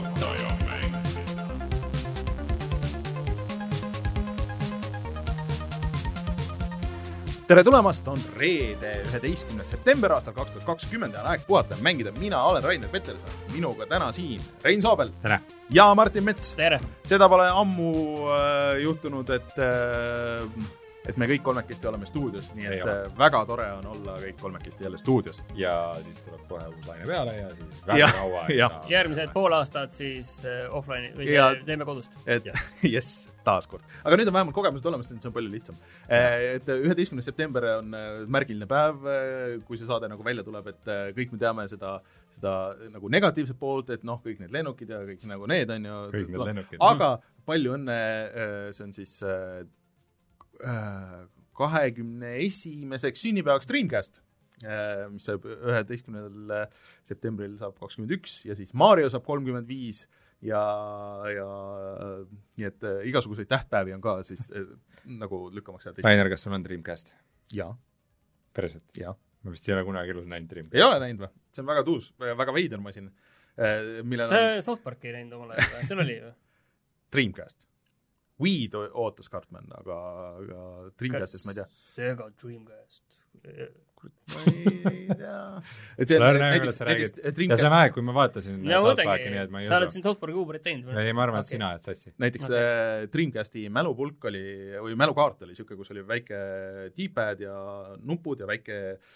puhataja mäng. tere tulemast, on reede, üheteistkümnes september aastal kaks tuhat kakskümmend ja on aeg puhata ja mängida. mina olen Rainer Peterson, minuga täna siin Rein Soobel tere! ja Martin Mets. tere! seda pole ammu äh, juhtunud, et äh, et me kõik kolmekesti oleme stuudios, nii et ole. äh, väga tore on olla kõik kolmekesti jälle stuudios. ja siis tuleb kohe uus laine peale ja siis väga kaua jah. saa. järgmised pool aastat siis äh, offline'i või Ja- ja... teeme kodus. et jess, taaskord. aga nüüd on vähemalt kogemused olemas, siis on palju lihtsam. et üheteistkümnes september on äh, märgiline päev, kui see saade nagu välja tuleb, et äh, kõik me teame seda, seda nagu negatiivset poolt, et noh, kõik need lennukid ja kõik nagu need on ju. Kõik need lennukid. aga palju õnne, see on siis kahekümne esimeseks sünnipäevaks Dreamcast mis saab üheteistkümnendal septembril saab kakskümmend üks ja siis Mario saab kolmkümmend viis ja, ja nii et äh, igasuguseid tähtpäevi on ka siis äh, nagu lükkamaks jääda. Rainer, kas sul on Dreamcast? jaa, päriselt? jaa. ma vist ei ole kunagi elus näinud Dreamcasti. ei ole näinud või? see on väga tuus, väga veider masin, millel on sa South Parki ei näinud omal ajal või? sul oli ju? Dreamcast. Weed ootas Cartman, aga, aga Dreamcastis ma ei tea. Sega Dreamcast. ma ei tea. et see on näiteks kuidas, sa näiteks räägid. ja Dreamcast see on aeg, kui ma vaatasin no South Parki, nii et ma, ei sa oled usu. siin South Parki Uberit teinud või? ei, ma arvan, et Okei. sina oled sassi. näiteks okay. Dreamcasti mälupulk oli, või mälukaart oli niisugune, kus oli väike D-pad ja nupud ja väike eh,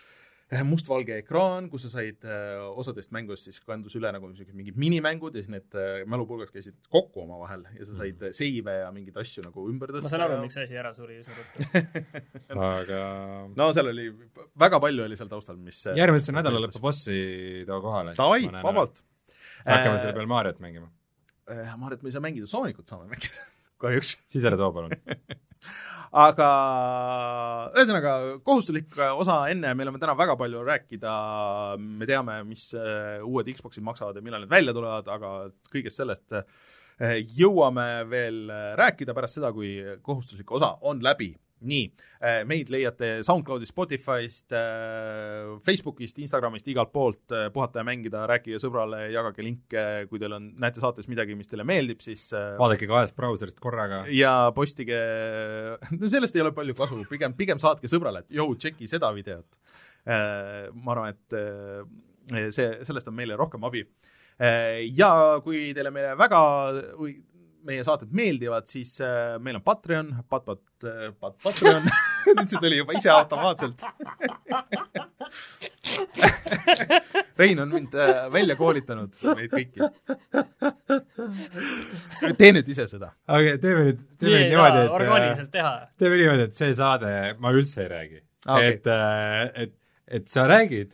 mustvalge ekraan, kus sa said eh, osadest mängudest siis kandus üle nagu niisugused mingid minimängud ja siis need eh, mälupulgad käisid kokku omavahel ja sa said eh, seive ja mingeid asju nagu ümber tõsta. ma saan aru, miks see asi ära suri üsna ruttu. aga no seal oli, väga palju oli seal taustal, mis eh, järgmise nädala lõpu bossi too kohale. davai, vabalt. hakkame selle peal Mariot mängima. peal. ma arvan, et me ei saa mängida Soonicut, saame mängida kahjuks. siis ära too palun. aga ühesõnaga, kohustuslik osa enne, meil on täna väga palju rääkida, me teame, mis äh, uued Xboxid maksavad ja millal need välja tulevad, aga kõigest sellest äh, jõuame veel äh, rääkida pärast seda, kui kohustuslik osa on läbi. nii, meid leiate SoundCloudist, Spotify'st, Facebookist, Instagramist, igalt poolt, puhata ja mängida, rääkige sõbrale, jagage linke, kui teil on, näete saates midagi, mis teile meeldib, siis äh, vaadake kahest brauserist korraga. ja postige, no sellest ei ole palju kasu, pigem, pigem saatke sõbrale, et jõu, tšeki seda videot. ma arvan, et äh, see, sellest on meile rohkem abi. ja kui teile meile väga, või meie saated meeldivad, siis äh, meil on Patreon, pat-, pat-, pat-, Patreon, nüüd see tuli juba ise automaatselt. Rein on mind äh, välja koolitanud, meid kõiki. tee nüüd ise seda. aga teeme nüüd, teeme nüüd niimoodi, saa et orgaaniliselt teha. teeme niimoodi, et see saade ma üldse ei räägi Aa, okei. et, et, et sa räägid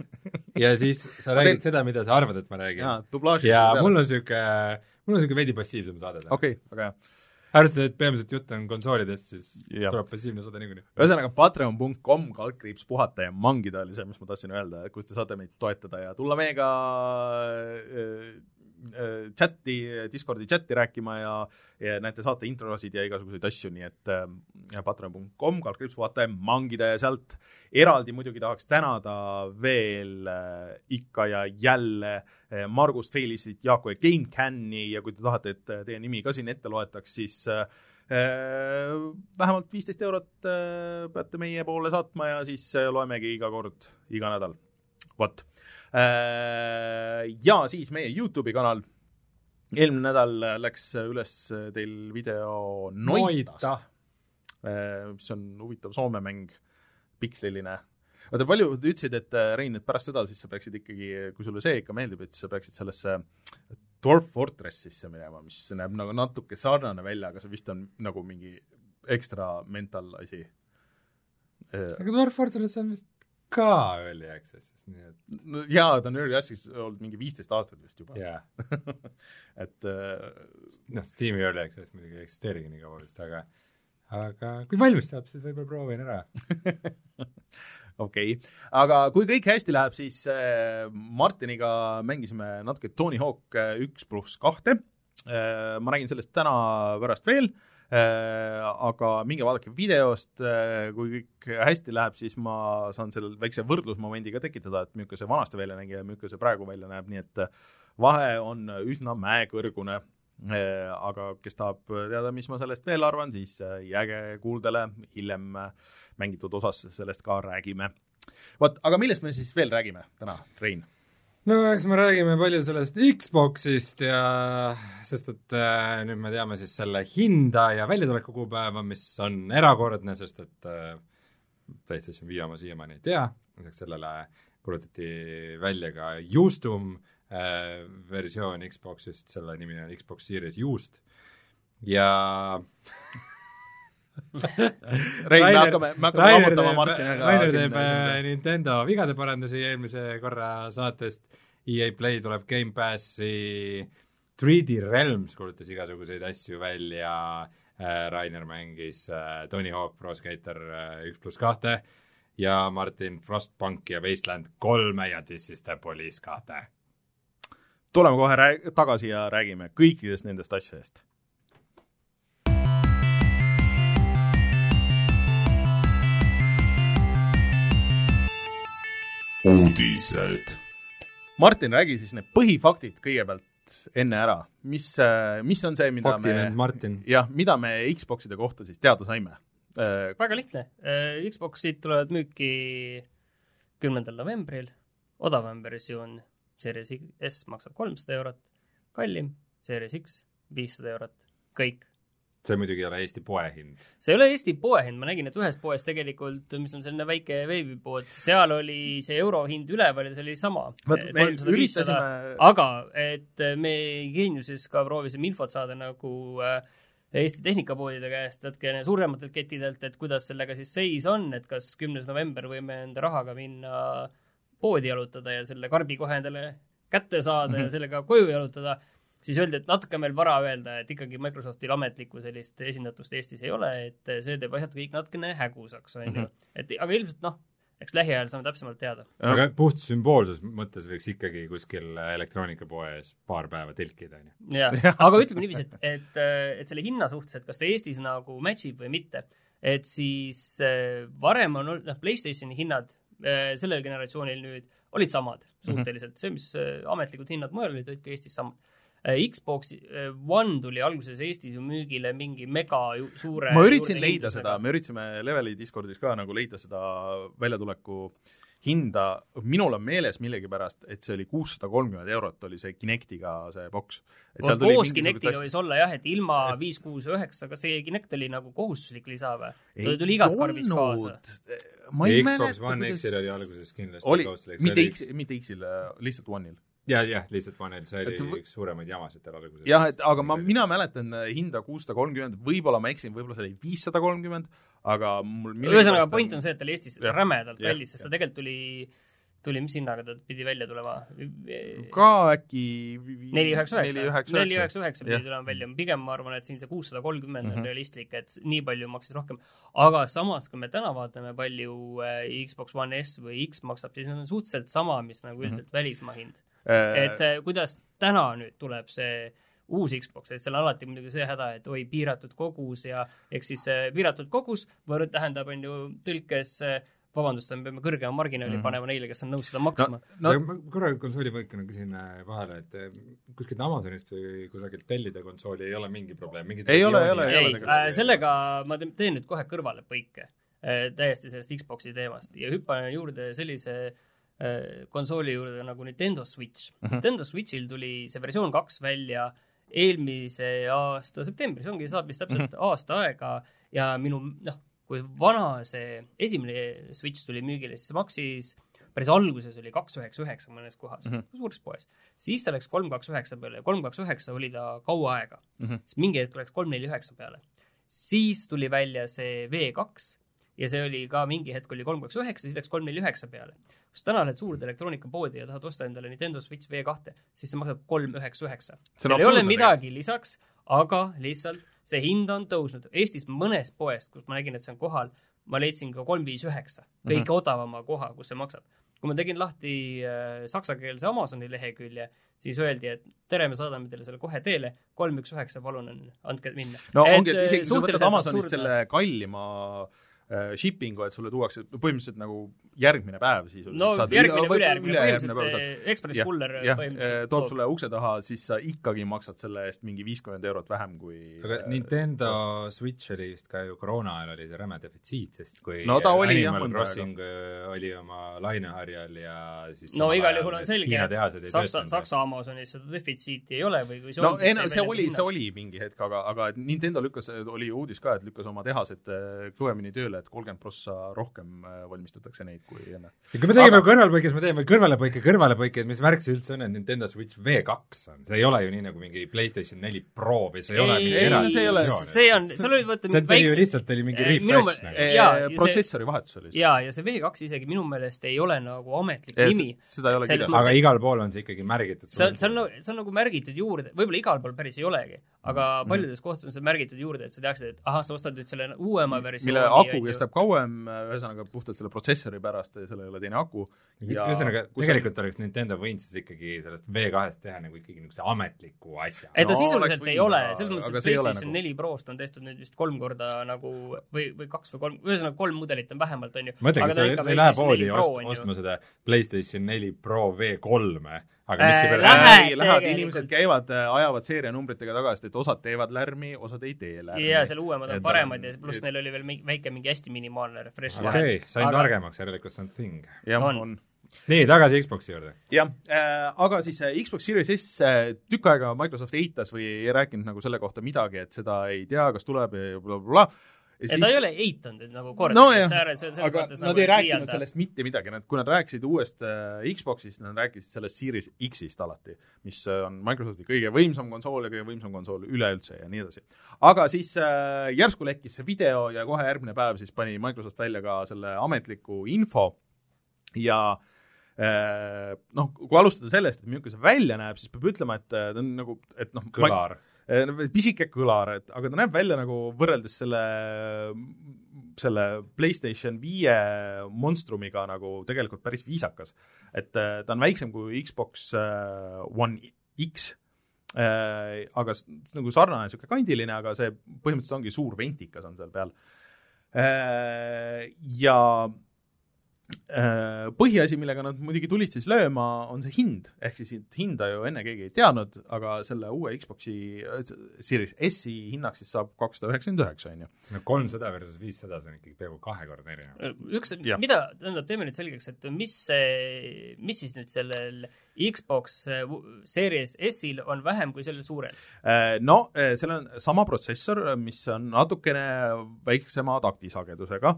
ja siis sa räägid teen- seda, mida sa arvad, et ma räägin. ja mul on siuke, mul on siuke veidi passiivsem saade täna. okei, väga hea. arvestades, et peamiselt jutt on konsoolidest, siis Jah. tuleb passiivne saade niikuinii. ühesõnaga patreon.com kaldkriips puhata ja mangida oli see, mis ma tahtsin öelda, kus te saate meid toetada ja tulla meiega äh, chati, Discordi chati rääkima ja ja näete saate introsid ja igasuguseid asju, nii et äh, patreon.com kaldkriips ja mangida ja sealt eraldi muidugi tahaks tänada veel äh, ikka ja jälle äh, Margust, Felisit, Jaaku ja GameCami ja kui te tahate, et äh, teie nimi ka siin ette loetaks, siis äh, Äh, vähemalt viisteist eurot äh, peate meie poole saatma ja siis äh, loemegi iga kord, iga nädal. vot. Ja siis meie Youtube'i kanal. eelmine nädal läks üles teil video Noitast, mis on huvitav Soome mäng, piksliline. oota, palju te ütlesid, et äh, Rein, et pärast seda siis sa peaksid ikkagi, kui sulle see ikka meeldib, et sa peaksid sellesse Dwarf Fortressisse minema, mis näeb nagu natuke sarnane välja, aga see vist on nagu mingi ekstra mental asi. aga Dwarf Fortress on vist ka early access'is, nii et jaa, ta on early access olnud mingi viisteist aastat vist juba. jaa. et äh, noh, Steam'i early access muidugi ei eksisteerigi nii kaua vist, aga aga kui valmis saab, siis võib-olla proovin ära. okei okay., aga kui kõik hästi läheb, siis äh, Martiniga mängisime natuke Tony Hawk äh, üks pluss kahte ma räägin sellest täna pärast veel aga minge vaadake videost äh,, kui kõik hästi läheb, siis ma saan sellel väikse võrdlusmomendi ka tekitada, et milline see vanasti välja nägi ja milline see praegu välja näeb, nii et äh, vahe on üsna mäekõrgune aga kes tahab teada, mis ma sellest veel arvan, siis jääge kuuldele, hiljem mängitud osas sellest ka räägime. vot, aga millest me siis veel räägime täna, Rein? No eks me räägime palju sellest Xboxist ja sest et äh, nüüd me teame siis selle hinda ja väljatuleku kuupäeva, mis on erakordne, sest et äh, PlayStation viie oma siiamaani ei tea, lisaks sellele kuulutati välja ka Justum äh, versioon Xboxist, selle nimi on Xbox Series Used ja Rein, me hakkame, me hakkame lammutama Martiniga Rainer teeb äh, Nintendo vigade parandusi eelmise korra saatest, EA Play tuleb Gamepassi, 3D Realms kuulutas igasuguseid asju välja. Äh,, Rainer mängis äh, Tony Hawk Pro Skater üks pluss kahte ja Martin Frostpunk ja Wasteland kolme ja This is the Police kahte. Tuleme kohe rääg-, tagasi ja räägime kõikidest nendest asjadest. Uudised. Martin, räägi siis need põhifaktid kõigepealt enne ära, mis, mis on see, mida Faktiline me, jah, mida me Xboxide kohta siis teada saime? väga lihtne, Xboxid tulevad müüki kümnendal novembril, odavam versioon Series S maksab kolmsada eurot, kallim Series X viissada eurot, kõik. See muidugi ei ole Eesti poehind. see ei ole Eesti poehind, ma nägin, et ühes poes tegelikult, mis on selline väike veebipood, seal oli see eurohind üleval ja see oli sama. üritasime aga et me Geeniuses ka proovisime infot saada nagu äh, Eesti tehnikapoodide käest, natukene suurematelt kettidelt, et kuidas sellega siis seis on, et kas kümnes november võime enda rahaga minna poodi jalutada ja selle karbi kohe endale kätte saada mm -hmm. ja sellega koju jalutada, siis öeldi, et natuke on veel vara öelda, et ikkagi Microsoftil ametlikku sellist esindatust Eestis ei ole, et see teeb asjad kõik natukene hägusaks, on ju. et aga ilmselt noh, eks lähiajal saame täpsemalt teada. aga puht sümboolses mõttes võiks ikkagi kuskil elektroonikapoes paar päeva telkida, on ju. jah, aga ütleme niiviisi, et, et, et selle hinna suhtes, et kas ta Eestis nagu match ib või mitte, et siis äh, varem on olnud, noh, PlayStationi hinnad Äh, sellel generatsioonil nüüd olid samad suhteliselt mm, -hmm. see, mis äh, ametlikud hinnad mujal olid, olid ka Eestis samad. Äh, Xbox One tuli alguses Eestis ju müügile mingi mega suure ma üritasin leida seda, me üritasime Leveli Discordis ka nagu leida seda väljatuleku äh, hinda, minul on meeles millegipärast, et see oli kuussada kolmkümmend eurot, oli see Kinectiga see boks. koos Kinectiga võis olla jah, et ilma viis, kuus, üheksa, kas see Kinect oli nagu kohustuslik lisa või? ta tuli igas karbis kaasa. kuidas One X-il oli alguses kindlasti oli, kohustuslik. mitte X, mitte X-il, lihtsalt One'il jah, jah, lihtsalt Manel, see oli et, üks suuremaid jamasid tal alguses. jah, et aga ma, mina mäletan äh, hinda kuussada kolmkümmend, võib-olla ma eksin, võib-olla see oli viissada kolmkümmend, aga mul ühesõnaga, point on see, et ta oli Eestis ja, rämedalt kallis, sest ta tegelikult tuli tuli, mis hinnaga ta pidi välja tulema? ka äkki neli üheksa üheksa, neli üheksa üheksa pidi tulema välja, pigem ma arvan, et siin see kuussada kolmkümmend on mhm. realistlik, et nii palju maksis rohkem. aga samas, kui me täna vaatame, palju äh, Xbox One S või X maksab, siis need on suhteliselt sama, mis nagu üldiselt mm -hmm. välismaa hind. Et äh, kuidas täna nüüd tuleb see uus Xbox, et seal alati muidugi see häda, et oi, piiratud kogus ja ehk siis piiratud kogus võrd tähendab, on ju, tõlkes vabandust, me peame kõrgema marginaali mm -hmm. panema neile, kes on nõus seda maksma no,. No, korra konsooli põikena küsin vahele, et kuskilt Amazonist või kusagilt tellida konsooli ei ole mingi probleem? ei ole, ei ole, ei ole. Äh, sellega ma teen nüüd kohe kõrvale põike äh, täiesti sellest Xbox'i teemast ja hüppan juurde sellise äh, konsooli juurde nagu Nintendo Switch mm. -hmm. Nintendo Switchil tuli see versioon kaks välja eelmise aasta septembris, ongi, saab vist täpselt mm -hmm. aasta aega ja minu noh, kui vana see esimene Switch tuli müügile, siis see maksis päris alguses oli kaks üheksa üheksa mõnes kohas mm, -hmm. suures poes. siis ta läks kolm kaks üheksa peale ja kolm kaks üheksa oli ta kaua aega mm. -hmm. siis mingi hetk läks kolm neli üheksa peale. siis tuli välja see V2 ja see oli ka mingi hetk oli kolm kaks üheksa, siis läks kolm neli üheksa peale. kui sa täna lähed suurde elektroonikapoodi ja tahad osta endale Nintendo Switch V2, siis see maksab kolm üheksa üheksa. seal ei ole midagi lisaks, aga lihtsalt see hind on tõusnud. Eestis mõnest poest, kus ma nägin, et see on kohal, ma leidsin ka kolm viis üheksa, kõige mm -hmm. odavama koha, kus see maksab. kui ma tegin lahti äh, saksakeelse Amazoni lehekülje, siis öeldi, et tere, me saadame teile selle kohe teele, kolm üks üheksa, palun, andke minna. no et, ongi, et isegi kui sa võtad Amazonist suurde... selle kallima äh, shipping'u, et sulle tuuakse põhimõtteliselt nagu järgmine päev siis no järgmine või ülejärgmine, põhimõtteliselt see Ekspress Kuller põhimõtteliselt toob sulle ukse taha, siis sa ikkagi maksad selle eest mingi viiskümmend eurot vähem kui aga Nintendo Switch oli vist ka ju koroona ajal oli see räme defitsiit, sest kui No ta oli jah Animal mõnda Crossing äh, oli oma laineharjal ja siis no igal juhul on selge ei Saksa. Saksa Amazonis seda defitsiiti ei ole või kui see no on, siis see oli, see oli mingi hetk, aga, aga et Nintendo lükkas, oli ju uudis ka, et lükkas oma tehased äh, kõvemini tööle, et kolmkümmend prossa rohkem äh, valmistatakse neid kui enne. ja kui me tegime Aga- kõrvalpõikes, me teeme kõrvalepõike, kõrvalepõike, et mis värk see üldse on, et Nintendo Switch V2 on, see ei ole ju nii nagu mingi PlayStation neli Pro või see ei ole mingi ei, eraldi see ei ole- see on, seal olid vaata see oli ju lihtsalt oli mingi Eh, minu refresh nagu. Jaa, ja see- protsessori vahetus oli jaa, ja see V2 isegi minu meelest ei ole nagu ametlik Eh, nimi. seda ei ole kirjas. aga igal pool on see ikkagi märgitud. see on, see on nagu, see on nagu märgitud juurde, võib-olla igal pool päris ei olegi, aga Mhm. paljudes kohtades on see märgitud juurde, et sa teaksid, et ahah, sa ostad nüüd selle uuema versiooni. mille aku kestab kauem, ühesõnaga puhtalt selle protsessori pärast ja seal ei ole teine aku. ühesõnaga, tegelikult oleks Nintendo võinud siis ikkagi sellest V2-st teha nagu ikkagi niisuguse ametliku asja. ei ta No, sisuliselt ei ole selles mõttes, et PlayStation nagu- neli Prost on tehtud nüüd vist kolm korda nagu või, või kaks või kolm, ühesõnaga kolm mudelit on vähemalt, on ju. mõtlegi, sa ei lähe poodi ost-, ostma seda PlayStation neli Pro V3-e, aga Äh, miskipärast ei, lähevad, tegelikult. inimesed käivad, ajavad seerianumbritega tagasi, et osad teevad lärmi, osad ei tee lärmi. jaa, seal uuemad on Et paremad ja pluss neil oli veel mingi väike, mingi hästi minimaalne refresh okei okay,, sain Aga- targemaks, järelikult see on thing. jah, on. on nii, tagasi Xbox'i juurde. jah äh,, aga siis äh, Xbox Series S äh, tükk aega Microsoft eitas või ei rääkinud nagu selle kohta midagi, et seda ei tea, kas tuleb ja blablabla. Ja ta ei ole eitanud nagu kord nojah, nagu aga nad ei rääkinud sellest mitte midagi, nad, kui nad rääkisid uuest äh, Xboxist, nad rääkisid sellest Series X-ist alati, mis äh, on Microsofti kõige võimsam konsool ja kõige võimsam konsool üleüldse ja nii edasi. aga siis äh, järsku lekkis see video ja kohe järgmine päev siis pani Microsoft välja ka selle ametliku info ja äh, noh, kui alustada sellest, et milline see välja näeb, siis peab ütlema, et äh, ta on nagu, et noh, kõlar. No pisike kõlar, et aga ta näeb välja nagu võrreldes selle, selle PlayStation viie monstrumiga nagu tegelikult päris viisakas. et eh, ta on väiksem kui Xbox eh, One X, aga s- s- nagu sarnane, niisugune kandiline, aga see põhimõtteliselt ongi suur ventikas on seal peal. Ja Äh, põhiasi, millega nad muidugi tulid siis lööma, on see hind, ehk siis hinda ju enne keegi ei teadnud, aga selle uue Xbox'i äh, Series S-i hinnaks siis saab kakssada üheksakümmend üheksa, on ju. no kolmsada versus viissada, see on ikkagi peaaegu kahekordne erinevus. üks Jah., mida, tähendab, teeme nüüd selgeks, et mis see, mis siis nüüd sellel Xbox äh, Series S-il on vähem kui sellel suurel? Äh, No seal on sama protsessor, mis on natukene väiksema taktisagedusega,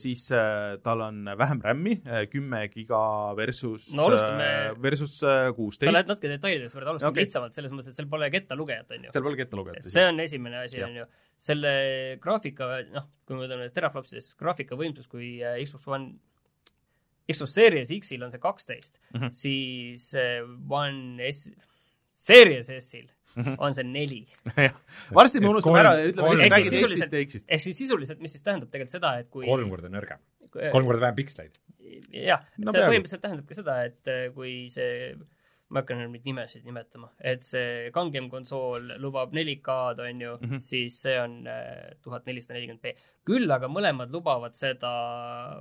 siis äh, tal on vähem RAM-i, kümme giga versus No alustame- äh, versus äh, sa kuusteist, lähed natuke detailidesse, alustame Okei. okay. lihtsamalt, selles mõttes, et seal pole kettalugejat, on ju. seal pole ketta lugeda et. see on esimene asi, on ju. selle graafika, noh, kui me võtame teraflopsidest, graafika võimsus, kui äh, Xbox One, Xbox Series X-il on see kaksteist mm. -hmm. siis äh, One S, Series S-il on see neli. varsti me unustame ära ja ütleme lihtsalt siis X-ist ja X-ist. ehk siis sisuliselt, mis siis tähendab tegelikult seda, et kui kolm korda nõrgem, kolm korda vähem piksleid. jah, No see põhimõtteliselt tähendab ka seda, et äh, kui see ma hakkan nüüd neid nimesid nimetama, et see kangem konsool lubab 4K-d, on ju mm. -hmm. siis see on äh, tuhat nelisada nelikümmend B. küll aga mõlemad lubavad seda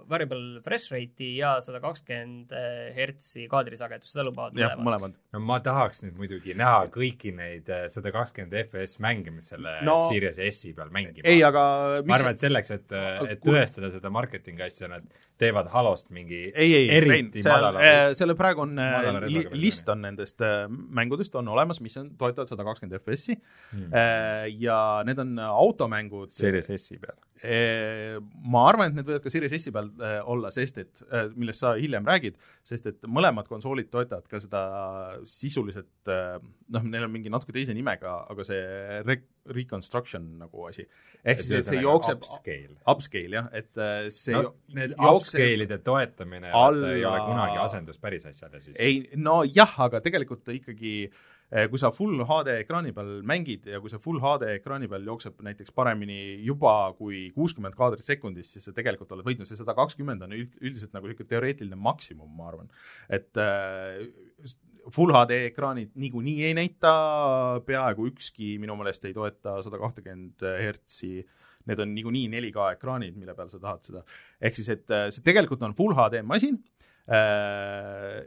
variable refresh rate'i ja sada kakskümmend hertsi kaadrisagedust, seda lubavad jah, mõlemad. mõlemad. no ma tahaks nüüd muidugi näha kõiki neid eh, sada kakskümmend FPS mänge, mis selle No- Series S-i peal mängivad. ei, aga ma arvan, et selleks, et, et Kui- tõestada seda marketingi asja, nad teevad Halost mingi ei, ei, Rein, eriti seal madala, selle praegu on äh, list on nendest äh, mängudest on olemas, mis on, toetavad sada kakskümmend FPS-i Hmm. ja need on automängud. Series S-i peal. Ma arvan, et need võivad ka Series S-i peal äh, olla, sest et äh,, millest sa hiljem räägid, sest et mõlemad konsoolid toetavad ka seda sisuliselt äh, noh, neil on mingi natuke teise nimega, aga see re-, reconstruction nagu asi. ehk siis, et see jookseb upscale. upscale jah, et äh, see no need upscale'ide toetamine alla- ei ole kunagi asendus päris asjale siis. ei, no jah, aga tegelikult ikkagi eh, kui sa full HD ekraani peal mängid ja kui see full HD ekraani peal jookseb näiteks paremini juba kui kuuskümmend kaadrit sekundis, siis sa tegelikult oled võitnud, see sada kakskümmend on üld, üldiselt nagu niisugune teoreetiline maksimum, ma arvan. et äh, full HD ekraanid niikuinii ei näita, peaaegu ükski minu meelest ei toeta sada kahtekümmend hertsi need on niikuinii 4K ekraanid, mille peal sa tahad seda. ehk siis, et äh, see tegelikult on full HD masin äh,,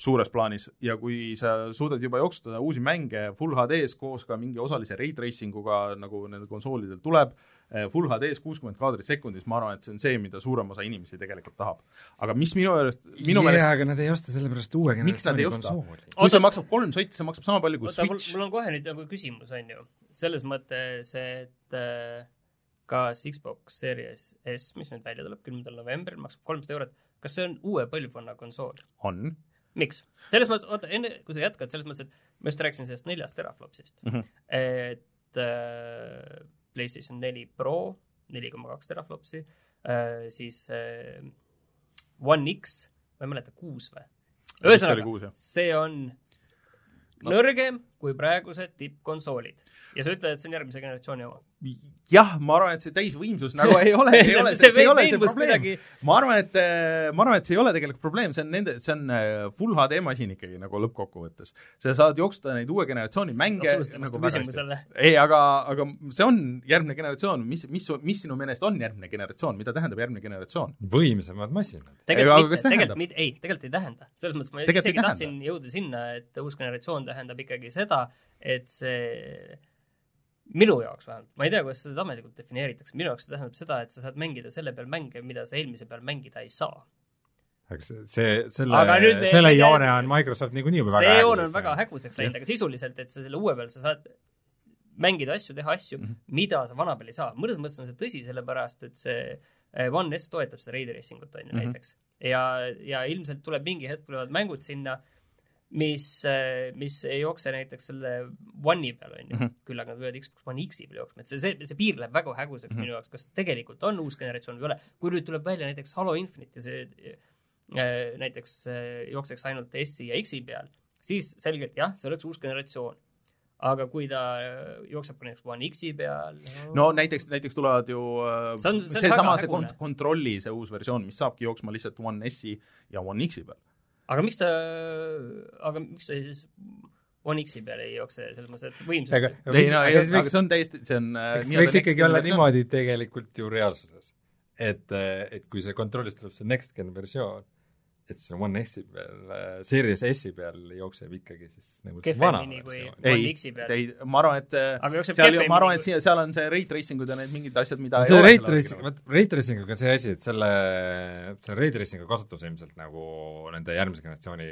suures plaanis ja kui sa suudad juba jooksutada uusi mänge full HD-s koos ka mingi osalise ray tracing uga, nagu nendel konsoolidel tuleb, full HD-s kuuskümmend kaadrit sekundis, ma arvan, et see on see, mida suurem osa inimesi tegelikult tahab. aga mis minu meelest, minu jaa, meelest aga nad ei osta sellepärast uue Miks nad ei generatsiooni konsooli. kui see maksab kolm sotti, see maksab sama palju kui oota, mul, Switch mul on kohe nüüd nagu küsimus, on ju. selles mõttes, et äh, kas Xbox Series S, mis nüüd välja tuleb kümnendal novembril, maksab kolmsada eurot, kas see on uue põlvkonna konsool? on miks? selles mõttes, oota, enne kui sa jätkad, selles mõttes, et ma just rääkisin sellest neljast teraflopsist mm. -hmm. et äh, PlayStation neli Pro, neli koma kaks teraflopsi äh,, siis äh, One X, ma ei mäleta, kuus või? ühesõnaga see on No. nõrgem kui praegused tippkonsoolid ja sa ütled, et see on järgmise generatsiooni oma. jah, ma arvan, et see täisvõimsus nagu ei ole, ei ole, See see ei ole see probleem ma arvan, et, ma arvan, et see ei ole tegelikult probleem, see on nende, see on äh, full HD masin ikkagi nagu lõppkokkuvõttes. sa saad jooksutada neid uue generatsiooni mänge absoluutselt nagu väga hästi. küsimusele. ei, aga, aga see on järgmine generatsioon, mis, mis, mis sinu meelest on järgmine generatsioon, mida tähendab järgmine generatsioon? võimsamad masinad. Tegelikult mitte, tegelikult mitte, ei, tegelikult ei tähenda. selles mõttes ma Tegelikult isegi tahtsin jõuda sinna, et uus generatsioon tähendab ikkagi seda, et see minu jaoks vähemalt, ma ei tea, kuidas seda ametlikult defineeritakse, minu jaoks see tähendab seda, et sa saad mängida selle peal mänge, mida sa eelmise peal mängida ei saa. aga see, selle selle joone on Microsoft niikuinii juba väga see joon on väga häguseks läinud, aga sisuliselt, et sa selle uue peal sa saad mängida asju, teha asju mm. -hmm. mida sa vana peal ei saa. mõnes mõttes on see tõsi, sellepärast et see eh, One S toetab seda ray tracing ut, on ju, Mhm. näiteks. ja, ja ilmselt tuleb mingi hetk tulevad mängud sinna, mis, mis ei jookse näiteks selle One'i peal, on ju Mhm., küll aga nad võivad Xbox One X-i peal jooksma, et see, see, see piir läheb väga häguseks Mhm. minu jaoks, kas tegelikult on uus generatsioon või ei ole. kui nüüd tuleb välja näiteks Halo Infinite ja see äh, näiteks äh, jookseks ainult S-i ja X-i peal, siis selgelt jah, see oleks uus generatsioon. aga kui ta äh, jookseb ka näiteks One X-i peal no näiteks, näiteks tulevad ju äh, See on- see on seesama, väga see kont-, kontrolli see uus versioon, mis saabki jooksma lihtsalt One S-i ja One X-i peal. Aga miks ta, aga miks ta siis One X-i peal ei jookse, selles mõttes, et aga võimsust ei no, aga siis aga võiks see on täiesti, see on äh, eks see võiks ikkagi olla niimoodi tegelikult ju reaalsuses. et, et kui see kontrollist tuleb see next gen versioon, et see One S-i peal, Series S-i peal jookseb ikkagi siis nagu kehvemini kui versioon. One ei X-i, peal. ei, ma arvan, et äh, aga jookseb seal ma arvan, et siia, seal on see ray tracing ud ja need mingid asjad, mida see ole tracing, vot ray tracing uga on see asi, et selle, see ray tracing'u kasutus ilmselt nagu nende järgmise generatsiooni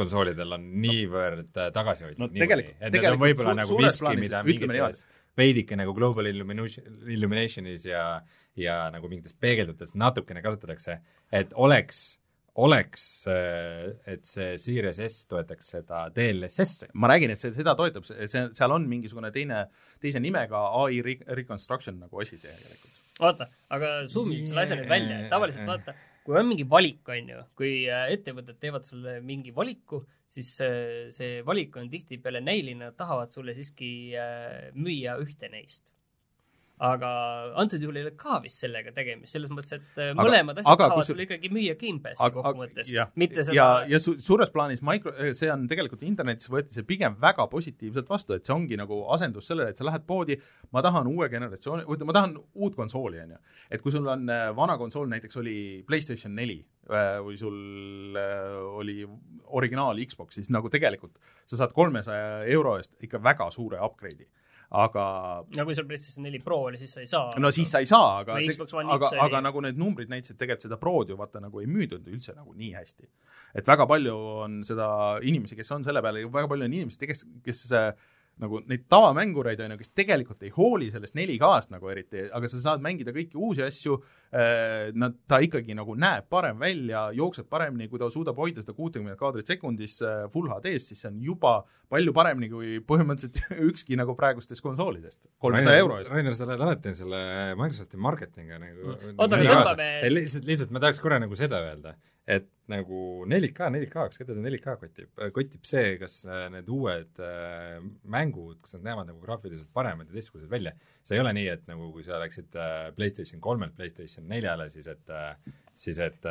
konsoolidel on niivõrd äh, tagasihoidlik No niikuinii. et need on võib-olla nagu miski, mida ütleme mingites veidike nagu Global Illumination, Illuminationis ja ja nagu mingites peegeldutes natukene kasutatakse, et oleks, oleks, et see Series S toetaks seda DLSS-i. ma räägin, et see, seda toetab, see, seal on mingisugune teine, teise nimega ai re- reconstruction nagu asi tegelikult. vaata, aga zoomime selle asja nüüd välja, et tavaliselt vaata, kui on mingi valik, on ju, kui äh, ettevõtted teevad sulle mingi valiku, siis äh, see valik on tihtipeale näiline, nad tahavad sulle siiski äh, müüa ühte neist. Aga antud juhul ei ole ka vist sellega tegemist, selles mõttes, et äh, Aga- mõlemad asjad tahavad sulle ikkagi müüa Gamepassi kokkuvõttes, mitte ja seda,, ja su, suures plaanis micro, see on tegelikult internetis võeti see pigem väga positiivselt vastu, et see ongi nagu asendus sellele, et sa lähed poodi, ma tahan uue generatsiooni, või ma tahan uut konsooli, on ju. et kui sul on äh, vana konsool, näiteks oli PlayStation neli äh, või sul äh, oli originaal Xbox, siis nagu tegelikult sa saad kolmesaja euro eest ikka väga suure upgrade'i. Aga no kui sul PlayStation neli Pro oli, siis sa ei saa. no siis sa ei saa, aga aga, aga nagu need numbrid näitasid tegelikult seda Prod ju vaata nagu ei müüdud üldse nagu nii hästi. et väga palju on seda inimesi, kes on selle peale, väga palju on inimesi, kes, kes nagu neid tavamängureid on ju, kes tegelikult ei hooli sellest 4K-st nagu eriti, aga sa saad mängida kõiki uusi asju äh,, nad, ta ikkagi nagu näeb parem välja, jookseb paremini, kui ta suudab hoida seda kuutekümmet kaadrit sekundis äh, full HD-s, siis see on juba palju paremini kui põhimõtteliselt ükski nagu praegustest konsoolidest, kolmesaja euro eest. Rainer, sa oled alati selle Microsofti marketinga nagu Oota, aga tõmbame- Ei, lihtsalt, lihtsalt ma tahaks korra nagu seda öelda, et nagu 4K, 4K-ks, keda see 4K kotib, kotib see, kas äh, need uued äh, mängud, kas nad näevad nagu graafiliselt paremad ja teistsugused välja. see ei ole nii, et nagu kui sa läksid äh, PlayStation kolmelt PlayStation neljale, siis et siis et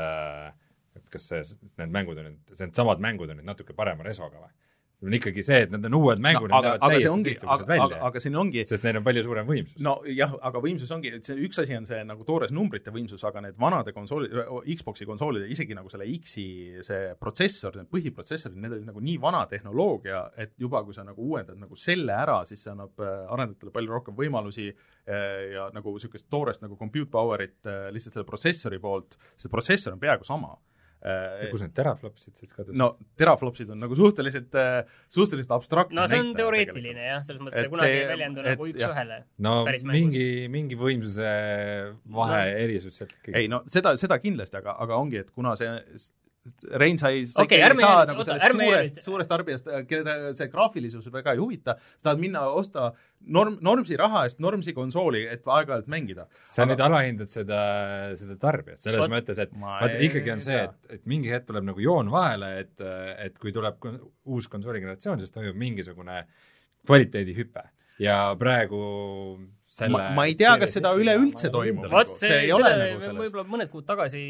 et kas see, need mängud on nüüd, need samad mängud on nüüd natuke parema resoga või? See on ikkagi see, et need on uued mängud no, see näevad ongi, täiesti teistsugused välja aga, siin ongi sest neil on palju suurem võimsus no.. nojah, aga võimsus ongi, et see üks asi on see nagu toores numbrite võimsus, aga need vanade konsooli, Xbox'i konsoolide, isegi nagu selle X-i see protsessor, need põhiprotsessorid, need olid nagu nii vana tehnoloogia, et juba kui sa nagu uuendad nagu selle ära, siis see annab äh, arendajatele palju rohkem võimalusi äh, ja nagu niisugust toorest nagu compute power'it äh, lihtsalt selle protsessori poolt, see protsessor on peaaegu sama Äh, kus need teraflopsid siis kadusid no teraflopsid on nagu suhteliselt, suhteliselt abstraktne no see on teoreetiline jah, selles mõttes Et see kunagi see- ei väljendu et nagu üks-ühele no mingi, mingi võimsuse vahe No. no. erisus sealt ei no seda, seda kindlasti, aga, aga ongi, et kuna see Rein sai, sa Okei, ikkagi ei saa nagu oota, sellest jää suurest suurest tarbijast, keda see graafilisus väga ei huvita, sa tahad minna osta norm, normsi raha eest normsi konsooli, et aeg-ajalt mängida. sa Aga- nüüd alahindad seda, seda tarbijat, selles Vot- mõttes, et vaata ikkagi on see, et, et mingi hetk tuleb nagu joon vahele, et, et kui tuleb uus konsooligeneratsioon, siis toimub mingisugune kvaliteedihüpe. Ja praegu selle Ma- ma ei tea, kas seda üleüldse toimub. vot nagu, see, see ei see ole selle nagu võib-olla mõned kuud tagasi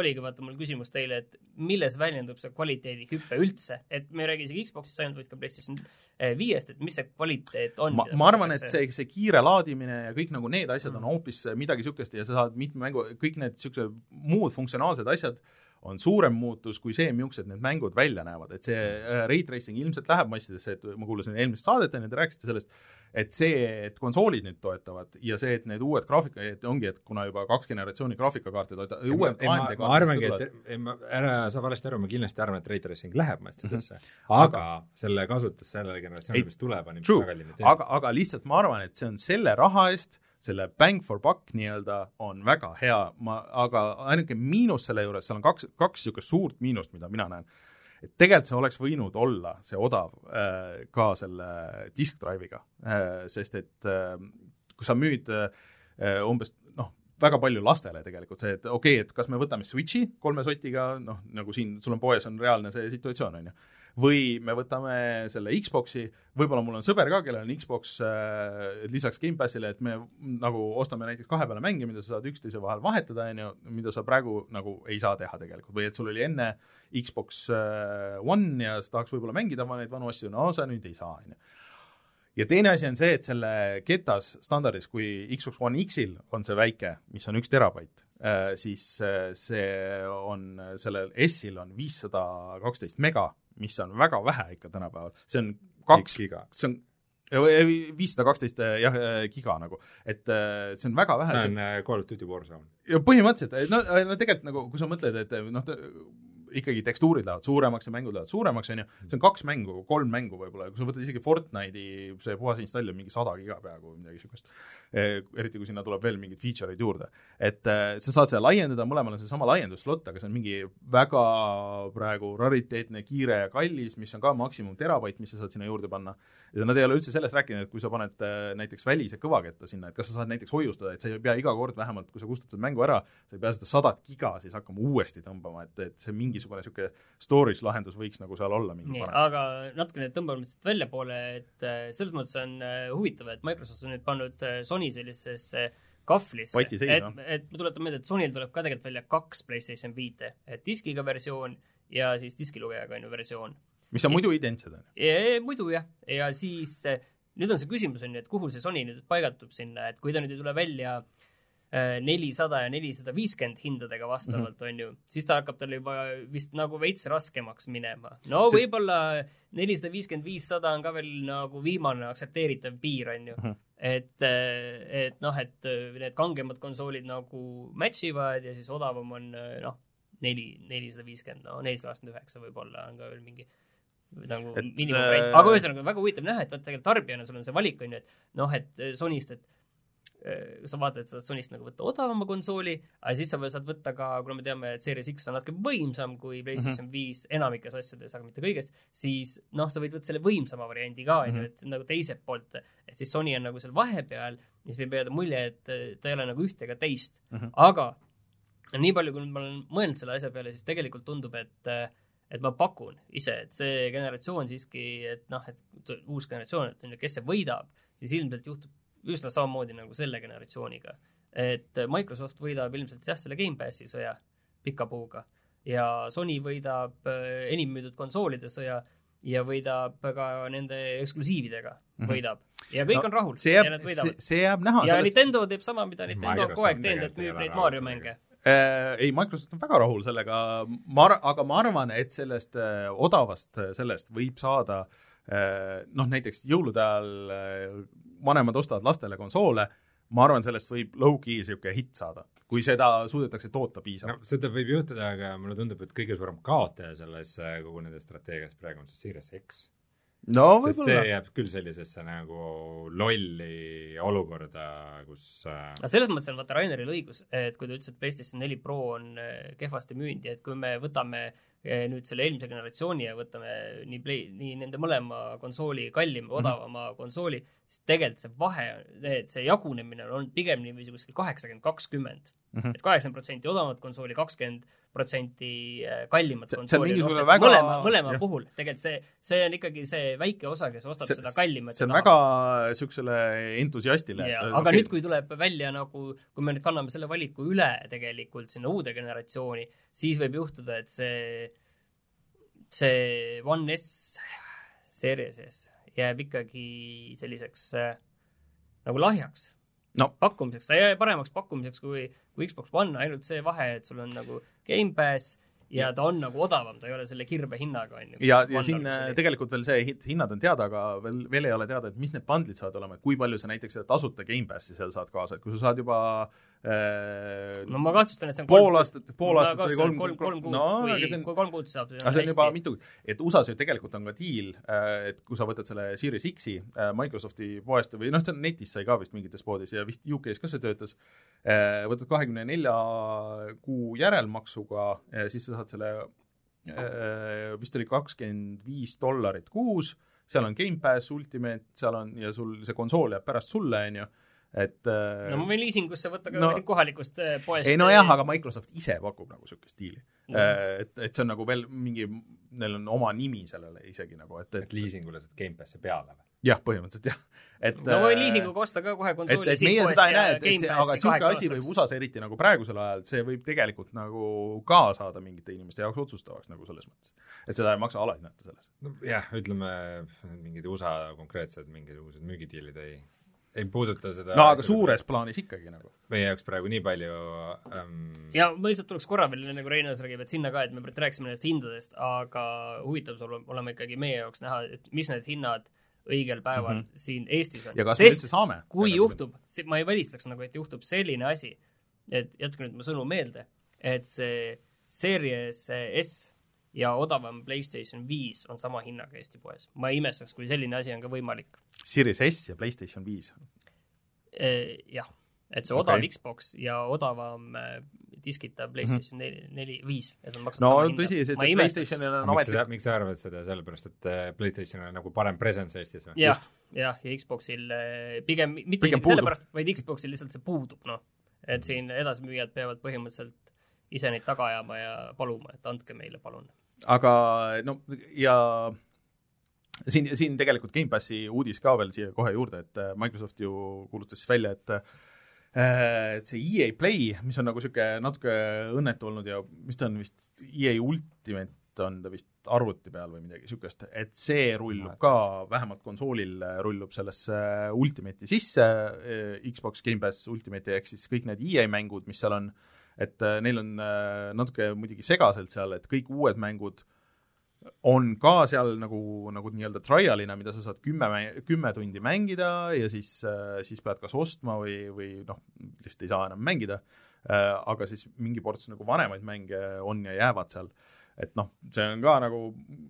oligi vaata mul küsimus teile, et milles väljendub see kvaliteedihüpe üldse, et me ei räägi isegi Xbox'ist ainult, vaid ka PlayStation eh, viiest, et mis see kvaliteet on. ma, ma arvan, et see, see kiire laadimine ja kõik nagu need asjad on hoopis midagi niisugust ja sa saad mitme mängu, kõik need niisugused muud funktsionaalsed asjad on suurem muutus kui see, millised need mängud välja näevad, et see äh, rate tracing ilmselt läheb massidesse, et ma kuulasin eelmist saadet ja te rääkisite sellest, et see, et konsoolid nüüd toetavad ja see, et need uued graafika, et ongi, et kuna juba kaks generatsiooni graafikakaarte toetavad, uued ma, AMD ma arvangi, kaardid et ei, ma, ära saa valesti aru, ma kindlasti arvan, et ray tracing läheb massidesse mm, -hmm. aga selle kasutus sellele generatsioonile, mis tuleb, on True, väga limiteeritud. aga, aga lihtsalt ma arvan, et see on selle raha eest, selle bang for buck nii-öelda on väga hea, ma, aga ainuke miinus selle juures, seal on kaks, kaks niisugust suurt miinust, mida mina näen. Et tegelikult see oleks võinud olla, see odav äh, ka selle disk drive'iga äh,, sest et äh, kui sa müüd umbes noh, väga palju lastele tegelikult see, et okei okay,, et kas me võtame Switchi kolme sotiga, noh, nagu siin sul on poes, on reaalne see situatsioon, on ju või me võtame selle Xbox'i, võib-olla mul on sõber ka, kellel on Xbox äh, lisaks Gamepassile, et me nagu ostame näiteks kahe peale mänge, mida sa saad üksteise vahel vahetada, on ju, mida sa praegu nagu ei saa teha tegelikult. Või et sul oli enne Xbox äh, One ja sa tahaks võib-olla mängida neid vanu asju, no sa nüüd ei saa, on ju ja teine asi on see, et selle ketas standardis, kui Xbox One X-il on see väike, mis on üks terabait, siis äh, see on, sellel S-il on viissada kaksteist mega, mis on väga vähe ikka tänapäeval, see on kaks, see on viissada kaksteist jah, giga nagu, et äh, see on väga vähe. see on äh, Call of Duty Warzone. ja põhimõtteliselt, no, no tegelikult nagu, kui sa mõtled, et noh, ikkagi tekstuurid lähevad suuremaks ja mängud lähevad suuremaks, on ju, see on kaks mängu, kolm mängu võib-olla, kui sa võtad isegi Fortnite'i see puhas install on mingi sada giga peaaegu või midagi niisugust. Eriti kui sinna tuleb veel mingeid feature eid juurde. et äh, sa saad seda laiendada, mõlemal on seesama laiendusslot, aga see on mingi väga praegu rariteetne, kiire ja kallis, mis on ka maksimum terabait, mis sa saad sinna juurde panna. ja nad ei ole üldse sellest rääkinud, et kui sa paned äh, näiteks välise kõvaketta sinna, et kas sa saad näiteks hoiustada, et sa ei pea iga kord vähemalt, kui sa kustutad mängu ära, sa ei pea seda sadat giga siis hakkama uuesti tõmbama, et, et see mingisugune niisugune storage lahendus võiks nagu seal olla mingi parem. aga natukene tõmbame siit väljapoole, et selles mõttes on huvitav, et Microsoft on nüüd pannud äh, Sony sellisesse kahvlisse, et, et ma tuletan meelde, et Sonyl tuleb ka tegelikult välja kaks PlayStation viite, diskiga versioon ja siis diskilugejaga on ju versioon. mis on muidu identsed, on ju. muidu jah, ja siis eh, nüüd on see küsimus on ju, et kuhu see Sony nüüd paigaldub sinna, et kui ta nüüd ei tule välja nelisada ja nelisada viiskümmend hindadega vastavalt mm, -hmm. on ju, siis ta hakkab tal juba vist nagu veits raskemaks minema. no See- võib-olla nelisada viiskümmend, viissada on ka veel nagu viimane aktsepteeritav piir, on ju mm. -hmm. et, et noh, et eh, need kangemad konsoolid nagu match ivad ja siis odavam on eh, noh, neli, nelisada viiskümmend, no nelisada kakskümmend üheksa võib-olla on ka veel mingi nagu miinimumvariant äh, aga ühesõnaga väga huvitav näha, et vaata tegelikult tarbijana sul on see valik on ju, et noh, et Sonyst, et sa vaatad, et sa saad Sonyst nagu võtta odavama konsooli, aga siis sa saad võtta ka, kuna me teame, et Series X on natuke võimsam kui PlayStation viis mm -hmm. enamikes asjades, aga mitte kõiges, siis noh, sa võid võtta selle võimsama variandi ka, on ju, et nagu teiselt poolt, et siis Sony on nagu seal vahepeal, mis võib jääda mulje, et äh, ta ei ole nagu ühte ega teist mm, Mhm. -hmm. aga nii palju, kui ma olen mõelnud selle asja peale, siis tegelikult tundub, et äh, et ma pakun ise, et see generatsioon siiski, et noh, et uus generatsioon, et on ju, kes see võidab, siis ilmselt juhtub üsna samamoodi nagu selle generatsiooniga. et Microsoft võidab ilmselt jah, selle Gamepassi sõja pika puuga ja Sony võidab äh, enim müüdud konsoolide sõja ja võidab ka nende eksklusiividega mm. -hmm. võidab. ja kõik No, on rahul see ja jääb nad, võidavad. see jääb näha ja sellest Nintendo teeb sama, mida Nintendo on kogu aeg teinud, et müüb neid Mario mänge. äh, ei, Microsoft on väga rahul sellega, ma ar-, aga ma arvan, et sellest äh, odavast äh, sellest võib saada äh, noh, näiteks jõulude ajal äh, vanemad ostavad lastele konsoole, ma arvan, sellest võib low-key niisugune hitt saada, kui seda suudetakse toota no piisavalt. seda võib juhtuda, aga mulle tundub, et kõige suurem kaotaja selles äh, kogu nende strateegias praegu on see Series X. no sest see jääb küll sellisesse nagu lolli olukorda, kus äh, aga selles mõttes on vaata Raineril õigus, et kui ta ütles, et PlayStation neli Pro on äh, kehvasti müünud ja et kui me võtame äh, nüüd selle eelmise generatsiooni ja võtame nii Play, nii nende mõlema konsooli kallima, odavama mm -hmm. konsooli, siis tegelikult see vahe, see jagunemine on olnud pigem niiviisi kuskil kaheksakümmend, kakskümmend. Mhm. et kaheksakümmend protsenti odavamat konsooli, kakskümmend protsenti äh, kallimat konsooli on ostetud väga- mõlema, mõlema jah. puhul, tegelikult see, see on ikkagi see väike osa, kes ostab see, seda kallimat see on ja väga niisugusele entusiastile. aga nüüd, kui tuleb välja nagu, kui me nüüd kanname selle valiku üle tegelikult sinna uude generatsiooni, siis võib juhtuda, et see, see One S, Series jääb ikkagi selliseks äh, nagu lahjaks no. pakkumiseks, ta ei jää paremaks pakkumiseks kui, kui Xbox One, ainult see vahe, et sul on nagu Gamepass ja ta on nagu odavam, ta ei ole selle kirbe hinnaga, on ju. ja, ja siin äh, tegelikult veel see hinnad on teada, aga veel, veel ei ole teada, et mis need bundle'id saavad olema, et kui palju sa näiteks seda tasuta Gamepassi seal saad kaasa, et kui sa saad juba äh, no ma kahtlustan, et see on pool aastat, pool Ma aastat või kolm, kolm, kolm kuud no kui, on kui kolm kuud saab, aga see on juba mitu, et USA-s ju tegelikult on ka diil, et kui sa võtad selle Series X-i äh, Microsofti poest või noh, see on netis sai ka vist mingites poodides ja vist UK-s ka see töötas, võtad kahekümne nelja kuu järelmaksuga, siis sa saad selle äh, vist oli kakskümmend viis dollarit kuus, seal on Gamepass Ultimate, seal on ja sul see konsool jääb pärast sulle, on ju, et äh, no ma võin liisingusse võtta ka No- no, kohalikust äh, poest. ei nojah, aga Microsoft ise pakub nagu niisugust diili mm.. et, et see on nagu veel mingi, neil on oma nimi sellele isegi nagu, et, et et liisingule saad Gamepassi peale või? jah, põhimõtteliselt jah, et no ma võin äh, liisinguga osta ka kohe et, konsooli et meie seda ei näe, et, et see, aga niisugune asi võib USA-s eriti nagu praegusel ajal, see võib tegelikult nagu ka saada mingite inimeste jaoks otsustavaks nagu selles mõttes. et seda ei maksa alahinnata selles. nojah, ütleme mingid USA konkreetsed mingisugused müügidiilid ei, ei puuduta seda no aga suures plaanis ikkagi nagu. meie jaoks praegu nii palju ähm, ja ma lihtsalt tuleks korra veel, enne kui Reinas räägib, et sinna ka, et me rääkisime nendest hindadest, aga huvitav saab olema- olema ikkagi meie jaoks näha, et mis need hinnad õigel päeval mm -hmm. siin Eestis on. Ja kas me üldse saame? kui juhtub, ma ei välistaks nagu, et juhtub selline asi, et jätke nüüd mu sõnu meelde, et see Series S ja odavam Playstation viis on sama hinnaga Eesti poes. ma ei imestaks, kui selline asi on ka võimalik. Series S ja PlayStation viis. jah, et see odav okay. Xbox ja odavam äh, diskita PlayStation neli, neli, viis, et nad maksavad no tõsi, sest ma et. PlayStationil on miks sa ametlik, miks sa arvad seda, sellepärast et äh, PlayStationil on nagu parem presence Eestis või? jah, jah, ja Xboxil äh, pigem, mitte Pigem sellepärast, vaid Xboxil lihtsalt see puudub, noh. et siin edasimüüjad peavad põhimõtteliselt ise neid taga ajama ja paluma, et andke meile, palun. aga no ja siin, siin tegelikult Gamepassi uudis ka veel siia kohe juurde, et äh, Microsoft ju kuulutas siis välja, et et see EA Play, mis on nagu niisugune natuke õnnetu olnud ja mis ta on vist, EA Ultimate on ta vist arvuti peal või midagi niisugust, et see rullub ka, vähemalt konsoolil äh, rullub sellesse Ultimate'i sisse, Xbox Gamepass Ultimate'i ehk siis kõik need EA mängud, mis seal on, et äh, neil on äh, natuke muidugi segaselt seal, et kõik uued mängud on ka seal nagu, nagu nii-öelda trial'ina, mida sa saad kümme, kümme tundi mängida ja siis, siis pead kas ostma või, või noh, lihtsalt ei saa enam mängida, aga siis mingi ports nagu vanemaid mänge on ja jäävad seal, et noh, see on ka nagu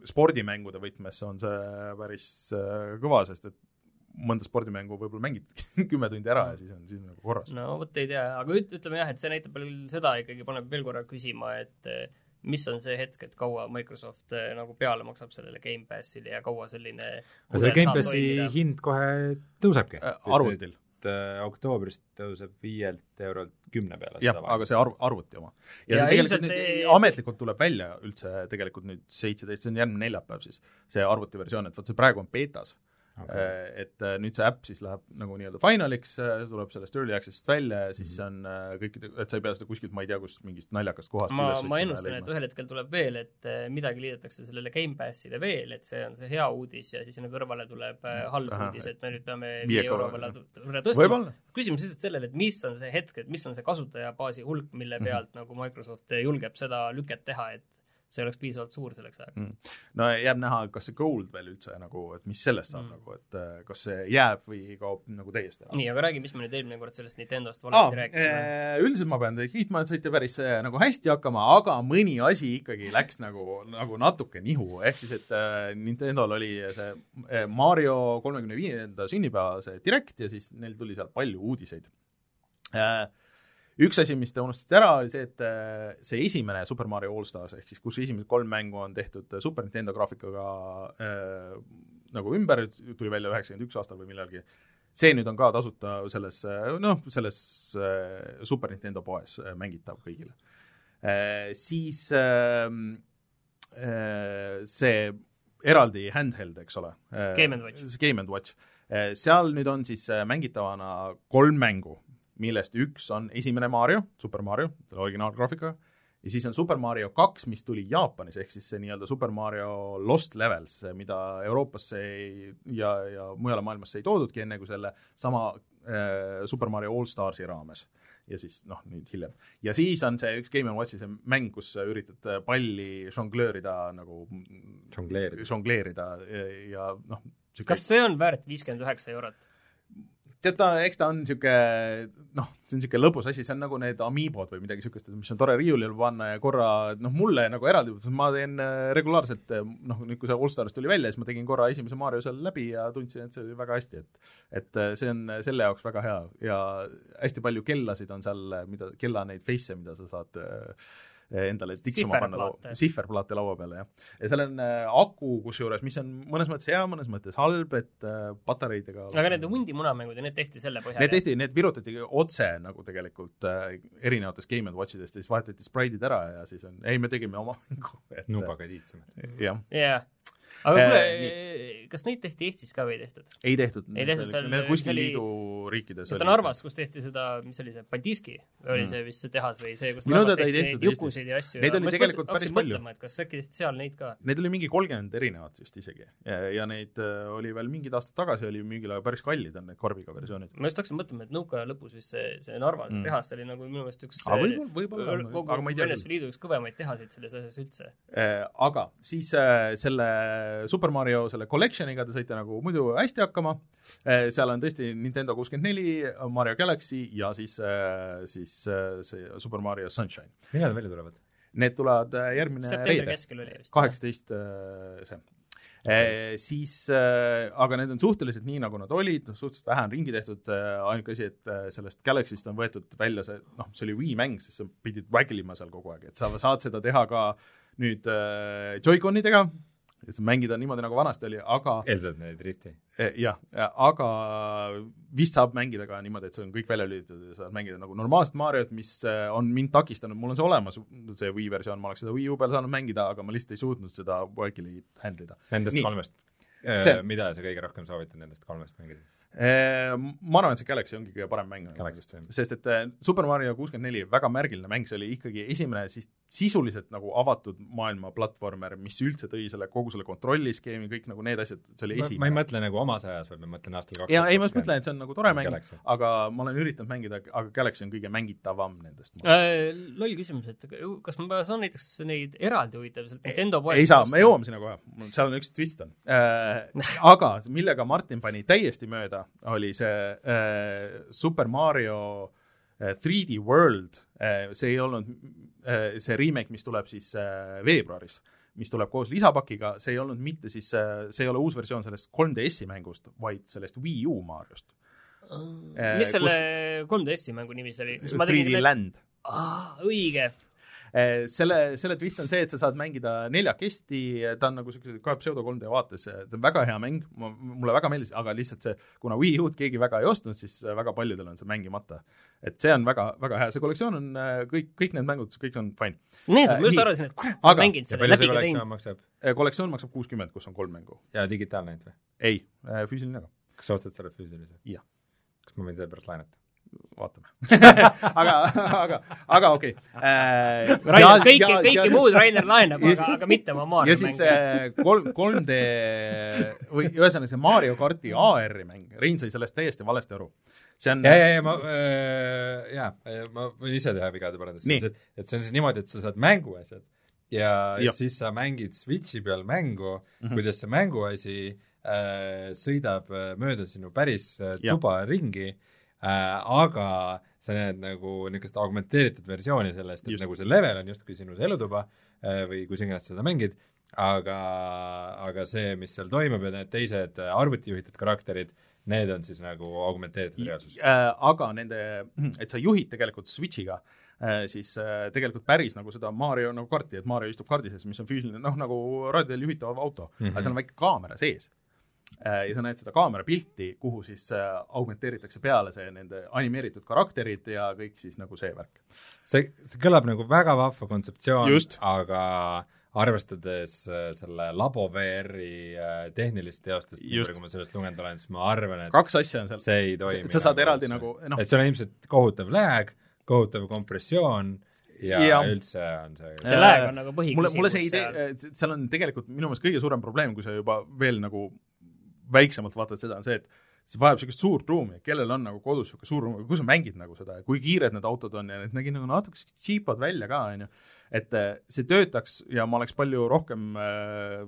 spordimängude võtmes on see päris äh, kõva, sest et mõnda spordimängu võib-olla mängid kümme tundi ära ja siis on, siis on nagu korras. no vot ei tea, aga üt-, ütleme jah, et see näitab veel seda ikkagi, paneb veel korra küsima, et mis on see hetk, et kaua Microsoft eh, nagu peale maksab sellele Gamepassile ja kaua selline aga selle Gamepassi hind kohe tõusebki Äh, arvutil, äh, oktoobrist tõuseb viielt eurolt kümne peale jah, aga see arv, arvuti oma. ja, Ja tegelikult nüüd see- ametlikult tuleb välja üldse tegelikult nüüd seitseteist, see on järgmine neljapäev siis, see arvutiversioon, et vot see praegu on beetas. Okay. et äh, nüüd see äpp siis läheb nagu nii-öelda finaliks, tuleb sellest early access'ist välja ja siis Mhm. on äh, kõikide, et sa ei pea seda kuskilt, ma ei tea, kust mingist naljakast kohast ma, ma ennustan, et ühel hetkel tuleb veel, et midagi liidetakse sellele Gamepassile veel, et see on see hea uudis ja siis sinna kõrvale tuleb halb Ahah, uudis, et me nüüd peame viie euro võrra tõstma. küsimus lihtsalt sellele, et mis on see hetk, et mis on see kasutajabaasi hulk, mille Mhm. pealt nagu Microsoft julgeb seda lüket teha, et see oleks piisavalt suur selleks ajaks Mm. no jääb näha, kas see gold veel üldse nagu, et mis sellest saab Mm. nagu, et äh, kas see jääb või kaob nagu täiesti ära. nii, aga räägi, mis me nüüd eelmine kord sellest Nintendost valesti rääkisime. äh, üldiselt ma pean teid kiitma, et saite päris äh, nagu hästi hakkama, aga mõni asi ikkagi läks nagu, nagu natuke nihu, ehk siis et äh, Nintendol oli see äh, Mario kolmekümne viienda sünnipäeva see direct ja siis neil tuli sealt palju uudiseid äh, üks asi, mis te unustasite ära, oli see, et äh, see esimene Super Mario All Stars ehk siis kus esimesed kolm mängu on tehtud äh, Super Nintendo graafikaga äh, nagu ümber, tuli välja üheksakümmend üks aastal või millalgi, see nüüd on ka tasuta selles äh, noh, selles Super Nintendo poes mängitav kõigile äh,. Siis äh, äh, see eraldi handheld, eks ole. Game and Watch. Game and Watch seal nüüd on siis mängitavana kolm mängu millest üks on esimene Mario, Super Mario, selle originaalgraafikaga, ja siis on Super Mario kaks, mis tuli Jaapanis, ehk siis see nii-öelda Super Mario Lost Levels, mida Euroopasse ei, ja, ja mujale maailmasse ei toodudki, enne kui selle sama äh, Super Mario All Starsi raames. ja siis noh, nüüd hiljem. ja siis on see üks Game Watchi see mäng, kus sa üritad palli žonglöörida nagu Žongleerida. žongleerida ja, ja noh, kas see on väärt viiskümmend üheksa eurot? Tead ta, eks ta on niisugune noh, see on niisugune lõbus asi, see on nagu need Amiibod või midagi niisugust, mis on tore riiulile panna ja korra noh, mulle nagu eraldi, ma teen äh, regulaarselt noh, nüüd kui see Allstars tuli välja, siis ma tegin korra esimese Mario seal läbi ja tundsin, et see oli väga hästi, et et äh, see on selle jaoks väga hea ja hästi palju kellasid on seal, mida, kella neid face'e, mida sa saad äh, endale tiksuma panna Sihverplaate. sihverplaate laua peale, jah. ja seal on äh, aku kusjuures, mis on mõnes mõttes hea, mõnes mõttes halb, et äh, patareidega aga need hundi munamängud ja need tehti selle põhjal? Need tehti, need virutati otse nagu tegelikult äh, erinevatest Game Watchidest ja siis vahetati spraidid ära ja siis on, ei, me tegime oma mängu, et nubaga tiitsamad. jah, jah. Aga Eh, kuule, kas neid tehti Eestis ka või ei tehtud? ei tehtud. Ei tehtud seal- Need kuskil oli- liidu riikides seda Narvas, kus tehti seda, mis oli see, Paldiski oli Mm. see vist see tehas või see, kus Minu Narvas tehti neid jukusid ja asju. Neid oli tegelikult päris palju. kas äkki tehti seal neid ka? Neid oli mingi kolmkümmend erinevat vist isegi ja, neid äh, oli veel mingid aastad tagasi oli müügil, aga päris kallid on need korviga versioonid. ma just hakkasin mõtlema, et nõukaaja lõpus vist see, see Narva Mm. tehas oli nagu minu meelest üks võib-olla, võib-olla, aga ma ei tea NSV. Liidu üks kõvemaid tehaseid selles asjas üldse. Äh, aga siis äh, selle Super Mario selle collection'iga te saite nagu muidu hästi hakkama äh,, seal on tõesti Nintendo kuuskümmend neli, Mario Galaxy ja siis äh,, siis äh, see Super Mario Sunshine. millal need välja tulevad? Need tulevad äh, järgmine septembri reede, keskel oli vist. kaheksateist äh, see Eh, siis äh, aga need on suhteliselt nii, nagu nad olid, noh suhteliselt vähe on ringi tehtud äh,, ainuke asi, et äh, sellest Galaxy'st on võetud välja see, noh, see oli Wii mäng, siis sa pidid waggle'ima seal kogu aeg, et sa saad seda teha ka nüüd äh, Joy-Conidega, sa mängida niimoodi, nagu vanasti oli, aga eeldad neid drifti? Eh, jah, aga vist saab mängida ka niimoodi, et see on kõik välja lülitatud ja saad mängida nagu normaalset Mariot, mis eh, on mind takistanud, mul on see olemas, see Wii versioon, ma oleks seda Wii U peal saanud mängida, aga ma lihtsalt ei suutnud seda Wake'i handle ida. Nendest Nii. Kolmest see... mida sa kõige rohkem soovitad nendest kolmest mängida? Eh, Ma arvan, et see Galaxy ongi kõige parem mäng. Või? sest et eh, Super Mario kuuskümmend neli, väga märgiline mäng, see oli ikkagi esimene siis sisuliselt nagu avatud maailma platvormer, mis üldse tõi selle, kogu selle kontrolliskeemi, kõik nagu need asjad, see oli ma, ma ei esimene. mõtle nagu omas ajas, vaid ma mõtlen aastal kaks ja ei, ma just mõtlen, et see on nagu tore mäng, aga ma olen üritanud mängida, aga Galaxy on kõige mängitavam nendest. Äh, loll küsimus, et kas ma saan näiteks neid eraldi huvitav sealt Nintendo poest ei saa, me jõuame sinna kohe, seal on üks twist on äh,. aga millega Martin pani täiesti mööda, oli see äh, Super Mario äh, 3D World äh,, see ei olnud äh, see remake, mis tuleb siis äh, veebruaris, mis tuleb koos lisapakiga, see ei olnud mitte siis äh,, see ei ole uus versioon sellest 3DS-i mängust, vaid sellest Wii U Mariost. mis selle 3DS-i mängu nimi see oli? 3D Land. õige. Eh, selle, selle twist on see, et sa saad mängida neljakesti, ta on nagu niisuguse ka pseudo 3D vaates, ta on väga hea mäng, mulle väga meeldis, aga lihtsalt see, kuna Wii U-d keegi väga ei ostnud, siis väga paljudel on see mängimata. et see on väga, väga hea, see kollektsioon on kõik, kõik need mängud, kõik on fine. Äh, ma just nii. arvasin, et kurat, ma Aga- mängin palju läbi ka teinud. Eh, kollektsioon maksab kuuskümmend, kus on kolm mängu. ja digitaalne ainult või? ei, füüsiline ka, kas sa ostad selle füüsilise? Jah. kas ma võin selle pärast laenata? Vaatame aga, aga, aga okei okay.. Rainer, kõike, kõike muud Rainer laenab, ja aga aga mitte oma Mario ja siis mänge. äh, kolm, 3D või ühesõnaga see Mario karti AR-i mäng, Rein sai sellest täiesti valesti aru. see on ja, ja, ja ma äh,, jaa, ma võin ise teha vigade parandust et, et see on siis niimoodi, et sa saad mänguasjad ja, ja Jah. siis sa mängid Switchi peal mängu mm. -hmm. kuidas see mänguasi äh, sõidab äh, mööda sinu päris äh, tuba ringi äh,, aga sa näed nagu niisugust augmenteeritud versiooni sellest, et Just. nagu see level on justkui sinu elutuba äh, või kus iganes seda mängid, aga, aga see, mis seal toimub ja need teised äh, arvutijuhitud karakterid, need on siis nagu augmenteeritud reaalsus. äh, aga nende, et sa juhid tegelikult Switchiga äh, siis äh, tegelikult päris nagu seda Mario nagu karti, et Mario istub kardi sees, mis on füüsiline, noh nagu raadiol juhitav auto mm, -hmm. aga seal on väike kaamera sees. Ja sa näed seda kaamera pilti, kuhu siis äh, augmenteeritakse peale see nende animeeritud karakterid ja kõik siis nagu see värk. see, see kõlab nagu väga vahva kontseptsioon aga arvestades äh, selle labo VR-i äh, tehnilist teostust, nii palju kui ma sellest lugenud olen, siis ma arvan, et kaks asja on seal. see ei toimi. sa saad eraldi nagu, noh- et seal on ilmselt kohutav lag, kohutav kompressioon ja, Ja. üldse on see see lag on nagu põhiküsimus mulle, mulle see idee, seal on tegelikult minu meelest kõige suurem probleem, kui sa juba veel nagu väiksemalt vaatad seda, on see, et see vajab niisugust suurt ruumi, kellel on nagu kodus niisugune suur ruum, kus sa mängid nagu seda ja kui kiired need autod on ja need nägid nagu natuke cheap'ad välja ka, on ju. Et äh, see töötaks ja ma oleks palju rohkem äh,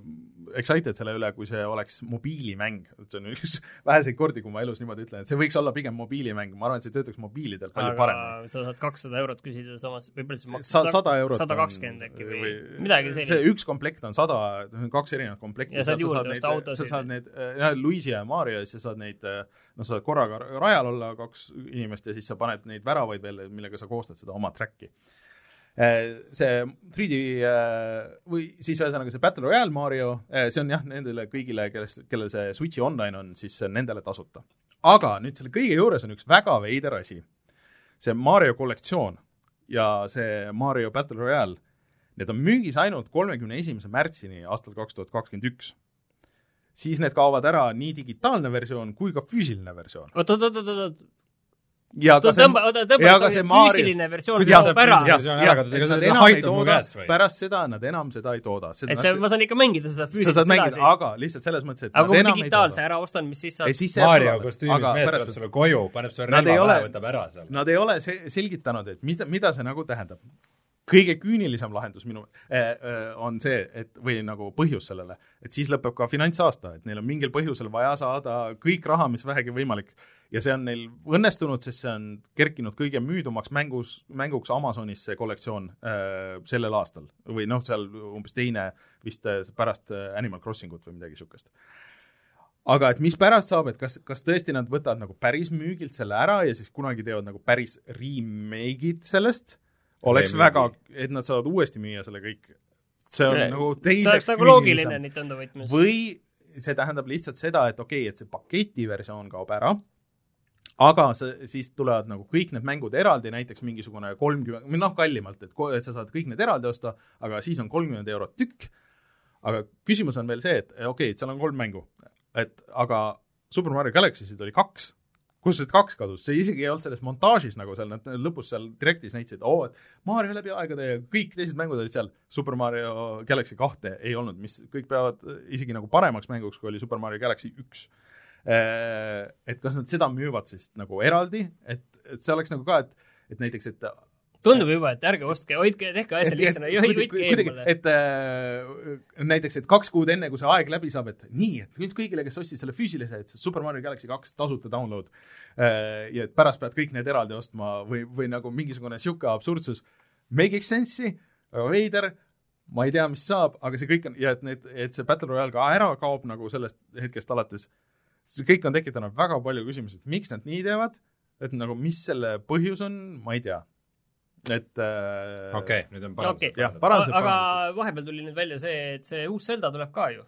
excited selle üle, kui see oleks mobiilimäng, et see on üks väheseid kordi, kui ma elus niimoodi ütlen, et see võiks olla pigem mobiilimäng, ma arvan, et see töötaks mobiilidel palju aga paremini. sa saad kakssada eurot küsida samas, või palju see Sa- sada eurot sada kakskümmend äkki või midagi see sellist. üks komplekt on sada, kaks erinevat komplekti. Ja saad juurde osta autosid. sa saad neid, jah, Luisi ja Mario ja siis sa saad neid, noh, sa saad korraga rajal olla kaks inimest ja siis sa paned neid väravaid veel, millega sa koostad seda oma track'i. See 3D või siis ühesõnaga see Battle Royale Mario, see on jah, nendele kõigile, kellest, kellel see Switchi online on, siis see on nendele tasuta. aga nüüd selle kõige juures on üks väga veider asi see Mario kollektsioon ja see Mario Battle Royale, need on müügis ainult kolmekümne esimese märtsini aastal kaks tuhat kakskümmend üks. siis need kaovad ära nii digitaalne versioon kui ka füüsiline versioon. oot, oot, oot, oot, oot, ja ka see tõmba, oota, ja ka tõmba see, Mario- füüsiline versioon kaob ära. pärast seda nad enam seda ei tooda. et see, ma saan ikka mängida seda sa füüsiliselt saad mängida, edasi. aga lihtsalt selles mõttes, et aga kui ma digitaalse ära ostan, mis siis saab? Mario kostüümis mees tuleb sulle koju, paneb sulle Nad ei relva ole- pähe, võtab ära seal. Nad ei ole se-, selgitanud, et mida, mida see nagu tähendab. Kõige küünilisem lahendus minu äh, äh, on see, et või nagu põhjus sellele, et siis lõpeb ka finantsaasta, et neil on mingil põhjusel vaja saada kõik raha, mis vähegi võimalik. ja see on neil õnnestunud, sest see on kerkinud kõige müüdumaks mängus, mänguks Amazonis see kollektsioon äh, sellel aastal. Või noh, seal umbes teine vist äh, pärast Animal Crossingut või midagi niisugust aga et mis pärast saab, et kas, kas tõesti nad võtavad nagu päris müügilt selle ära ja siis kunagi teevad nagu päris remake'id sellest, oleks väga, et nad saavad uuesti müüa selle kõik, see on Re- nagu see teiseks oleks nagu loogiline Nintendo võtmes. või see tähendab lihtsalt seda, et okei okay,, et see paketiversioon kaob ära, aga see, siis tulevad nagu kõik need mängud eraldi, näiteks mingisugune kolmkümmend, või noh, kallimalt, et, ko- et sa saad kõik need eraldi osta, aga siis on kolmkümmend eurot tükk, aga küsimus on veel see, et okei okay,, et seal on kolm mängu, et aga Super Mario Galaxy'sid oli kaks, kus need kaks kadus, see isegi ei olnud selles montaažis nagu seal, nad lõpus seal Directis näitasid, oo, et Mario läbi aegade ja kõik teised mängud olid seal, Super Mario Galaxy kahte ei olnud, mis kõik peavad isegi nagu paremaks mänguks, kui oli Super Mario Galaxy üks. Et kas nad seda müüvad siis nagu eraldi, et, et see oleks nagu ka, et, et näiteks, et tundub juba, et ärge ostke, hoidke, tehke asja lihtsana, hoidke eemale. et äh, näiteks, et kaks kuud enne, kui see aeg läbi saab, et nii, et nüüd kõigile, kes ostsid selle füüsilise, et Super Mario Galaxy kaks tasuta download äh, ja et pärast pead kõik need eraldi ostma või, või nagu mingisugune niisugune absurdsus, make'iks sense'i, väga veider, ma ei tea, mis saab, aga see kõik on, ja et need, et see Battle Royale ka ära kaob nagu sellest hetkest alates, see kõik on tekitanud väga palju küsimusi, et miks nad nii teevad, et nagu mis selle põhjus on, ma ei tea. Et äh, okei, nüüd on okei parandused jah, okay.. parandused, aga parandused. vahepeal tuli nüüd välja see, et see uus Zelda tuleb ka ju.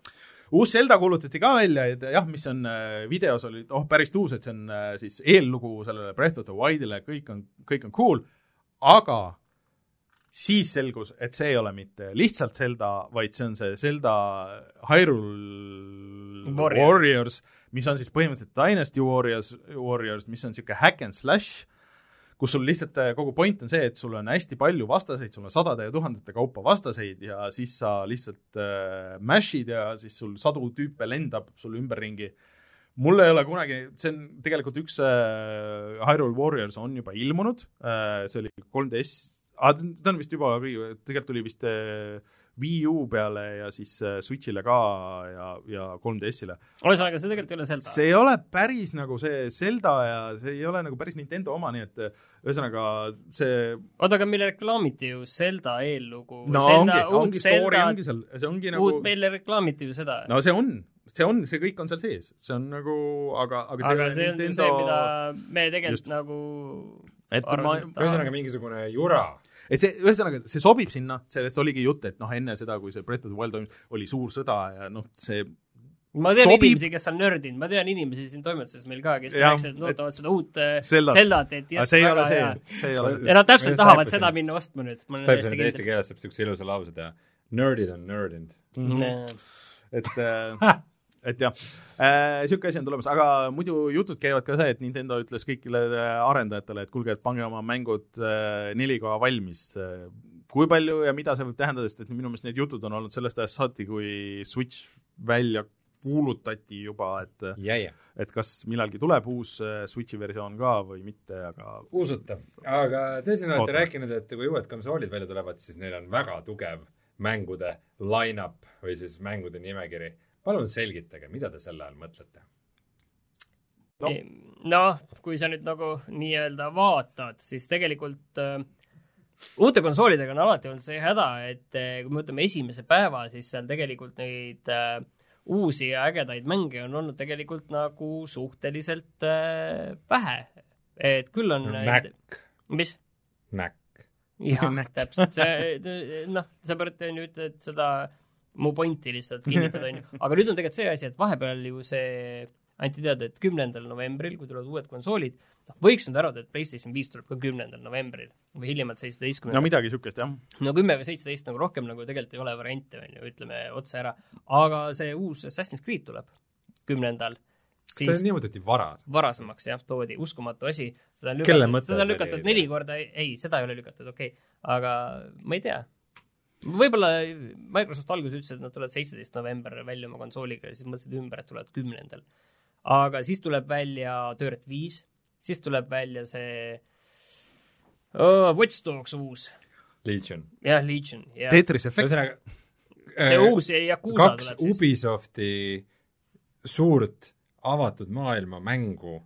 uus Zelda kuulutati ka välja, et jah, mis on äh, videos oli oh päris uus, et see on äh, siis eellugu sellele Breath of the Wildile, kõik on, kõik on cool, aga siis selgus, et see ei ole mitte lihtsalt Zelda, vaid see on see Zelda Hyrule Warrior. Warriors, mis on siis põhimõtteliselt Dynasty Warriors, Warriors, mis on niisugune hack and slash, kus sul lihtsalt äh, kogu point on see, et sul on hästi palju vastaseid, sul on sadade ja tuhandete kaupa vastaseid ja siis sa lihtsalt äh, mash'id ja siis sul sadu tüüpe lendab sul ümberringi. mul ei ole kunagi, see on tegelikult üks äh, Hyrule Warriors on juba ilmunud äh,, see oli 3DS ah,, ta on vist juba tegelikult tuli vist äh, Wii U peale ja siis äh, Switch'ile ka ja, ja 3DS-ile. ühesõnaga, see tegelikult ei ole Zelda. see ei ole päris nagu see Zelda ja see ei ole nagu päris Nintendo oma, nii et äh, ühesõnaga see oota, aga meile reklaamiti ju Zelda eellugu. no ongi, ongi story ongi seal, see ongi nagu uut, meile reklaamiti ju seda. no see on, see on, see kõik on seal sees, see on nagu, aga, aga aga see on ju see, mida me tegelikult Just. Nagu et ma arvasin,, et ühesõnaga mingisugune jura. Et see, ühesõnaga, see sobib sinna, sellest oligi jutt, et noh, enne seda, kui see Breath of the Wild toimus, oli suur sõda ja noh, see ma tean sobib- inimesi, kes on nördinud, ma tean inimesi siin toimetuses meil ka, kes Jah, rääkisid, et ootavad seda uut äh, Zeldat. Et ole väga see hea., see ei ole ja nad täpselt tahavad seda minna ostma nüüd, eesti keeles saab niisuguse ilusa lause teha. Nerdid on nerdinud. et äh, et jah, niisugune asi on tulemas, aga muidu jutud käivad ka see, et Nintendo ütles kõigile äh, arendajatele, et kuulge, et pange oma mängud äh, 4K valmis. kui palju ja mida see võib tähendada, sest et minu meelest need jutud on olnud sellest ajast saati, kui Switch välja kuulutati juba, et ja, ja. et kas millalgi tuleb uus äh, Switchi versioon ka või mitte, aga usutav. aga tõesti, te olete rääkinud, et kui uued konsoolid välja tulevad, siis neil on väga tugev mängude line-up või siis mängude nimekiri. Palun selgitage, mida te selle all mõtlete? No. noh, kui sa nüüd nagu nii-öelda vaatad, siis tegelikult äh, uute konsoolidega on alati olnud see häda, et äh, kui me võtame esimese päeva, siis seal tegelikult neid äh, uusi ja ägedaid mänge on olnud tegelikult nagu suhteliselt äh, vähe. et küll on Mac, mis? Mac. jah, täpselt, see, noh, sa pead ütled seda mu pointi lihtsalt kinnitada, onju. aga nüüd on tegelikult see asi, et vahepeal ju see anti teada, et kümnendal novembril, kui tulevad uued konsoolid, noh, võiks nüüd arvata, et PlayStation viis tuleb ka kümnendal novembril või hiljemalt no seitsmeteistkümnendal. midagi niisugust jah. no kümme või seitseteist nagu rohkem nagu tegelikult ei ole variante, onju, ütleme otse ära. aga see uus Assassin's Creed tuleb kümnendal, see siis nimetati varas. varasemaks jah, toodi, uskumatu asi. seda on lükatud, seda on lükatud neli korda, ei, seda ei ole lükatud, okei okay.. aga ma ei tea. Võib-olla Microsoft alguses ütles, et nad tulevad seitseteist november välja oma konsooliga ja siis mõtlesid ümber, et tulevad kümnendal. aga siis tuleb välja Dirt viis, siis tuleb välja see oh, Watch Dogs uus, Legion. jah, Legion ja Tetris Effect, ühesõnaga, see uus Yakuusa kaks tuleb siis. Ubisofti suurt avatud maailma mängu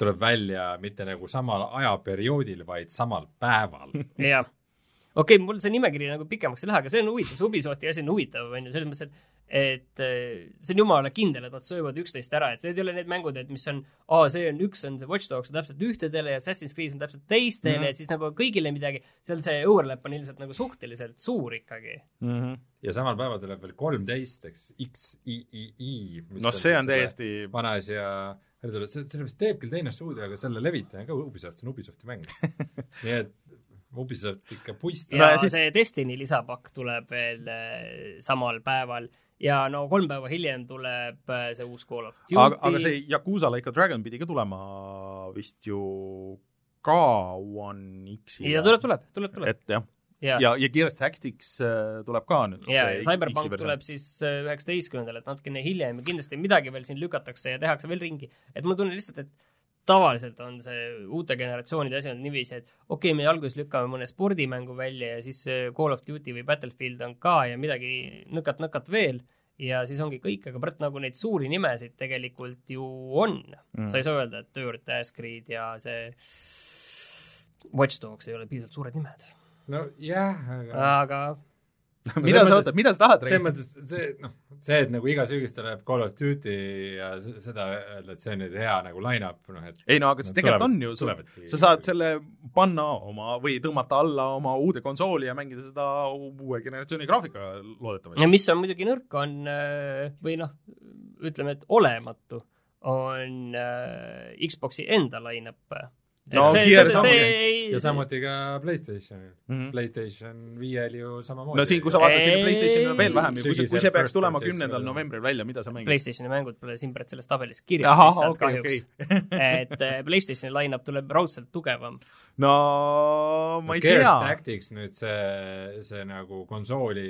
tuleb välja mitte nagu samal ajaperioodil, vaid samal päeval. jah. Okei okay,, mul see nimekiri nagu pikemaks ei lähe, aga see on huvitav, see Ubisofti asi on huvitav, on ju, selles mõttes, et et äh, see on jumala kindel, et nad söövad üksteist ära, et need ei ole need mängud, et mis on, aa, see on üks on see Watch Dogs on täpselt ühtedele ja Assassin's Creed on täpselt teistele mm. -hmm. et siis nagu kõigile midagi, seal see overlap on ilmselt nagu suhteliselt suur ikkagi. ja samal päeval tuleb veel kolmteist, ehk siis XIII. noh, see on täiesti vana asi ja see, selle vist teeb küll teine stuudio, aga selle levitaja on ka Ubisoft, see on Ubisofti mäng. nii et Ubisoft ikka puistab ja No siis- see Destiny lisapakk tuleb veel äh, samal päeval ja no kolm päeva hiljem tuleb äh, see uus Call of Duty. aga, aga see Yakuusa Like a Dragon pidi ka tulema vist ju ka One X-i ja tuleb, tuleb, tuleb, tuleb. et jah, ja, ja, ja Gears Tactics äh, tuleb ka nüüd. ja, ja Cyberpunk tuleb siis üheksateistkümnendal, et natukene hiljem ja kindlasti midagi veel siin lükatakse ja tehakse veel ringi. et mul tunne lihtsalt, et tavaliselt on see uute generatsioonide asi on niiviisi, et okei okay,, me alguses lükkame mõne spordimängu välja ja siis see Call of Duty või Battlefield on ka ja midagi nõkat-nõkat veel ja siis ongi kõik, aga praegu nagu neid suuri nimesid tegelikult ju on mm.. sa ei saa öelda, et Dirt, Ascreed ja see Watch Dogs ei ole piisavalt suured nimed. nojah, aga aga mida sa ootad, mida sa tahad selles mõttes see noh, see, et nagu iga sügis tuleb Call of Duty ja seda öelda, et see on nüüd hea nagu line-up, noh et ei no aga see Nad tegelikult on ju, tulevadki- sa saad selle panna oma või tõmmata alla oma uude konsooli ja mängida seda uue generatsiooni graafikaga loodetavasti. ja mis on muidugi nõrk, on äh, või noh, ütleme, et olematu, on äh, Xbox'i enda line-up. No see, Gear see, samuti. see ei ja samuti ka PlayStationil. Mhm. PlayStation viiel ju samamoodi. no siin, kui sa vaatad sinna Ei. PlayStationile veel vähem ja kui see, kui see peaks tulema kümnendal novembril välja, mida sa mängid? PlayStationi mängud pole Simbret selles tabelis kirjas lihtsalt okei, kahjuks okei. et äh, PlayStationi line-up tuleb raudselt tugevam. no ma ei Gears tea. Tactics nüüd see, see nagu konsooli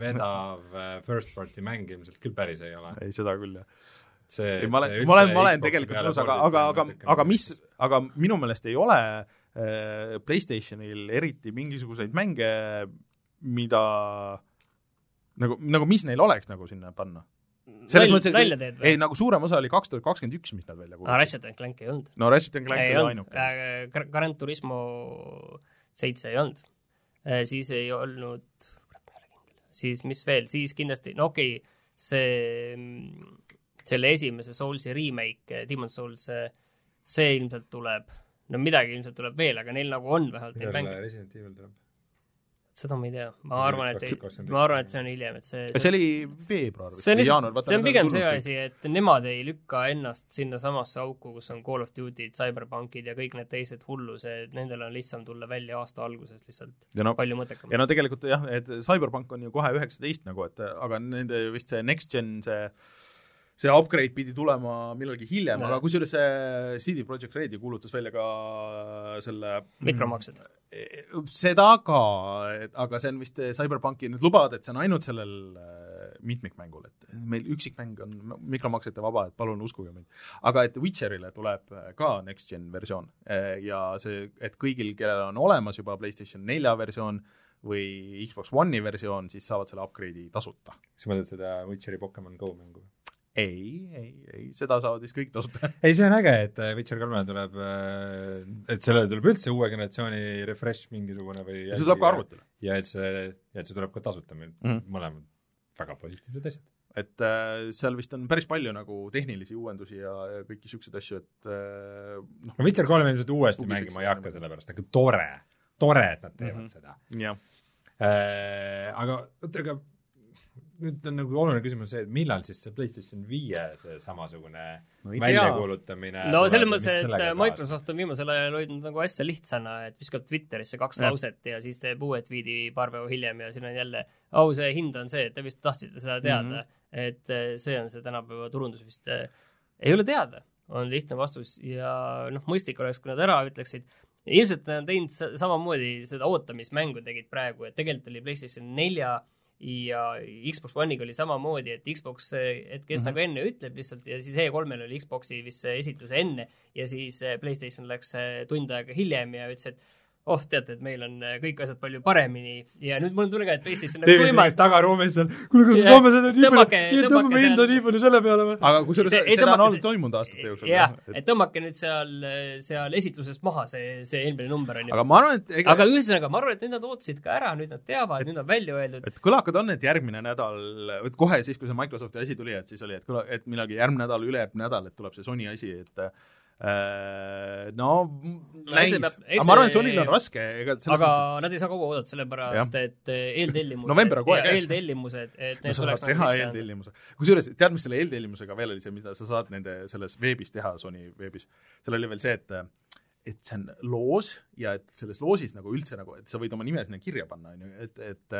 vedav äh, first party mäng ilmselt küll päris ei ole. ei, seda küll, jah. see, ei, ma olen, ma olen, ma olen tegelikult nõus, aga, aga, aga, aga mis, aga minu meelest ei ole äh, PlayStationil eriti mingisuguseid mänge, mida nagu, nagu mis neil oleks nagu sinna panna? selles mõttes, et teed ei, nagu suurem osa oli kaks tuhat kakskümmend üks, mis nad välja aa, kuulutasid. Ratchet and Clank ei olnud. no Ratchet and Clank ei oli olnud ainuke. äh,, Gran Turismo seitse ei olnud. siis ei olnud, ei siis mis veel, siis kindlasti, no okei okay,, see, selle esimese Soulsi remake, Demon Souls, see ilmselt tuleb, no midagi ilmselt tuleb veel, aga neil nagu on vähemalt neid mänge, Resident Evil tuleb? seda ma ei tea, ma on arvan, vist et ei 2021., ma arvan, et see on hiljem, et see see oli veebruar see on või jaanuar,, see on pigem see. asi, et nemad ei lükka ennast sinnasamasse auku, kus on Call of Duty'd, Cyberpunkid ja kõik need teised hullused, nendel on lihtsam tulla välja aasta alguses lihtsalt ja no palju mõttekam ja. no tegelikult jah, et Cyberpunk on ju kohe üheksateist nagu, et aga nende vist see next gen see see upgrade pidi tulema millalgi hiljem, Jah. aga kusjuures see CD Projekt Red ju kuulutas välja ka selle mikromaksed. seda ka, aga see on vist Cyberpunki nüüd lubavad, et see on ainult sellel äh, mitmikmängul, et meil üksikmäng on mikromaksete vaba, et palun uskuge mind. aga et Witcherile tuleb äh, ka next gen versioon äh, ja see, et kõigil, kellel on olemas juba PlayStation nelja versioon või Xbox One'i versioon, siis saavad selle upgrade'i tasuta. sa mõtled seda Witcheri Pokemon Go mängu? ei, ei, ei, seda saavad siis kõik tasuta. ei, see on äge, et äh, Witcher kolmele tuleb, et sellele tuleb üldse uue generatsiooni refresh mingisugune või see tuleb ka. arvutile. ja et see, ja et see tuleb ka tasuta meil mm. -hmm., mõlemad väga positiivsed asjad. et äh, seal vist on päris palju nagu tehnilisi uuendusi ja, ja kõiki niisuguseid asju, et äh, noh, no Witcher kolme ilmselt uuesti mängima ei hakka, sellepärast, aga tore, tore, et nad teevad mm. -hmm. seda jah. äh,. Aga oota, aga nüüd on nagu oluline küsimus see, et millal siis see PlayStation viie see samasugune No väljakuulutamine no selles mõttes, et Microsoft on viimasel ajal hoidnud nagu asja lihtsana, et viskab Twitterisse kaks Jah. lauset ja siis teeb uue tweet'i paar päeva hiljem ja siin on jälle au, see hind on see, et te vist tahtsite seda teada mm. -hmm. et eh, see on see tänapäeva turundus vist eh, ei ole teada, on lihtne vastus ja noh, mõistlik oleks, kui nad ära ütleksid, ilmselt nad on teinud sa- samamoodi seda ootamismängu tegid praegu, et tegelikult oli PlayStation nelja ja Xbox One'iga oli samamoodi, et Xbox, et kes mm -hmm. nagu enne ütleb lihtsalt ja siis E3-l oli Xbox'i vist see esitlus enne ja siis eh, PlayStation läks eh, tund aega hiljem ja ütles, et oh, teate, et meil on eh, kõik asjad palju paremini ja nüüd mul on tunne ka, et PlayStation nagu David tuimalt käis tagaruumis seal, kuule, Jah, saame seda nii palju, tõmbame hinda nii palju selle peale või? aga kusjuures seda on olnud toimunud aastate jooksul. jah, et tõmmake nüüd seal, seal esitlusest maha see, see eelmine number on ju. aga ma arvan, et ega aga ühesõnaga, ma arvan, et nüüd nad ootasid ka ära, nüüd nad teavad, nüüd on välja öeldud, et kõlakad on, et järgmine nädal, et kohe siis, kui see Microsofti asi tuli, et siis oli, et kõla-, et millalgi järgmine nädal, ülejärgmine nädal, et tuleb see Sony asi, et äh, no näis, aga ma arvan, et Sonyl on raske, ega aga mõttes- nad ei saa kaua oodata, sellepärast et eh, eeltellimused November on kohe ja käes. eeltellimused, et no need sa tuleks saad teha eeltellimuse. kusjuures tead, mis selle eeltellimusega veel oli see, mida sa saad nende selles veebis teha, Sony veebis, seal oli veel see, et et see on loos ja et selles loosis nagu üldse nagu, et sa võid oma nime sinna kirja panna, on ju, et, et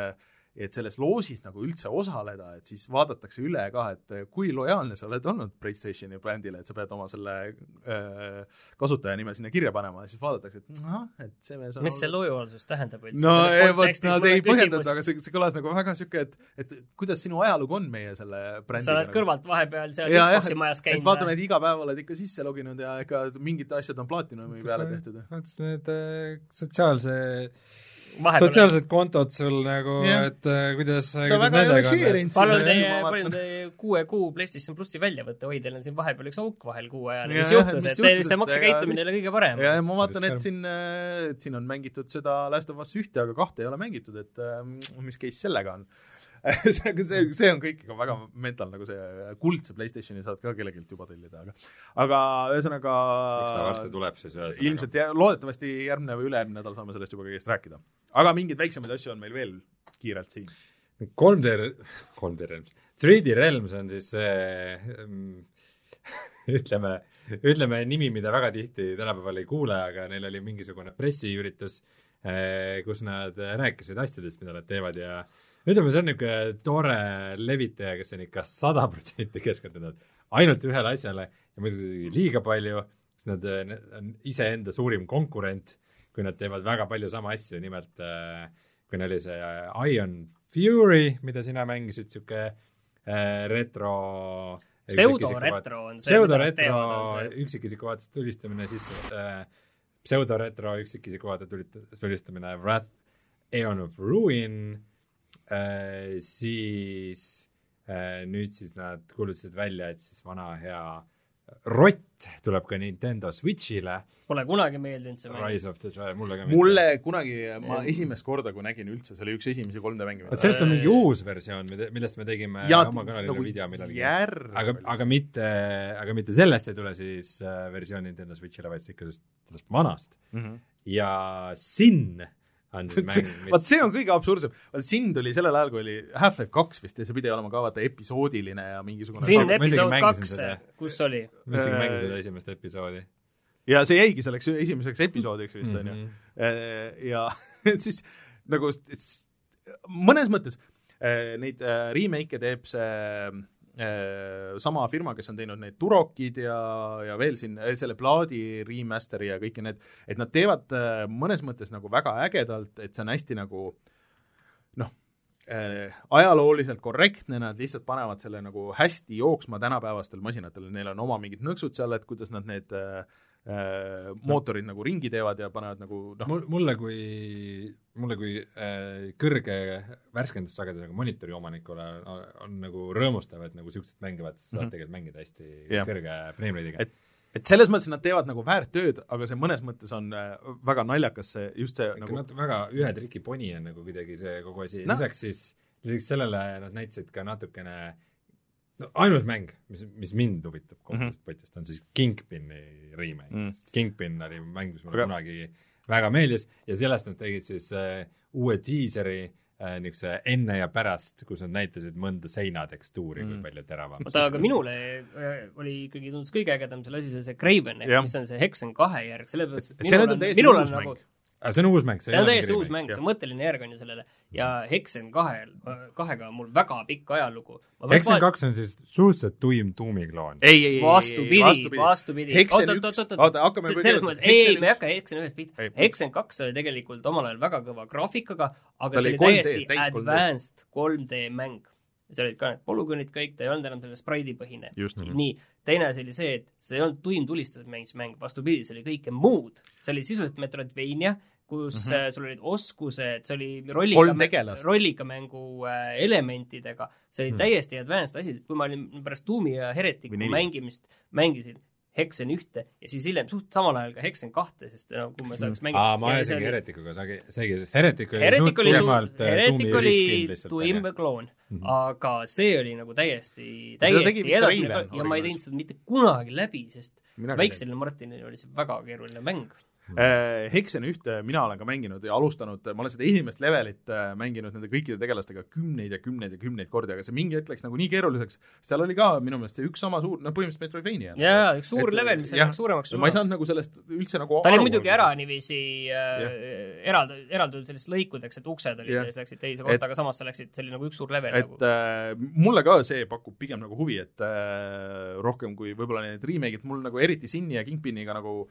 et selles loosis nagu üldse osaleda, et siis vaadatakse üle ka, et kui lojaalne sa oled olnud PlayStationi brändile, et sa pead oma selle äh, kasutajanime sinna kirja panema ja siis vaadatakse, et ahah, et see mees on mis see lojaalsus tähendab üldse? no ei, vot nad ei põhjendanud, aga see, see kõlas nagu väga niisugune, et et kuidas sinu ajalugu on meie selle brändiga sa oled kõrvalt vahepeal seal Xbox'i majas et käinud vaatame, et iga päev oled ikka sisse loginud ja ikka mingid asjad on Platinumi peale tehtud. vaatasin need äh, sotsiaalse vahepeal sotsiaalsed kontod sul nagu et äh, kuidas, on kuidas väga et palun teie, palun teie kuue kuu PlayStation plussi välja võtta, oi, teil on siin vahepeal üks auk vahel kuu ajal, mis juhtus, et teil see maksekäitumine ei ole kõige parem. ja ma vaatan, et siin, et siin on mängitud seda Last of Us ühte, aga kahte ei ole mängitud, et äh, mis case sellega on see, see, see on kõik ikka väga mental, nagu see kuldse Playstationi saad ka kellelgi juba tellida, aga aga ühesõnaga eks ta varsti tuleb siis ühesõnaga. ilmselt ja loodetavasti järgmine või ülejärgmine nädal saame sellest juba kõigest rääkida. aga mingeid väiksemaid asju on meil veel kiirelt siin. 3D, 3D Realms, 3D Realms on siis see mm, ütleme, ütleme nimi, mida väga tihti tänapäeval ei kuule, aga neil oli mingisugune pressiüritus, kus nad rääkisid asjadest, mida nad teevad ja ütleme, see on niisugune tore levitaja, kes on ikka sada protsenti keskendunud ainult ühele asjale ja muidugi liiga palju, sest nad on iseenda suurim konkurent, kui nad teevad väga palju sama asju, nimelt äh, kui neil oli see Ion Fury, mida sina mängisid, niisugune retro pseudoretro on see, pseudoretro see. üksikisiku vaates tulistamine, siis äh, pseudoretro üksikisiku vaate tulit-, tulistamine Wrath, Aeon of Ruin äh,, siis äh, nüüd siis nad kuulutasid välja, et siis vana hea rott tuleb ka Nintendo Switch'ile, Pole kunagi meeldinud see mäng. Rise of the Giant, mulle ka mulle kunagi, ma esimest korda, kui nägin üldse, see oli üks esimesi 3D mänge. vot sellest on mingi uus versioon, millest me tegime ja oma kanalile nagu video millalgi. aga, aga mitte, aga mitte sellest ei tule siis äh, versioon Nintendo Switch'ile, vaid ikka sellest, sellest vanast. mm. -hmm. ja Sin on siis mäng, mis see on kõige absurdsem, vaat Sin tuli sellel ajal, kui oli Half-Life kaks vist ja see pidi olema ka vaata episoodiline ja mingisugune siin Ma isegi episood kaks kus oli? ma isegi äh, mängisin seda esimest episoodi. ja see jäigi selleks esimeseks episoodiks vist Mhm. mm. ja et siis nagu mõnes mõttes eh, neid remake'e teeb see sama firma, kes on teinud neid Turokid ja, ja veel siin eh, selle plaadi remaster'i ja kõiki need, et nad teevad eh, mõnes mõttes nagu väga ägedalt, et see on hästi nagu noh ajalooliselt korrektne, nad lihtsalt panevad selle nagu hästi jooksma tänapäevastel masinatel, neil on oma mingid nõksud seal, et kuidas nad need äh, äh, mootorid nagu ringi teevad ja panevad nagu noh, mul, mulle kui, mulle kui äh, kõrge värskendussagedusega monitori omanikule on, on nagu rõõmustav, et nagu niisugused mängivad, sa saad Mhm. tegelikult mängida hästi Jah. kõrge frameratiga Et- et selles mõttes nad teevad nagu väärt tööd, aga see mõnes mõttes on äh, väga naljakas see, just see nagu nagu nad väga ühe triki poni on nagu kuidagi see kogu asi No. no., lisaks siis, lisaks sellele nad näitasid ka natukene no ainus mäng, mis, mis mind huvitab kogu Mhm. sellest potist, on siis Kingpini remake Mm. mm., sest Kingpin oli mäng, mis mulle Aga- kunagi väga meeldis ja sellest nad tegid siis äh, uue diiseri äh, niisuguse enne ja pärast, kus nad näitasid mõnda seinatekstuuri mm., Mm. kui palju teravam oota, aga minule äh, oli ikkagi tundus kõige ägedam selle asi, see, Craven ehk mis on see Hexen kahe järg, sellepärast et minul on minul on mäng. Aga see on uus mäng, see on ei ole täiesti uus mäng, see on mõtteline järg on ju sellele ja Hexen kahe, kahega on mul väga pikk ajalugu. Hexen kaks on siis suhteliselt tuim tuumikloon. ei, ei, ei, vastupidi, vastupidi. Hexen oot, oot, oot, oot, oota, hakkame Se- selles mõttes, ei, ei, me ei hakka Hexen ühest pihta. Hexen kaks oli tegelikult omal ajal väga kõva graafikaga, aga see oli 3D, täiesti täis 3D. advanced 3D mäng. Seal olid ka need polügoonid kõik, ta ei olnud enam selle spraidipõhine. Mhm. nii, teine asi oli see, et see ei olnud tuim tulistusmäng, vastupidi, see oli kõike muud. see oli sisuliselt Metroidvania, kus mm. -hmm. sul olid oskused, see oli tegelast. rollikamängu äh, elementidega, see oli mm. täiesti advanced asi, kui ma olin pärast Doomi ja neli. mängimist, mängisin Hexen ühte ja siis hiljem suht samal ajal ka Hexen kahte, sest no kui ma saaks mängida. Aa, ma ajasingi Heretikuga sagi, segi, sest Heretik oli suht tuimalt äh, Heretik oli tuim kloon, Mhm. aga see oli nagu täiesti, täiesti edasine ja ma ei teinud seda mitte kunagi läbi, sest väiksele Martinile oli see väga keeruline mäng. Äh, Hexen ühte mina olen ka mänginud ja alustanud, ma olen seda esimest levelit äh, mänginud nende kõikide tegelastega kümneid ja kümneid ja kümneid kordi, aga see mingi hetk läks nagu nii keeruliseks, seal oli ka minu meelest see üks sama suur, no põhimõtteliselt Metroidvania. jaa, üks suur Et, level, mis läks suuremaks ma ei saanud nagu sellest üldse nagu ta oli muidugi alguses. ära niiviisi äh, eraldatud, eraldatud sellist lõikudeks, et uksed olid ja siis läksid teise kohta, aga samas sa läksid, see oli nagu üks suur level et nagu. äh, mulle ka see pakub pigem nagu huvi, et äh, rohkem kui võib-olla need remake'id, mul nagu eriti Sinni ja Kingpiniga nagu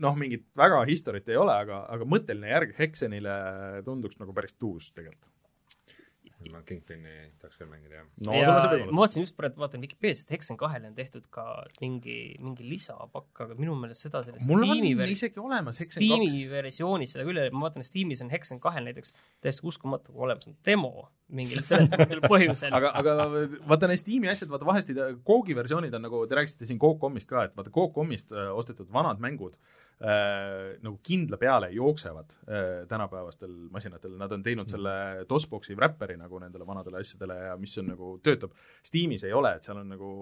noh, mingit väga historit ei ole, aga, aga mõtteline järg Hexenile tunduks nagu päris tuus tegelikult. Ma Kingpini tahaks küll mängida, jah. no ja sul on see ma võimalus. vaatasin just praegu, vaatan Vikipeediast, Hexen kahele on tehtud ka mingi, mingi lisapakk, aga minu meelest seda selles mul Steam'i on isegi olemas Hexen Steam'i kaks. versioonis seda küll, ma vaatan Steamis on Hexen kahel näiteks täiesti uskumatu, kui olemas on demo mingil seletamatul põhjusel. aga, aga vaata need Steam'i asjad, vaata vahest ei tea, Coogi versioonid on nagu, te rääkisite siin Coop.com'ist ka, et vaata Coop.com'ist äh, ostetud vanad mängud nagu kindla peale jooksevad äh, tänapäevastel masinatel, nad on teinud selle DOS-box'i wrapperi nagu nendele vanadele asjadele ja mis on nagu, töötab. Steamis ei ole, et seal on nagu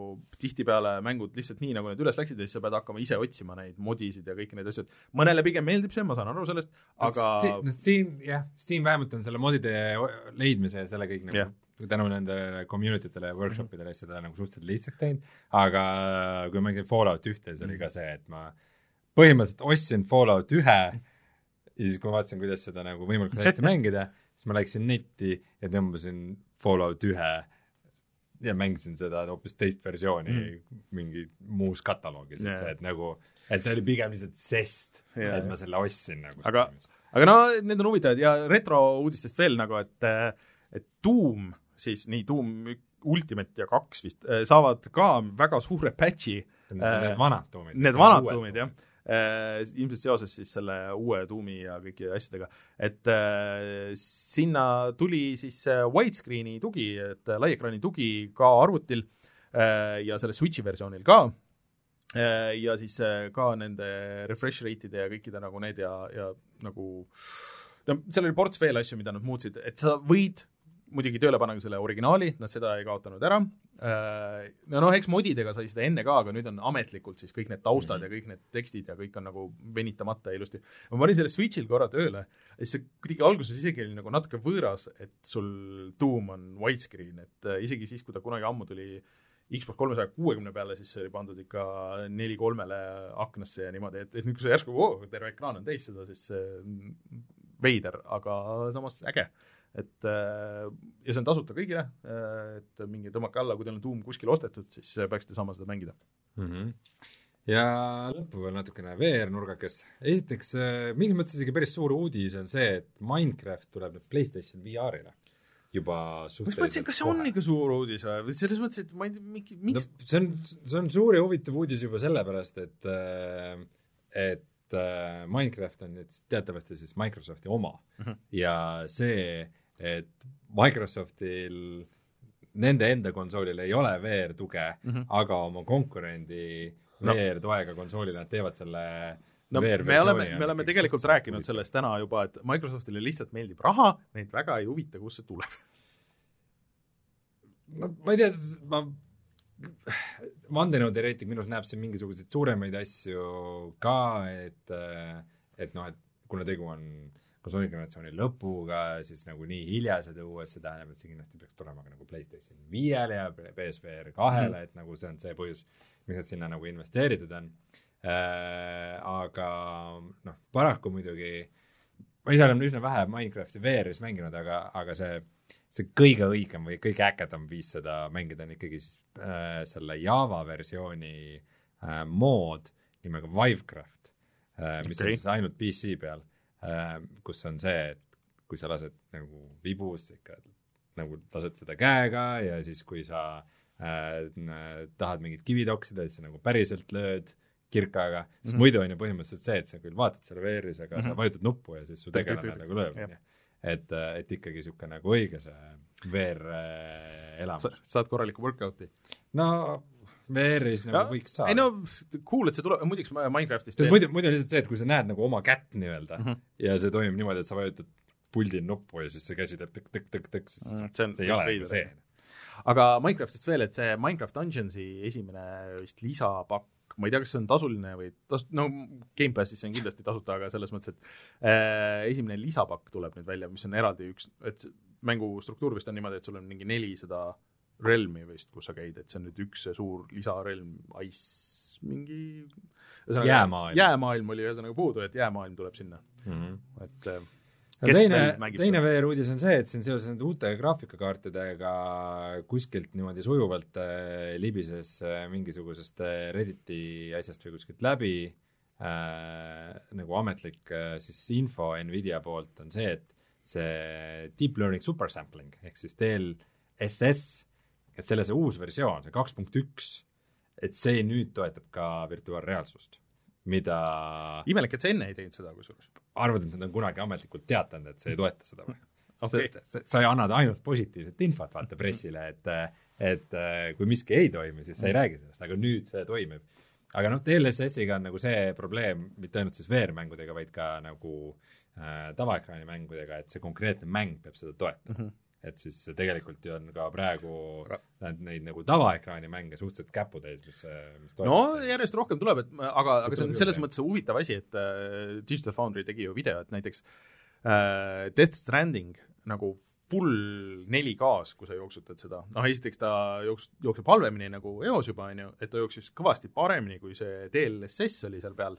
tihtipeale mängud lihtsalt nii, nagu need üles läksid ja siis sa pead hakkama ise otsima neid modisid ja kõiki neid asju, et mõnele pigem meeldib see, ma saan aru sellest, aga no Steam, jah, Steam vähemalt on selle modide leidmise ja selle kõik nagu Jah. tänu nendele community tele ja workshop idele seda nagu suhteliselt lihtsaks teinud, aga kui ma mängisin Fallout ühte, siis oli ka see, et ma põhimõtteliselt ostsin Fallout ühe ja siis, kui ma vaatasin, kuidas seda nagu võimalikult hästi mängida, siis ma läksin netti ja tõmbasin Fallout ühe ja mängisin seda hoopis teist versiooni mm. mingi muus kataloogis, et Jaa. see, et nagu, et see oli pigem lihtsalt žest, Jaa, et ma selle ostsin nagu Aga- aga no need on huvitavad ja retrouudistest veel nagu, et et Doom siis nii Doom Ultimate ja kaks vist äh, saavad ka väga suure patch'i, Need, need vanad tuumid. need vanad Doomid jah, ilmselt seoses siis selle uue Doomi ja kõigi asjadega, et äh, sinna tuli siis äh, widescreen'i tugi, et äh, laiekraani tugi ka arvutil äh, ja selle Switchi versioonil ka. Äh, ja siis äh, ka nende refresh rate'ide ja kõikide nagu need ja, ja nagu no seal oli ports veel asju, mida nad muutsid, et sa võid muidugi tööle panna ka selle originaali, nad seda ei kaotanud ära äh,, no noh, eks modidega sai seda enne ka, aga nüüd on ametlikult siis kõik need taustad mm -hmm. ja kõik need tekstid ja kõik on nagu venitamata ja ilusti. ma panin selle Switch'il korra tööle ja siis see kuidagi alguses isegi oli nagu natuke võõras, et sul Doom on widescreen, et äh, isegi siis, kui ta kunagi ammu tuli Xbox kolmesaja kuuekümne peale, siis see oli pandud ikka neli kolmele aknasse ja niimoodi, et, et nüüd, kui sa järsku oo, terve ekraan on täis seda, siis see on veider, aga samas äge. Et äh, ja see on tasuta kõigile, et minge tõmmake alla, kui teil on Doom kuskil ostetud, siis peaksite saama seda mängida. mm. -hmm. ja lõppu veel natukene VR-nurgakest. esiteks, mingis mõttes isegi päris suur uudis on see, et Minecraft tuleb nüüd PlayStation VR-ile juba suhteliselt mõtlesin, kas see on ikka suur uudis või, selles mõttes, et ma ei tea, mingi, no miks see on, see on suur ja huvitav uudis juba sellepärast, et äh, et äh, Minecraft on nüüd teatavasti siis Microsofti oma mm Mhm. -hmm. ja see, et Microsoftil nende enda konsoolil ei ole VR-tuge mm. -hmm. aga oma konkurendi No. VR-toega konsoolile nad teevad selle no me oleme, me oleme tegelikult rääkinud sellest täna juba, et Microsoftile lihtsalt meeldib raha, neid väga ei huvita, kust see tuleb. no ma ei tea, ma vandenõuteoreetik minus näeb siin mingisuguseid suuremaid asju ka, et et noh, et kuna tegu on konsooligeneratsiooni lõpuga, siis nagu nii hilja seda uues, see tähendab, et see kindlasti peaks tulema ka nagu PlayStation viiele ja PSVR kahele mm., et nagu see on see põhjus, miks nad sinna nagu investeeritud on äh,. aga noh, paraku muidugi ma ise olen üsna vähe Minecrafti VR-is mänginud, aga, aga see see kõige õigem või kõige ägedam viis seda mängida on ikkagi siis äh, selle Java versiooni äh, mood nimega Vivecraft äh,, mis okay. On siis ainult PC peal äh,, kus on see, et kui sa lased nagu vibus ikka nagu lased seda käega ja siis, kui sa äh, tahad mingit kivi toksida, siis sa nagu päriselt lööd kirkaga, sest mm. -hmm. muidu on ju põhimõtteliselt see, et sa küll vaatad selle VR-is, aga mm -hmm. sa Mhm. vajutad nuppu ja siis su tegelane nagu lööb, Jah. onju et, et ikkagi niisugune nagu õige see VR äh, elamus sa. saad korraliku workout'i. no VR-is nagu Ja- võiks saada ei no cool, et see tuleb, muideks Minecraftist sest muidu, muidu on lihtsalt see, et kui sa näed nagu oma kätt nii-öelda mm. -hmm. ja see toimub niimoodi, et sa vajutad puldil nuppu ja siis see käsi teeb tõk-tõk-tõk-tõk, siis Mm, see on- see ei ole nagu see. aga Minecraftist veel, et see Minecraft Dungeonsi esimene vist lisapakk, ma ei tea, kas see on tasuline või tas-, no Gamepassis see on kindlasti tasuta, aga selles mõttes, et äh, esimene lisapakk tuleb nüüd välja, mis on eraldi üks, et mängu struktuur vist on niimoodi, et sul on mingi nelisada relmi vist, kus sa käid, et see on nüüd üks see suur lisarelm, Ice mingi ühesõnaga, Jäämaailm. jäämaailm oli ühesõnaga puudu, et jäämaailm tuleb sinna, Mm -hmm. et äh, Kes teine veel, teine seda? VR-uudis on see, et siin seoses nende uute graafikakaartidega kuskilt niimoodi sujuvalt äh, libises äh, mingisugusest äh, Redditi asjast või kuskilt läbi äh, nagu ametlik äh, siis info Nvidia poolt on see, et see deep learning supersampling ehk siis DLSS, et selle see uus versioon, see kaks punkt üks, et see nüüd toetab ka virtuaalreaalsust, mida imelik, et sa enne ei teinud seda kusjuures. arvad, et nad on kunagi ametlikult teatanud, et see ei toeta seda või? okei, sa, sa annad ainult positiivset infot vaata pressile, et et kui miski ei toimi, siis sa ei räägi sellest, aga nüüd see toimib. aga noh, DLSS-iga on nagu see probleem, mitte ainult siis VR-mängudega, vaid ka nagu äh, tavaekraani mängudega, et see konkreetne mäng peab seda toetama mm. -hmm et siis tegelikult ju on ka praegu neid, neid nagu tavaekraani mänge suhteliselt käputäis, mis, mis no järjest rohkem tuleb, et aga, aga see on selles mõttes huvitav asi, et äh, Digital Foundry tegi ju video, et näiteks äh, Death Stranding nagu full 4K-s, kui sa jooksutad seda, noh esiteks ta jooks-, jookseb halvemini nagu eos juba, on ju, et ta jooksis kõvasti paremini, kui see DLSS oli seal peal,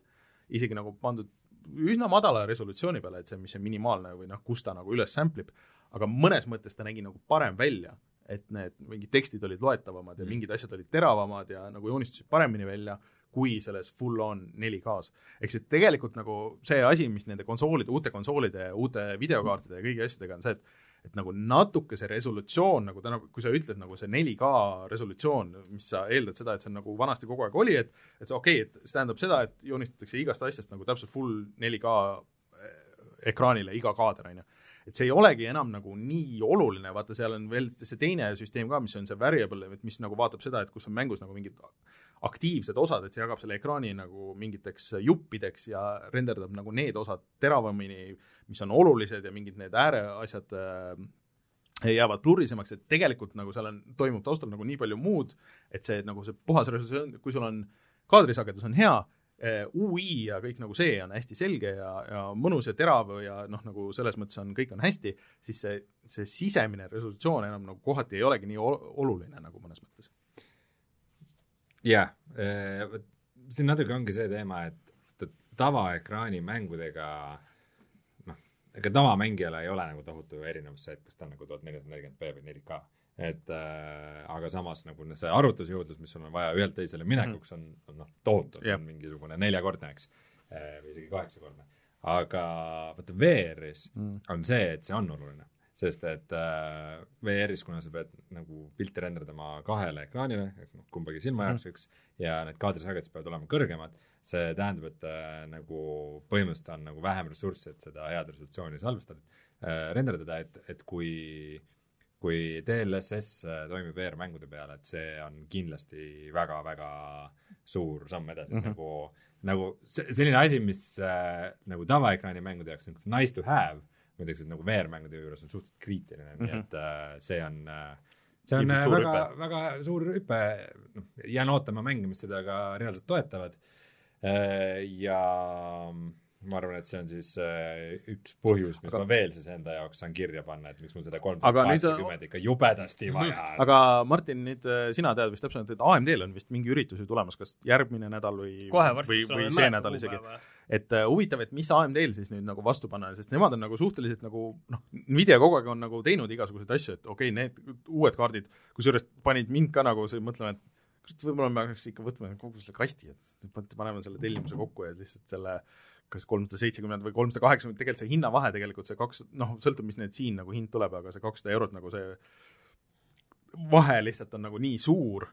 isegi nagu pandud üsna madala resolutsiooni peale, et see, mis see minimaalne või noh, kus ta nagu üles sample ib, aga mõnes mõttes ta nägi nagu parem välja, et need mingid tekstid olid loetavamad ja Mm. mingid asjad olid teravamad ja nagu joonistusid paremini välja, kui selles full on 4K-s. ehk siis tegelikult nagu see asi, mis nende konsoolide, uute konsoolide ja uute videokaartide ja kõigi asjadega on see, et et nagu natuke see resolutsioon nagu täna, kui sa ütled nagu see 4K resolutsioon, mis sa eeldad seda, et see on nagu vanasti kogu aeg oli, et et see okei okay,, et see tähendab seda, et joonistatakse igast asjast nagu täpselt full 4K ekraanile iga kaader, on ju. Et see ei olegi enam nagu nii oluline, vaata seal on veel see teine süsteem ka, mis on see variable, et mis nagu vaatab seda, et kus on mängus nagu mingid aktiivsed osad, et see jagab selle ekraani nagu mingiteks juppideks ja renderdab nagu need osad teravamini, mis on olulised ja mingid need ääreasjad äh, jäävad plurisemaks, et tegelikult nagu seal on, toimub taustal nagu nii palju muud, et see nagu see puhas resolutsioon, kui sul on kaadrisagedus on hea, UI ja kõik nagu see on hästi selge ja, ja mõnus ja terav ja noh, nagu selles mõttes on, kõik on hästi, siis see, see sisemine resolutsioon enam nagu kohati ei olegi nii ol- oluline nagu mõnes mõttes. jah, vot siin natuke ongi see teema, et, tavaekraani mängudega noh, ega tavamängijale ei ole nagu tohutu erinevus see, et kas ta on nagu tuhat nelisada nelikümmend B või 4K. Et äh, aga samas nagu see arvutusjõudlus, mis sul on vaja ühelt teisele minekuks, on, on noh, tohutu on mingisugune neljakordne, eks, või isegi kaheksakordne. aga vaata VR-is Mm. on see, et see on oluline sest et äh, VR-is, kuna sa pead nagu pilti renderdama kahele ekraanile, et noh, kumbagi silma jaoks üks, ja need kaadrisagedused peavad olema kõrgemad, see tähendab, et äh, nagu põhimõtteliselt on nagu vähem ressurssi, et seda head resolutsiooni salvestada äh,, renderdada, et, et kui kui DLSS äh, toimib VR-mängude peal, et see on kindlasti väga-väga suur samm edasi mm. -hmm. nagu, nagu selline asi, mis äh, nagu tavaekraani mängude jaoks on nice to have, ma ütleks, et nagu VR-mängude juures on suhteliselt kriitiline mm, -hmm. nii Mhm. et äh, see on äh, see on äh, väga, väga suur hüpe, noh, jään ootama mänge, mis seda ka reaalselt toetavad. ja ma arvan, et see on siis äh, üks põhjus, mis Aga- ma veel siis enda jaoks saan kirja panna, et miks mul seda kolm Aga tuhat nüüd- kaheksakümmend ikka jubedasti vaja on. aga Martin, nüüd äh, sina tead vist täpsemalt, et AMD-l on vist mingi üritus ju tulemas, kas järgmine nädal või kohe varsti või, või see nädal isegi. et äh, huvitav, et mis AMD-l siis nüüd nagu vastu panna, sest nemad on nagu suhteliselt nagu noh, Nvidia kogu aeg on nagu teinud igasuguseid asju, et okei okay,, need uued kaardid, kusjuures panid mind ka nagu see mõtlema, et kurat, võib-olla me peaks ikka võtma kogu selle kasti, et paneme selle tellimuse kokku ja lihtsalt selle kas kolmsada seitsekümmend või kolmsada kaheksakümmend, tegelikult see hinnavahe tegelikult see kaks, noh, sõltub, mis need siin nagu hind tuleb, aga see kakssada eurot nagu see vahe lihtsalt on nagu nii suur,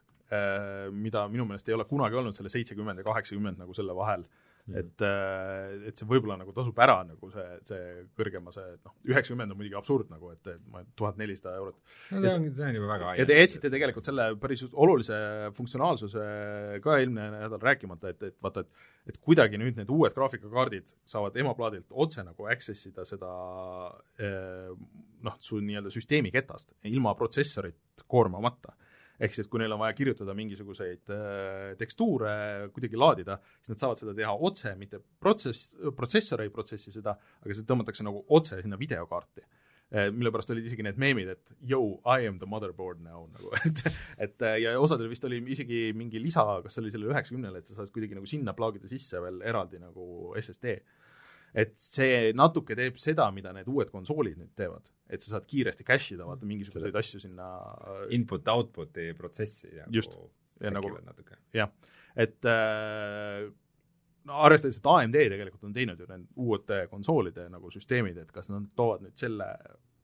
mida minu meelest ei ole kunagi olnud selle seitsekümmend ja kaheksakümmend nagu selle vahel Mhm. et, et see võib-olla nagu tasub ära nagu see, see kõrgema see, noh, üheksakümmend on muidugi absurd nagu, et, et ma tuhat nelisada eurot. no see on, see on juba väga ja te jätsite tegelikult selle päris olulise funktsionaalsuse ka eelmine nädal rääkimata, et, et vaata, et et kuidagi nüüd need uued graafikakaardid saavad emaplaadilt otse nagu access ida seda eh, noh, su nii-öelda süsteemi ketast, ilma protsessorit koormamata ehk siis, et kui neil on vaja kirjutada mingisuguseid äh, tekstuure, kuidagi laadida, siis nad saavad seda teha otse, mitte protsess, protsessor ei protsessi seda, aga see tõmmatakse nagu otse sinna videokaarti äh,. mille pärast olid isegi need meemid, et yo, I am the motherboard now nagu, et et äh, ja osadel vist oli isegi mingi lisa, kas oli sellele üheksakümnele, et sa saad kuidagi nagu sinna plaagida sisse veel eraldi nagu SSD et see natuke teeb seda, mida need uued konsoolid nüüd teevad, et sa saad kiiresti cache ida, vaata mingisuguseid asju sinna input-output'i protsessi nagu Just. ja nagu natuke. jah, et äh, no arvestades, et AMD tegelikult on teinud ju need uute konsoolide nagu süsteemid, et kas nad toovad nüüd selle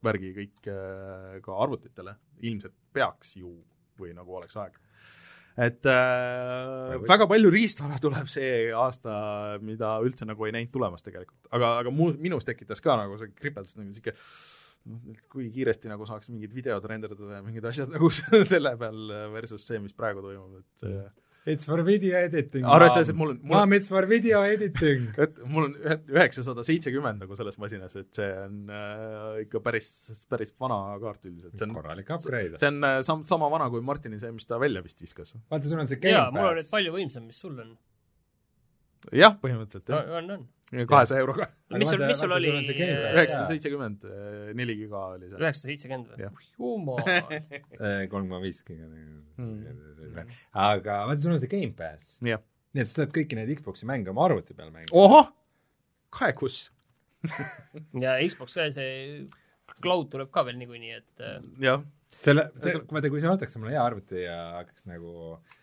värgi kõik äh, ka arvutitele, ilmselt peaks ju, või nagu oleks aeg. Et äh, väga palju riistvara tuleb see aasta, mida üldse nagu ei näinud tulemas tegelikult, aga, aga mu, minus tekitas ka nagu see kripeldus nagu niisugune noh, et kui kiiresti nagu saaks mingid videod renderdada ja mingid asjad nagu selle peal versus see, mis praegu toimub, et mm It's for video editing. arvestades, et mul on, mul Mom, it's for video editing. et mul on ühe- üheksasada seitsekümmend nagu selles masinas, et see on äh, ikka päris, päris vana kaart üldiselt, see on korralik upgrade. see on äh, sam-, sama vana kui Martini see, mis ta välja vist viskas. vaata, sul on see Game mul on nüüd Pass. palju võimsam, mis sul on. jah, põhimõtteliselt jah, on, on. kahesaja euroga. Mis sul, mis sul oli Pass. üheksasada seitsekümmend, neli giga oli see. üheksasada seitsekümmend või? jumal. Eh, kolm koma viis giga aga vaata, sul on see Game Pass. jah. nii et sa saad kõiki neid Xbox'i mänge oma arvuti peal mängida. ohoh, kaekus. ja Xbox ka see cloud tuleb ka veel niikuinii, et äh, jah, selle, vaata, kui sa võtaks omale hea arvuti ja hakkaks nagu äh,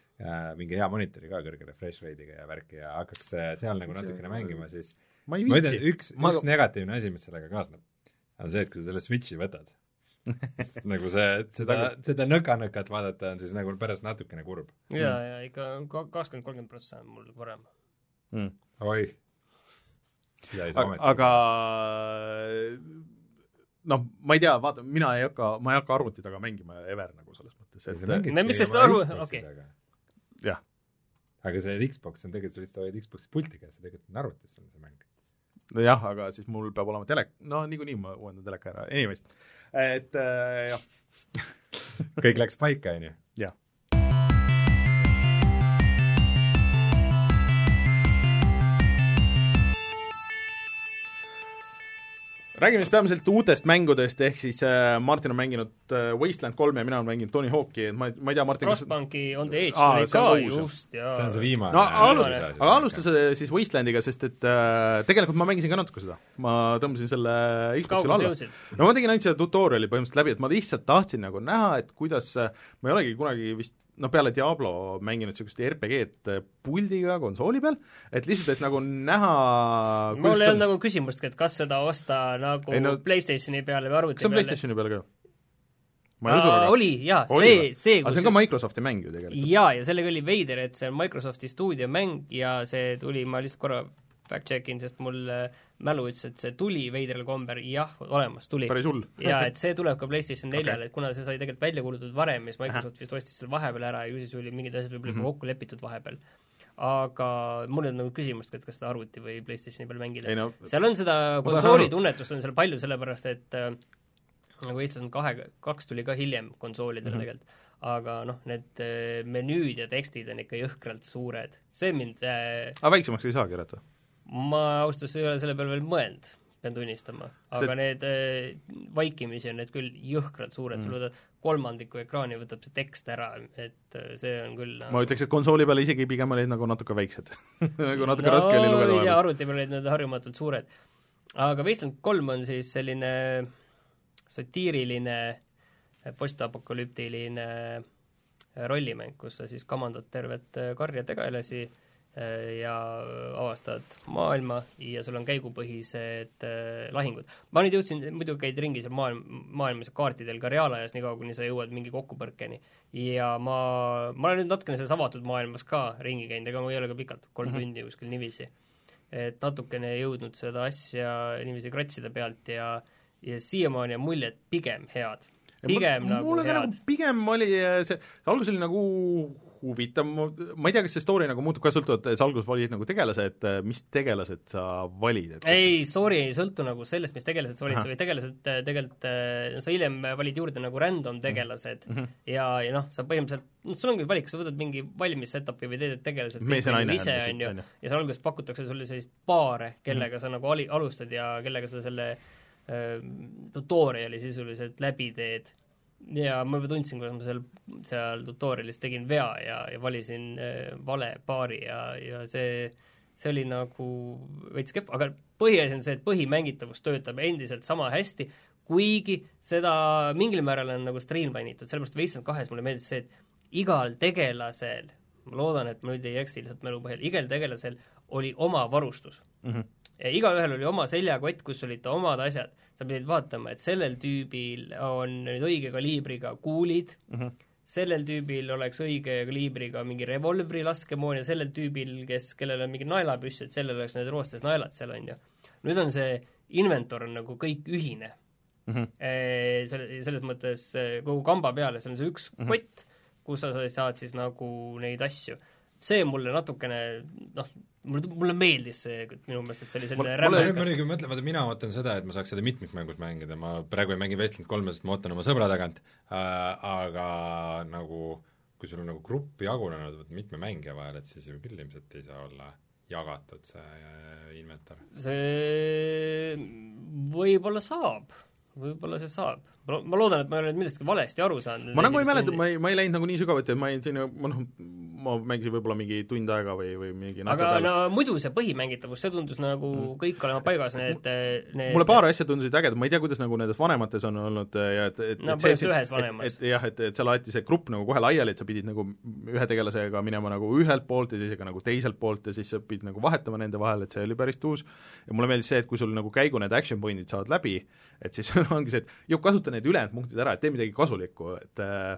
mingi hea monitori ka kõrge refresh rate'iga ja värki ja hakkaks äh, seal nagu natukene mängima, siis ma ma ütlen, üks, Ma- üks negatiivne asi, mis sellega kaasneb, on see, et kui sa selle Switchi võtad, nagu see, seda, seda nõka-nõkat vaadata on siis nagu pärast natukene kurb. ja, ja ikka ka- kakskümmend, kolmkümmend prossa on mul parem. Mm. oih. aga, aga noh, ma ei tea, vaata, mina ei hakka, ma ei hakka arvuti taga mängima ever nagu selles mõttes, et miks sa seda aru- okei. jah, aga see Xbox on tegelikult, sa lihtsalt hoiad Xbox'i pulti käes ja tegelikult on arvutis on see mäng. nojah, aga siis mul peab olema telek, no niikuinii ma uuendan teleka ära, anyways, et äh, jah, kõik läks paika, on räägime siis peamiselt uutest mängudest, ehk siis äh, Martin on mänginud äh, Wasteland kolme ja mina olen mänginud Tony Hawk'i, et ma, ma ei tea, Martin, kas Frostbanki On the Edge Aa, on ka just ja see on see viimane. no alu-, aga alusta see siis Wastelandiga, sest et äh, tegelikult ma mängisin ka natuke seda. ma tõmbasin selle sa alla. no ma tegin ainult seda tutorial'i põhimõtteliselt läbi, et ma lihtsalt tahtsin nagu näha, et kuidas, ma ei olegi kunagi vist noh, peale Diablo mänginud niisugust RPG-d puldiga konsooli peal, et lihtsalt, et nagu näha mul ei olnud nagu küsimustki, et kas seda osta nagu Ei no- no, Playstationi peale või arvuti kas see on peale. PlayStationi peal ka ma ei usu väga. oli jaa, see see, aga see on ka Microsofti mäng ju tegelikult. jaa, ja sellega oli veider, et see on Microsofti stuudiomäng ja see tuli, ma lihtsalt korra fact check in, sest mul äh, mälu ütles, et see tuli veidral kombel, jah, olemas tuli. jaa, et see tuleb ka PlayStation neljale Okei. et kuna see sai tegelikult välja kuulutatud varem ja siis Microsoft vist ostis selle vahepeal ära ja ju siis oli mingid asjad võib-olla juba kokku lepitud vahepeal. aga mul ei olnud nagu küsimustki, et kas seda arvuti või PlayStationi peal mängida no seal on seda konsooli tunnetust on seal palju, sellepärast et äh, nagu Eestis on kahe, kaks tuli ka hiljem konsoolidele mm -hmm. tegelikult, aga noh, need äh, menüüd ja tekstid on ikka jõhkralt suured. see mind äh,, aga väiksemaks ei saagi jätta. Ma ausalt öeldes ei ole selle peale veel mõelnud, pean tunnistama. aga See- need äh, vaikimisi on need küll jõhkralt suured mm, sul võtad kolmandiku ekraani võtab see tekst ära, et äh, see on küll ma ütleks, et konsooli peal isegi pigem olid nagu natuke väiksed nagu natuke no, raske oli lugeda vahepeal. arvuti peal olid need harjumatult suured. aga Wasteland kolm on siis selline satiiriline postapokalüptiline rollimäng, kus sa siis kamandad tervet äh, karja tegelasi äh, ja avastad maailma ja sul on käigupõhised äh, lahingud. ma nüüd jõudsin, muidu käid ringi seal maailm, maailmas kaartidel ka reaalajas, niikaua kuni sa jõuad mingi kokkupõrkeni. ja ma, ma olen nüüd natukene selles avatud maailmas ka ringi käinud, ega ma ei ole ka pikalt, kolm Mhm. mm -hmm. tundi kuskil niiviisi. et natukene jõudnud seda asja niiviisi kratsida pealt ja ja siiamaani on muljed pigem head. pigem mul, nagu mulle head nagu. pigem oli äh, see, see algus oli nagu huvitav, ma ei tea, kas see story nagu muutub ka sõltuvalt, sa alguses valid nagu tegelase, et äh, mis tegelased sa valid, et ei, story ei sõltu nagu sellest, mis tegelased sa valid, sa võid tegelased äh, tegelikult, sa hiljem valid juurde nagu random tegelased mm Mhm. -hmm. ja, ja noh, sa põhimõtteliselt, noh, sul ongi valik, sa võtad mingi valmis setup'i või teed tegelased mees ja kõik naine nagu ise, on ju, ja seal alguses pakutakse sulle sellist paare, kellega Mhm. mm. sa nagu ali-, alustad ja kellega sa selle äh, tutorial'i sisuliselt läbi teed. Ja ma juba tundsin, kuidas ma seal, seal tutorial'is tegin vea ja, ja valisin äh, vale paari ja, ja see see oli nagu veits kehv, aga põhiasi on see, et põhimängitavus töötab endiselt sama hästi, kuigi seda mingil määral on nagu streamline itud, sellepärast Wasteland kahes mulle meeldis see, et igal tegelasel ma loodan, et ma nüüd ei eksi lihtsalt mälu põhjal, igal tegelasel oli oma varustus mm. -hmm. Ja igalühel oli oma seljakott, kus olid omad asjad. sa pidid vaatama, et sellel tüübil on nüüd õige kaliibriga kuulid Mm -hmm. sellel tüübil oleks õige kaliibriga mingi revolvri laskemoon ja sellel tüübil, kes, kellel on mingi naelapüss, et sellel oleks need roostes naelad seal, on ju. nüüd on see inventor on nagu kõik ühine Mm -hmm. selle, selles mõttes eh, kogu kamba peale, see on see üks Mhm. kott, kus sa saad siis nagu neid asju. see mulle natukene noh, mulle, mulle meeldis see minu meelest, et see oli selline Mulle- ma rämmekas muidugi mõtlen, vaata mina ootan seda, et ma saaks seda mitmikmängus mängida, ma praegu ei mängi Wasteland kolme, sest ma ootan oma sõbra tagant äh,, aga nagu kui sul on nagu grupp jagunenud mitme mängija vahel, et siis ju küll ilmselt ei saa olla jagatud see äh, inventar. see võib-olla saab, võib-olla see saab. ma, loodan, et ma ei ole nüüd millestki valesti aru saanud. ma nagu ei mäleta, ma ei, ma ei läinud nagu nii sügavuti, et ma jäin sinna, ma noh, ma mängisin võib-olla mingi tund aega või, või mingi aga peale no muidu see põhimängitavus, see tundus nagu kõik olema paigas, need, need mulle paar asja tundusid ägedad, ma ei tea, kuidas nagu nendes vanemates on olnud äh, ja et, et No põhimõtteliselt ühes vanemas. et, et jah, et, et seal aeti see grupp nagu kohe laiali, et sa pidid nagu ühe tegelasega minema nagu ühelt poolt ja teisega nagu teiselt poolt ja siis sa pidid nagu vahetama nende vahel, et see oli päris tuus. ja mulle meeldis see, et kui sul nagu käigu need action point'id saavad läbi, et siis ongi see, et ju kasuta need ülejäänud punktid ära, et tee midagi kasulikku, et äh,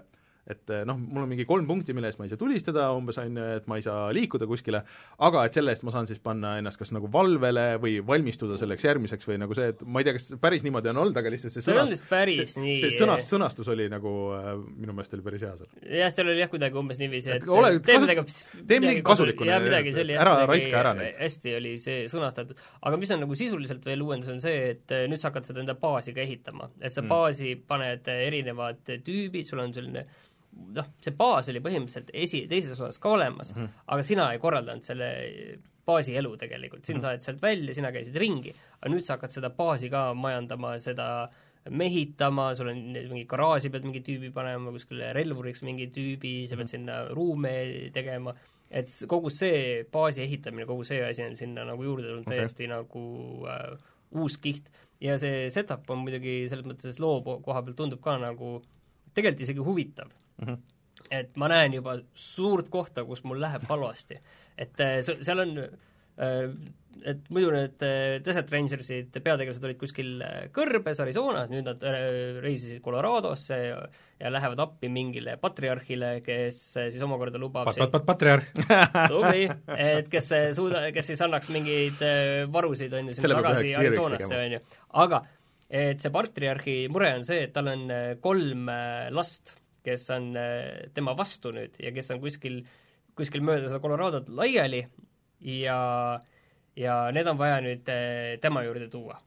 et noh, mul on mingi kolm punkti, mille eest ma ei saa tulistada, umbes on ju, et ma ei saa liikuda kuskile, aga et selle eest ma saan siis panna ennast kas nagu valvele või valmistuda selleks järgmiseks või nagu see, et ma ei tea, kas päris niimoodi on olnud, aga lihtsalt see see sõnast- see, nii see sõnast, sõnastus oli nagu äh, minu meelest oli päris hea seal. jah, seal oli jah kuidagi umbes niiviisi, et Et ole- tee midagi tee midagi kasulikku, midagi see ära kuidagi raiska ära neid. hästi oli see sõnastatud. aga mis on nagu sisuliselt veel uuendus, on see, et eh, nüüd sa hakkad seda enda baasi ka ehitama. et sa Mm. baasi paned eh, erinevad tüübid, sul on selline noh, see baas oli põhimõtteliselt esi, teises osas ka olemas mm. -hmm. aga sina ei korraldanud selle baasi elu tegelikult, Mhm. sind saad sealt välja, sina käisid ringi, aga nüüd sa hakkad seda baasi ka majandama, seda mehitama, sul on mingi garaaži pead mingi tüübi panema, kuskile relvuriks mingi tüübi, sa pead sinna ruume tegema, et kogu see baasi ehitamine, kogu see asi on sinna nagu juurde tulnud okay. täiesti nagu äh, uus kiht. ja see setup on muidugi selles mõttes loo koha pealt tundub ka nagu tegelikult isegi huvitav mm. -hmm. et ma näen juba suurt kohta, kus mul läheb halvasti. et äh, se- seal on äh, et muidu need äh, Desert Rangersid peategelased olid kuskil kõrbes Arizonas, nüüd nad reisisid Coloradosse ja, ja lähevad appi mingile patriarhile, kes siis omakorda lubab pat-, pat-, pat-, patriarh tubli, et kes suuda, kes siis annaks mingeid varusid, on ju, sinna tagasi Arizonasse, on ju. aga et see patriarhi mure on see, et tal on kolm last, kes on äh, tema vastu nüüd ja kes on kuskil, kuskil mööda seda Coloradot laiali ja, ja need on vaja nüüd äh, tema juurde tuua.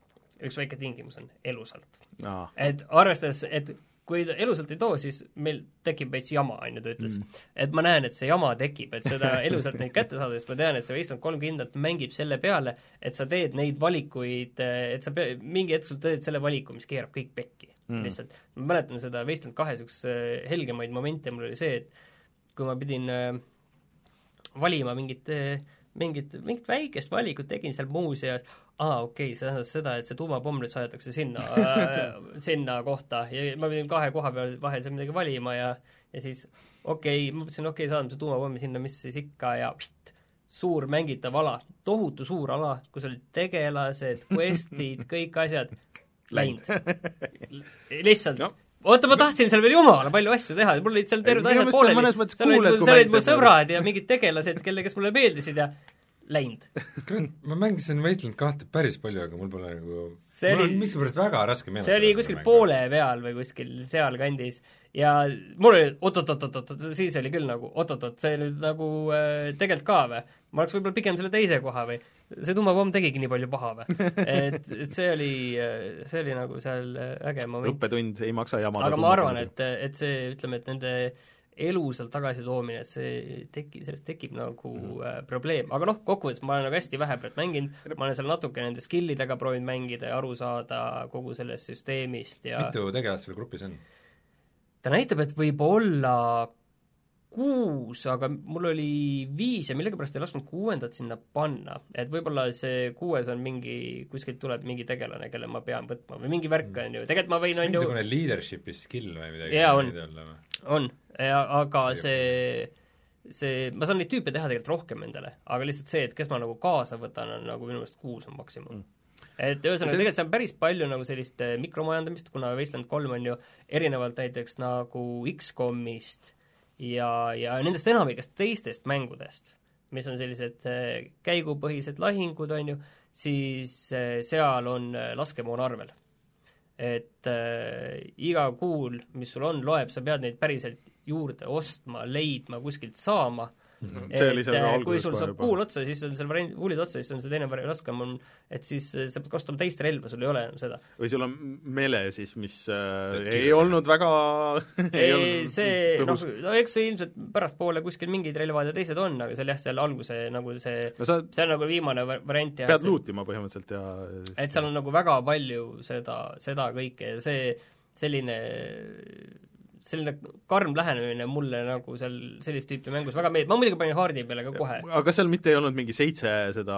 üks väike tingimus on elusalt. Aa, et arvestades, et kui ta elusalt ei too, siis meil tekib veits jama, on ju, ta ütles. Mm.. et ma näen, et see jama tekib, et seda elusalt neid kätte saada, sest ma tean, et see Wasteland kolm kindlalt mängib selle peale, et sa teed neid valikuid, et sa pea-, mingi hetk sul teed selle valiku, mis keerab kõik pekki Mm. lihtsalt. ma mäletan seda Wasteland kahe niisuguse helgemaid momente mul oli see, et kui ma pidin äh, valima mingit äh, mingit, mingit väikest valikut tegin seal muuseas, aa okei okay,, see tähendas seda, et see tuumapomm nüüd saadetakse sinna äh, sinna kohta ja ma pidin kahe koha peal vahel seal midagi valima ja ja siis okei okay,, ma mõtlesin, okei okay,, saadame selle tuumapommi sinna, mis siis ikka ja pst, suur mängitav ala, tohutu suur ala, kus olid tegelased, quest'id, kõik asjad, läinud. lihtsalt No. oota, ma tahtsin seal veel jumala palju asju teha, mul olid seal terved asjad pooleli, mõnes mõttes seal olid, seal olid mu sõbrad ja mingid tegelased, kelle, kes mulle meeldisid ja läinud. ma mängisin Wasteland kahte päris palju, aga mul pole nagu See mul oli- on miskipärast väga raske meenutada see oli kuskil poole peal või kuskil sealkandis ja mul oli oot-oot-oot-oot, siis oli küll nagu oot-oot-oot, see nüüd nagu äh, tegelikult ka või? ma oleks võib-olla pigem selle teise koha või? see tuumapomm tegigi nii palju paha või? et, et see oli, see oli nagu seal äh, äge moment. õppetund, ei maksa jamada aga ma arvan, et, et see, ütleme, et nende elu sealt tagasi toomine, et see teki-, sellest tekib nagu mm -hmm. äh, probleem, aga noh, kokkuvõttes ma olen nagu hästi vähepealt mänginud, ma olen seal natuke nende skill'idega proovinud mängida ja aru saada kogu sellest süsteemist ja mitu tegelast seal grupis on? Ta näitab, et võib olla kuus, aga mul oli viis ja millegipärast ei lasknud kuuendat sinna panna. et võib-olla see kuues on mingi, kuskilt tuleb mingi tegelane, kelle ma pean võtma või mingi värk on ju, tegelikult ma võin, on ju mingisugune leadership'i skill või midagi? Jaa, on. on, aga see see, ma saan neid tüüpe teha tegelikult rohkem endale, aga lihtsalt see, et kes ma nagu kaasa võtan, on nagu minu meelest kuus on maksimum mm et ühesõnaga See- tegelikult seal on päris palju nagu sellist eh, mikromajandamist, kuna Wasteland kolm on ju erinevalt näiteks nagu X-komist ja, ja nendest enamikest teistest mängudest, mis on sellised eh, käigupõhised lahingud, on ju, siis eh, seal on laskemoon arvel. et äh, iga kuul, mis sul on, loeb, sa pead neid päriselt juurde ostma, leidma, kuskilt saama see seal ka et, kui sul saab kuul otsa, siis on seal variant, kuulid otsa, siis on see teine vari- laskemoon, et siis äh, sa pead kasutama teist relva, sul ei ole enam seda. või sul on mele siis, mis äh, ei olnud väga ei ei, olnud see, noh no eks see ilmselt pärastpoole kuskil mingid relvad ja teised on, aga seal jah, seal alguse nagu see, no sa see on nagu viimane va- variant ja pead see, luutima põhimõtteliselt ja et seal on nagu väga palju seda, seda kõike ja see selline selline karm lähenemine mulle nagu seal sellist tüüpi mängus väga meeldib, ma muidugi panin haardi peale ka kohe. aga seal mitte ei olnud mingi seitse seda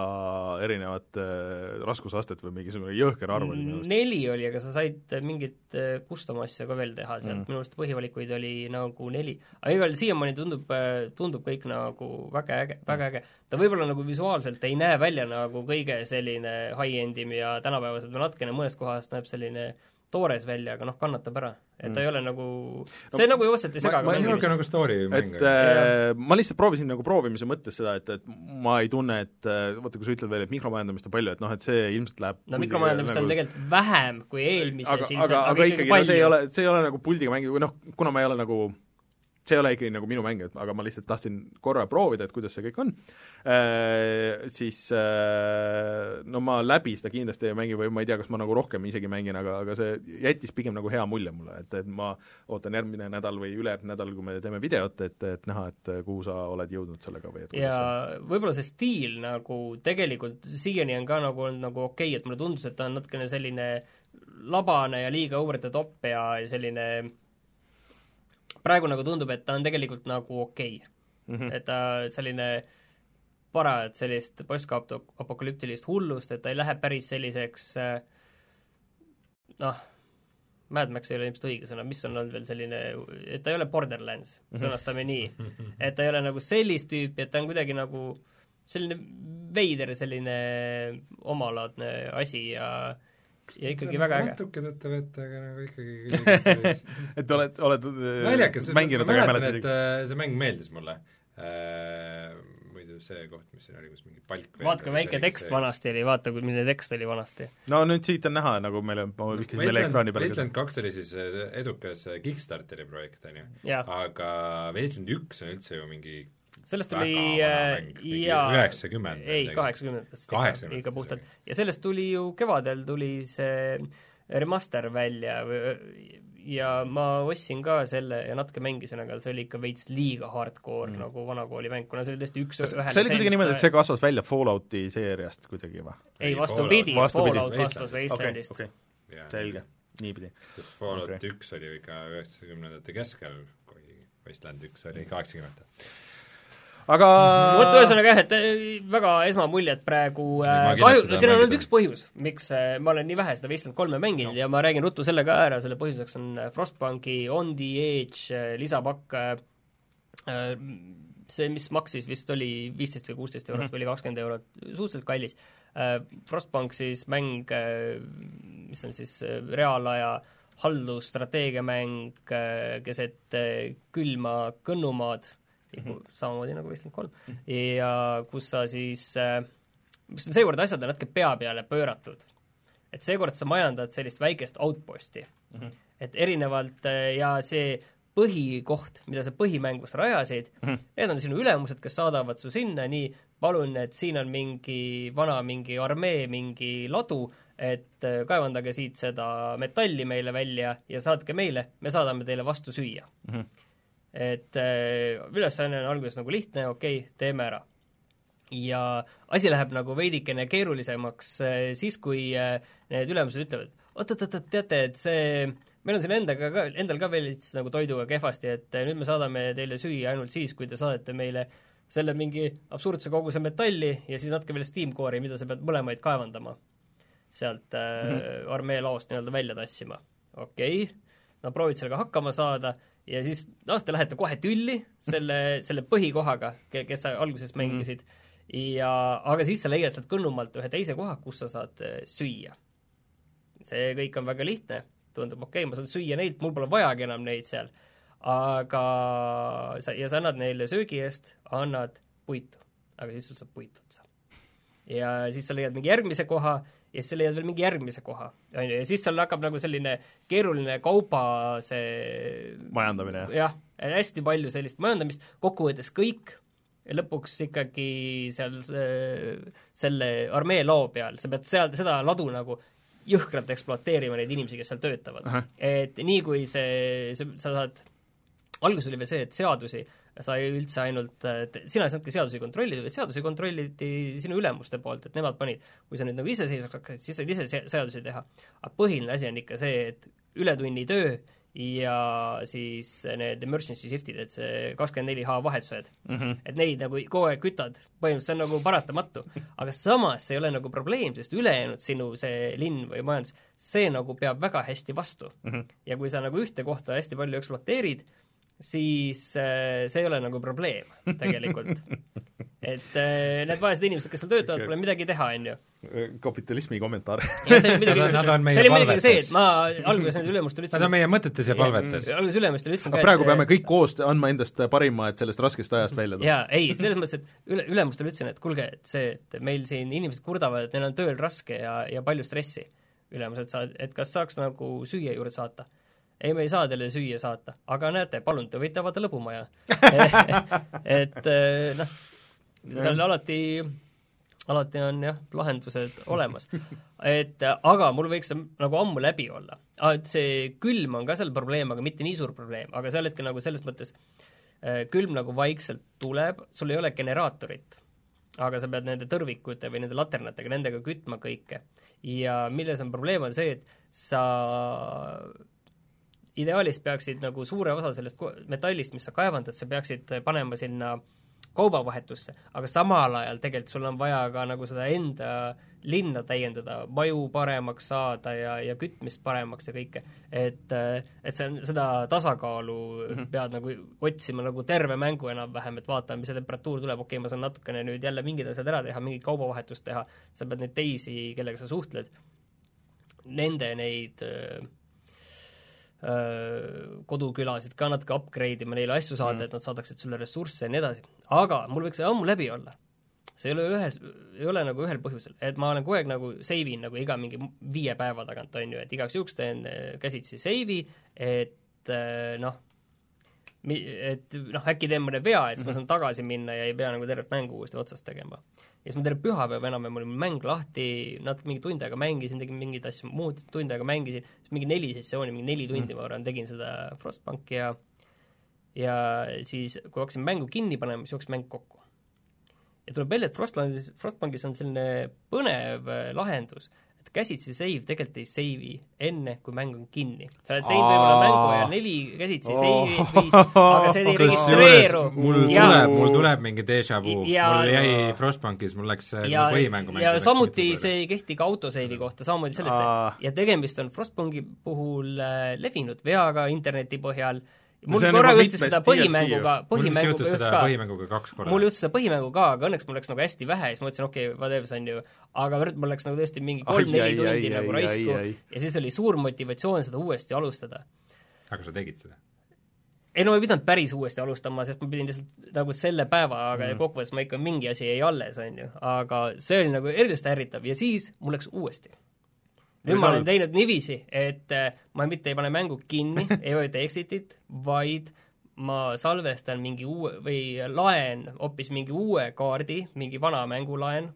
erinevat äh, raskusastet või mingisugune jõhker arv oli minu arust? neli oli, aga sa said mingit äh, custom asja ka veel teha sealt Mm. minu arust põhivalikuid oli nagu neli. aga igal juhul siiamaani tundub, tundub kõik nagu väga äge, väga äge. ta võib-olla nagu visuaalselt ei näe välja nagu kõige selline high-endim ja tänapäevased natukene mõnest kohast näeb selline toores välja, aga noh, kannatab ära. Et ta ei ole nagu, see No, nagu otseselt ei ma- sega ma ei mängimist. nagu story mäng et äh, ma lihtsalt proovisin nagu proovimise mõttes seda, et, et ma ei tunne, et äh, vaata, kui sa ütled veel, et mikromajandamist on palju, et noh, et see ilmselt läheb no mikromajandamist on tegelikult vähem kui eelmises aga, ilmselt, aga, aga ikkagi, no see ei ole, see ei ole nagu puldiga mäng, või noh, kuna ma ei ole nagu see ei ole ikkagi nagu minu mäng, et aga ma lihtsalt tahtsin korra proovida, et kuidas see kõik on. Äh,, siis äh, no ma läbi seda kindlasti ei mängi või ma ei tea, kas ma nagu rohkem isegi mängin, aga, aga see jättis pigem nagu hea mulje mulle, et, et ma ootan järgmine nädal või ülejärgmine nädal, kui me teeme videot, et, et näha, et kuhu sa oled jõudnud sellega või et ja võib-olla see stiil nagu tegelikult siiani on ka nagu olnud nagu okei okay,, et mulle tundus, et ta on natukene selline labane ja liiga over the top ja selline praegu nagu tundub, et ta on tegelikult nagu okei okay. mm -hmm. et ta selline parajat sellist postapokalüptilist hullust, et ta ei lähe päris selliseks äh, noh, Mad Max ei ole ilmselt õige sõna, mis on olnud veel selline, et ta ei ole Borderlands, sõnastame nii. et ta ei ole nagu sellist tüüpi, et ta on kuidagi nagu selline veider selline omalaadne asi ja ja ikkagi väga äge. natuke tuttav ette, aga nagu ikkagi et oled, oled äh, naljakas, mänginud, aga ei mäleta et isegi. see mäng meeldis mulle äh,. muidu see koht, mis siin oli, kus mingi palk vaata, kui väike tekst. vanasti oli, vaata, kui milline tekst oli vanasti. no nüüd siit on näha nagu meil on, ma viskasin meile ekraani peale Wasteland kaks oli siis äh, edukas äh, Kickstarteri projekt, on ju. aga Wasteland üks on üldse ju mingi sellest tuli äh, jaa, üheksakümmend ei, kaheksakümnendatest. Ikka puhtalt ja sellest tuli ju kevadel tuli see remaster välja ja ma ostsin ka selle ja natuke mängisin, aga see oli ikka veits liiga hardcore mm. nagu vanakooli mäng, kuna see oli tõesti üks kas ühele see oli kuidagi niimoodi, et see kasvas välja Fallouti seeriast kuidagi või? ei, vastupidi, Fallout- kasvas Wastelandist. Wastelandist okei, Jaa. selge, niipidi. Fallout Okei. üks oli ikka üheksakümnendate keskel, kui Wasteland üks oli kaheksakümnendatel. Aga vot ühesõnaga jah, et äh, väga esmamuljed praegu äh, kindlasti kahju, siin on ainult üks põhjus, miks äh, ma olen nii vähe seda Wasteland kolme mänginud no. ja ma räägin ruttu selle ka ära, selle põhjuseks on Frostbanki On the Edge lisapakk see, mis maksis vist oli viisteist või kuusteist eurot või oli kakskümmend eurot, suhteliselt kallis äh,. Frostbank siis mäng mis on siis reaalaja haldusstrateegiamäng keset külma Kõnnumaad mm, -hmm. samamoodi nagu Wasteland kolm, ja kus sa siis äh, mis on seekord asjad on natuke pea peale pööratud. et seekord sa majandad sellist väikest outposti mm. -hmm. et erinevalt äh, ja see põhikoht, mida sa põhimängus rajasid mm, -hmm. need on sinu ülemused, kes saadavad su sinna, nii palun, et siin on mingi vana mingi armee, mingi ladu, et äh, kaevandage siit seda metalli meile välja ja saatke meile, me saadame teile vastu süüa mm. -hmm. Et äh, ülesanne on alguses nagu lihtne, okei okay,, teeme ära ja asi läheb nagu veidikene keerulisemaks äh, siis, kui äh, need ülemused ütlevad, oot-oot-oot, teate, et see, meil on siin endaga ka, endal ka veits nagu toiduga kehvasti, et nüüd me saadame teile süüa ainult siis, kui te saadate meile selle mingi absurdse koguse metalli ja siis natuke veel steam core'i, mida sa pead mõlemaid kaevandama. sealt äh, mm -hmm. armee laost nii-öelda välja tassima. okei okay., nad proovivad sellega hakkama saada ja siis noh, te lähete kohe tülli selle, selle põhikohaga, kes sa alguses mängisid mm, -hmm. ja aga siis sa leiad sealt kõnnumalt ühe teise koha, kus sa saad äh, süüa. see kõik on väga lihtne, tundub okei okay,, ma saan süüa neid, mul pole vajagi enam neid seal, aga sa, ja sa annad neile söögi eest, annad puitu, aga siis sul saab puit otsa. ja siis sa leiad mingi järgmise koha ja siis sa leiad veel mingi järgmise koha, on ju, ja siis seal hakkab nagu selline keeruline kauba see majandamine, jah? jah, hästi palju sellist majandamist, kokkuvõttes kõik ja lõpuks ikkagi seal selle armee lao peal, sa pead seal seda ladu nagu jõhkralt ekspluateerima neid inimesi, kes seal töötavad. et nii, kui see, see, sa saad, alguses oli veel see, et seadusi sai üldse ainult, sina ei saanudki seadusi kontrollida, vaid seadusi kontrolliti sinu ülemuste poolt, et nemad panid, kui sa nüüd nagu iseseisvaks hakkasid, siis said ise seadusi teha. aga põhiline asi on ikka see, et ületunnitöö ja siis need emergency shift'id, et see kakskümmend neli H vahetused mm, -hmm. et neid nagu kogu aeg kütad, põhimõtteliselt see on nagu paratamatu. aga samas see ei ole nagu probleem, sest ülejäänud sinu see linn või majandus, see nagu peab väga hästi vastu mm. -hmm. ja kui sa nagu ühte kohta hästi palju ekspluateerid, siis äh, see ei ole nagu probleem tegelikult. et äh, need vaesed inimesed, kes seal töötavad, pole midagi teha, on ju. kapitalismi kommentaar. ja see oli muidugi, see oli muidugi see, et ma alguses nendele ülemustele ütlesin Nad on meie mõtetes ja palvetes. alguses ülemustele ütlesin ka, praegu et, peame kõik koos andma endast parima, et sellest raskest ajast välja tulla. jaa, ei, selles mõttes, et üle, ülemustele ütlesin, et kuulge, et see, et meil siin inimesed kurdavad, et neil on tööl raske ja, ja palju stressi. ülemused saavad, et kas saaks nagu süüa juurde saata ei, me ei saa teile süüa saata, aga näete, palun, te võite avada lõbumaja et eh, noh, seal alati, alati on jah, lahendused olemas. et aga mul võiks see nagu ammu läbi olla. et see külm on ka seal probleem, aga mitte nii suur probleem, aga sel hetkel nagu selles mõttes eh, külm nagu vaikselt tuleb, sul ei ole generaatorit, aga sa pead nende tõrvikute või nende laternatega, nendega kütma kõike. ja milles on probleem, on see, et sa ideaalis peaksid nagu suure osa sellest metallist, mis sa kaevandad, sa peaksid panema sinna kaubavahetusse, aga samal ajal tegelikult sul on vaja ka nagu seda enda linna täiendada, maju paremaks saada ja, ja kütmist paremaks ja kõike. et, et see on, seda tasakaalu mm -hmm. pead nagu otsima nagu terve mängu enam-vähem, et vaatame, mis see temperatuur tuleb, okei okay,, ma saan natukene nüüd jälle mingid asjad ära teha, mingit kaubavahetust teha, sa pead neid teisi, kellega sa suhtled, nende neid äh, kodukülasid ka natuke upgrade ima, neile asju saada mm., et nad saadaksid sulle ressursse ja nii edasi. aga mul võiks see ammu läbi olla. see ei ole ühes, ei ole nagu ühel põhjusel, et ma olen kogu aeg nagu save in nagu iga mingi viie päeva tagant, on ju, et igaks juhuks teen käsitsi save'i, et noh, et noh, äkki teen mõne vea, et siis mm -hmm. ma mhm. saan tagasi minna ja ei pea nagu tervet mängu uuesti otsast tegema ja siis ma terve pühapäeva enam-vähem oli mul mäng lahti, natuke mingi tund aega mängisin, tegin mingeid asju muud, tund aega mängisin, siis mingi neli sessiooni, mingi neli tundi mm. ma arvan, tegin seda Frostbanki ja ja siis, kui hakkasin mängu kinni panema, siis jooksis mäng kokku. ja tuleb välja, et Frostlandis, Frostbankis on selline põnev äh, lahendus, käsitsi save tegelikult ei save'i enne, kui mäng on kinni. sa oled teinud võib-olla mängu ajal neli käsitsi save'i viis, aga see ei registreeru. mul ja, tuleb, mul tuleb mingi déjà vu, mul jäi Frostbankis, mul läks äh, ja, põhimängu ja samuti see ei kehti ka autosave'i kohta, samamoodi sellest, ja tegemist on Frostbanki puhul äh, levinud veaga interneti põhjal. äh, mul korra juhtus seda põhimänguga, põhimänguga just ka. põhimänguga kaks korda. mul juhtus seda põhimängu ka, aga õnneks mul läks nagu hästi vähe, siis ma mõtlesin, okei okay,, whatever, see on ju, aga mul läks nagu tõesti mingi kolm-neli tundi ai, nagu ai, raisku ai, ja siis oli suur motivatsioon seda uuesti alustada. aga sa tegid seda? ei no ma ei pidanud päris uuesti alustama, sest ma pidin lihtsalt nagu selle päeva, aga mm. kokkuvõttes ma ikka, mingi asi jäi alles, on ju, aga see oli nagu eriliselt ärritav ja siis mul läks uuesti nüüd ma olen teinud niiviisi, et äh, ma mitte ei pane mängu kinni ei vajuta exit'it, vaid ma salvestan mingi uue või laen hoopis mingi uue kaardi, mingi vana mängulaen,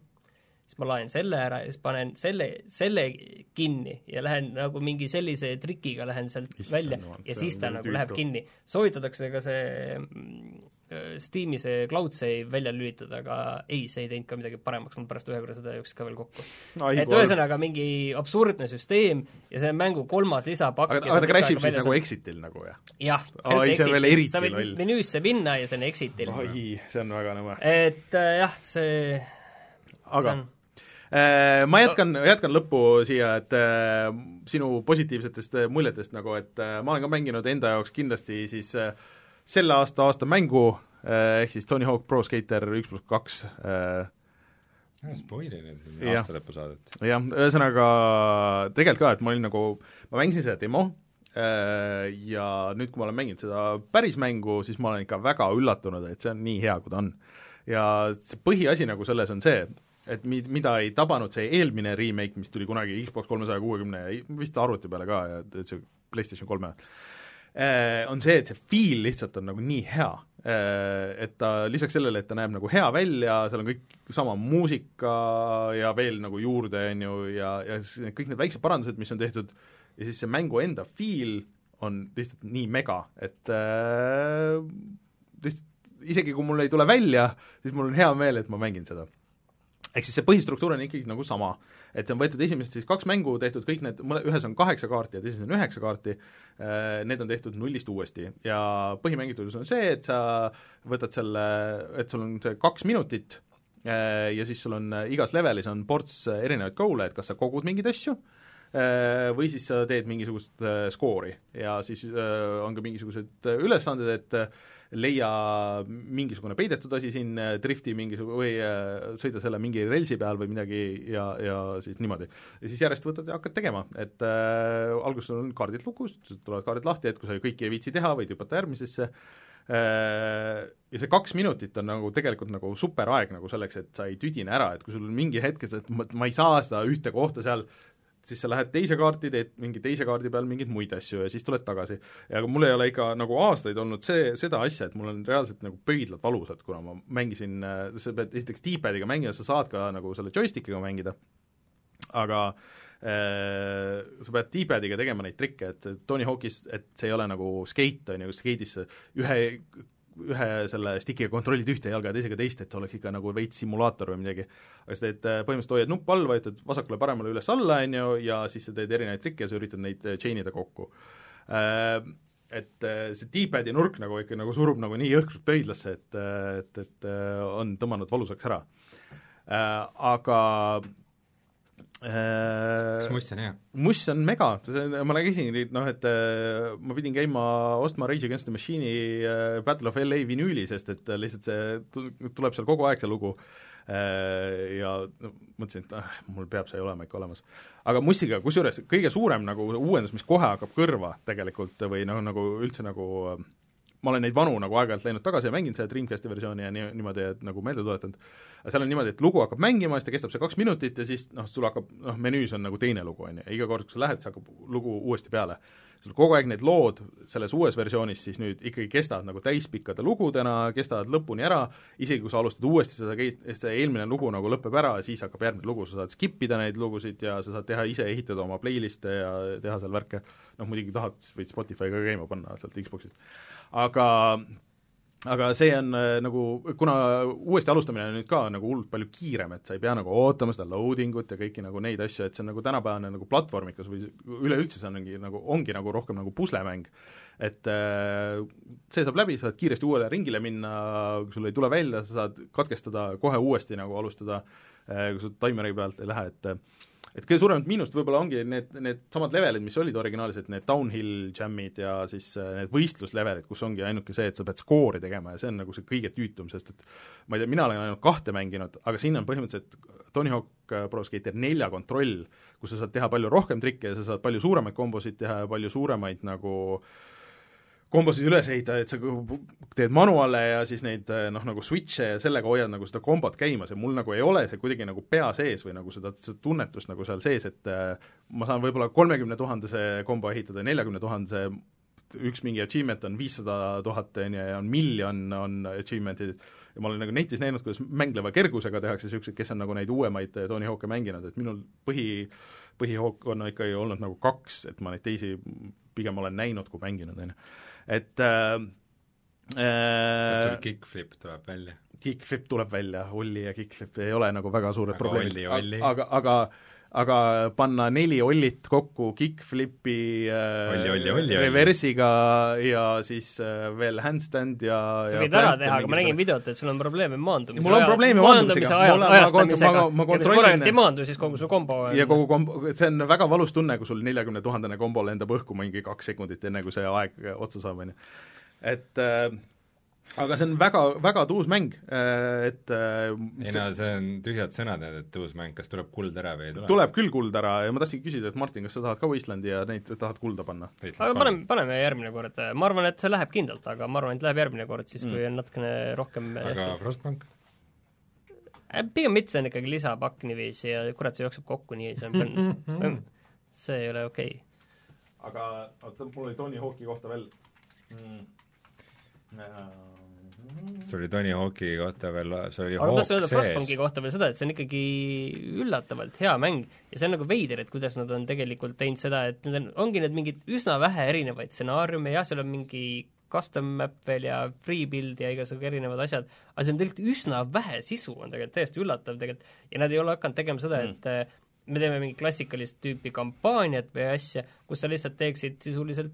siis ma laen selle ära ja siis panen selle, selle kinni ja lähen nagu mingi sellise trikiga lähen sealt välja ja siis ta nagu läheb kinni. soovitatakse ka see mm, Steam'i see cloud save välja lülitada, aga ei, see ei teinud ka midagi paremaks, mul pärast ühe korra seda jooksis ka veel kokku et ühesõnaga mingi absurdne süsteem ja see mängu kolmas lisapakk aga, aga ta crash ib siis nagu exit'il nagu, jah? jah, see on veel eriti sa võid loll. menüüsse minna ja see on exit'il. oi, see on väga nõme. et äh, jah, see aga see on Äh, ma jätkan, jätkan lõppu siia, et äh, sinu positiivsetest äh, muljetest nagu, et ma olen ka mänginud enda jaoks kindlasti siis äh, selle aasta aasta mängu äh,, ehk siis Tony Hawk Pro Skater üks pluss kaks äh, spoili nüüd aasta lõpu saadet. jah, ühesõnaga tegelikult ka, et ma olin nagu, ma mängisin seda demo äh, ja nüüd, kui ma olen mänginud seda päris mängu, siis ma olen ikka väga üllatunud, et see on nii hea, kui ta on. ja see põhiasi nagu selles on see, et mi-, mida ei tabanud see eelmine remake, mis tuli kunagi Xbox kolmesaja kuuekümne ja vist arvuti peale ka ja et see PlayStation kolme, on see, et see feel lihtsalt on nagu nii hea, et ta lisaks sellele, et ta näeb nagu hea välja, seal on kõik sama muusika ja veel nagu juurde, on ju, ja, ja siis kõik need väiksed parandused, mis on tehtud, ja siis see mängu enda feel on lihtsalt nii mega, et äh, lihtsalt isegi kui mul ei tule välja, siis mul on hea meel, et ma mängin seda ehk siis see põhistruktuur on ikkagi nagu sama, et see on võetud esimesest siis kaks mängu, tehtud kõik need, ühes on kaheksa kaarti ja teises on üheksa kaarti, need on tehtud nullist uuesti. Ja põhimängitus on see, et sa võtad selle, et sul on see kaks minutit äh, ja siis sul on äh, igas levelis on ports äh, erinevaid goal'e, et kas sa kogud mingeid asju äh, või siis sa teed mingisugust äh, skoori. Ja siis äh, on ka mingisugused äh, ülesanded, et äh, leia mingisugune peidetud asi siin, drifti mingisugune või äh, sõida selle mingi relsi peal või midagi ja, ja siis niimoodi. ja siis järjest võtad ja hakkad tegema, et äh, alguses on kaardid lukus, tulevad kaardid lahti, et kui sa kõiki ei viitsi teha, võid hüpata järgmisesse äh, ja see kaks minutit on nagu tegelikult nagu super aeg nagu selleks, et sa ei tüdine ära, et kui sul mingi hetk, et ma, ma ei saa seda ühte kohta seal siis sa lähed teise kaarti, teed mingi teise kaardi peal mingeid muid asju ja siis tuled tagasi. ja mul ei ole ikka nagu aastaid olnud see, seda asja, et mul on reaalselt nagu pöidlad valusad, kuna ma mängisin, sa pead esiteks D-pad'iga mängima, sa saad ka nagu selle joystickiga mängida, aga äh, sa pead D-pad'iga tegema neid trikke, et Tony Hawk'is, et see ei ole nagu skate, on ju, skate'is ühe ühe selle stikiga kontrollid ühte jalga ja teisega teist, et oleks ikka nagu veits simulaator või midagi. aga sa teed, põhimõtteliselt hoiad nuppu all, vajutad vasakule-paremale üles-alla, on ju, ja siis sa teed erinevaid trikke ja sa üritad neid äh, chain ida kokku. Et äh, see D-pad'i nurk nagu ikka nagu surub nagu nii jõhkralt pöidlasse, et, et, et äh, on tõmmanud valusaks ära. Aga kas muss on hea? muss on mega, ma käisin, noh et äh, ma pidin käima ostma Rage Against the Machine'i äh, Battle of LA vinüüli, sest et äh, lihtsalt see tu- tuleb seal kogu aeg, see lugu ja mõtlesin, et ah, mul peab see olema ikka olemas. aga mussiga, kusjuures kõige suurem nagu uuendus, mis kohe hakkab kõrva tegelikult või noh, nagu üldse nagu äh, ma olen neid vanu nagu aeg-ajalt läinud tagasi ja mänginud seda Dreamcasti versiooni ja nii, niimoodi, et nagu meelde tuletanud, aga seal on niimoodi, et lugu hakkab mängima, siis ta kestab see kaks minutit ja siis noh, sul hakkab noh, menüüs on nagu teine lugu, on ju, ja iga kord, kui sa lähed, siis hakkab lugu uuesti peale. sul kogu aeg need lood selles uues versioonis siis nüüd ikkagi kestavad nagu täispikkade lugudena, kestavad lõpuni ära, isegi kui sa alustad uuesti seda see eelmine lugu nagu lõpeb ära, siis hakkab järgmine lugu, sa saad skip ida neid lugusid ja sa saad teha ise, ehitada oma playlist'e ja teha seal värke, noh muidugi tahad, võid Spotify ka käima panna sealt Xbox'ist. Aga aga see on äh, nagu, kuna uuesti alustamine on nüüd ka nagu hullult palju kiirem, et sa ei pea nagu ootama seda loading ut ja kõiki nagu neid asju, et see on nagu tänapäevane nagu platvormikas või üleüldse see ongi nagu, ongi nagu rohkem nagu puslemäng. et äh, see saab läbi, saad kiiresti uuele ringile minna, kui sul ei tule välja, sa saad katkestada, kohe uuesti nagu alustada, kui sul taimeri pealt ei lähe, et et kõige suuremat miinust võib-olla ongi need, need samad levelid, mis olid originaalsed, need downhill jam'id ja siis äh, need võistluslevelid, kus ongi ainuke see, et sa pead skoori tegema ja see on nagu see kõige tüütum, sest et ma ei tea, mina olen ainult kahte mänginud, aga siin on põhimõtteliselt Tony Hawk äh, Pro Skater nelja kontroll, kus sa saad teha palju rohkem trikke ja sa saad palju suuremaid kombosid teha ja palju suuremaid nagu kombosid üles ehitada, et sa teed manuale ja siis neid noh, nagu switch'e ja sellega hoiad nagu seda kombot käimas ja mul nagu ei ole see kuidagi nagu pea sees või nagu seda, seda tunnetust nagu seal sees, et äh, ma saan võib-olla kolmekümne tuhandese kombo ehitada, neljakümne tuhandese üks mingi achievement on viissada tuhat, on ju, ja on miljon on achievement'id ja ma olen nagu netis näinud, kuidas mängleva kergusega tehakse niisuguseid, kes on nagu neid uuemaid Tony Hawk'e mänginud, et minul põhi, põhihook on ikkagi olnud nagu kaks, et ma neid teisi pigem olen näinud kui mänginud, on ju. Et äh, kas sul äh, kick-flip tuleb välja? kick-flip tuleb välja, Olli ja kick-flip ei ole nagu väga suured Aga probleemid aga, aga aga panna neli ollit kokku kick-flipi äh, reversiga ja siis äh, veel handstand ja sa võid ära teha, aga ma nägin videot, et sul on probleeme maandumise Mul on probleeme maandumisega. aja, Mul on- ma ajastamisega ma- ma ja kui sa kontrollin- korralikult ei maandu, siis kogu su kombo on ja kogu kombo, see on väga valus tunne, kui sul neljakümne tuhandene kombo lendab õhku mingi kaks sekundit, enne kui see aeg otsa saab, on ju. et äh, aga see on väga, väga tuus mäng, et äh, ei no see on tühjad sõnad, et uus mäng, kas tuleb kuld ära või ei tule? tuleb küll kuld ära ja ma tahtsingi küsida, et Martin, kas sa tahad ka Wastelandi ja neid tahad kulda panna? aga paneme, paneme järgmine kord, ma arvan, et see läheb kindlalt, aga ma arvan, et läheb järgmine kord siis, kui Mm. on natukene rohkem aga tehtud. Frostbank? Äh, pigem mitte, see on ikkagi lisapakk niiviisi ja kurat, see jookseb kokku nii, see on see ei ole okei okay. aga oota, mul oli Tony Hawk'i kohta veel mm. Sul oli Tony Hawk'i kohta veel, sul oli aga tahtsin öelda Frostbanki kohta veel seda, et see on ikkagi üllatavalt hea mäng. Ja see on nagu veider, et kuidas nad on tegelikult teinud seda, et need on, ongi need mingid üsna vähe erinevaid stsenaariume, jah, seal on mingi custom map veel ja free build ja igasugu erinevad asjad, aga see on tegelikult üsna vähe sisu, on tegelikult täiesti üllatav tegelikult, ja nad ei ole hakanud tegema seda mm., et eh, me teeme mingit klassikalist tüüpi kampaaniat või asja, kus sa lihtsalt teeksid sisuliselt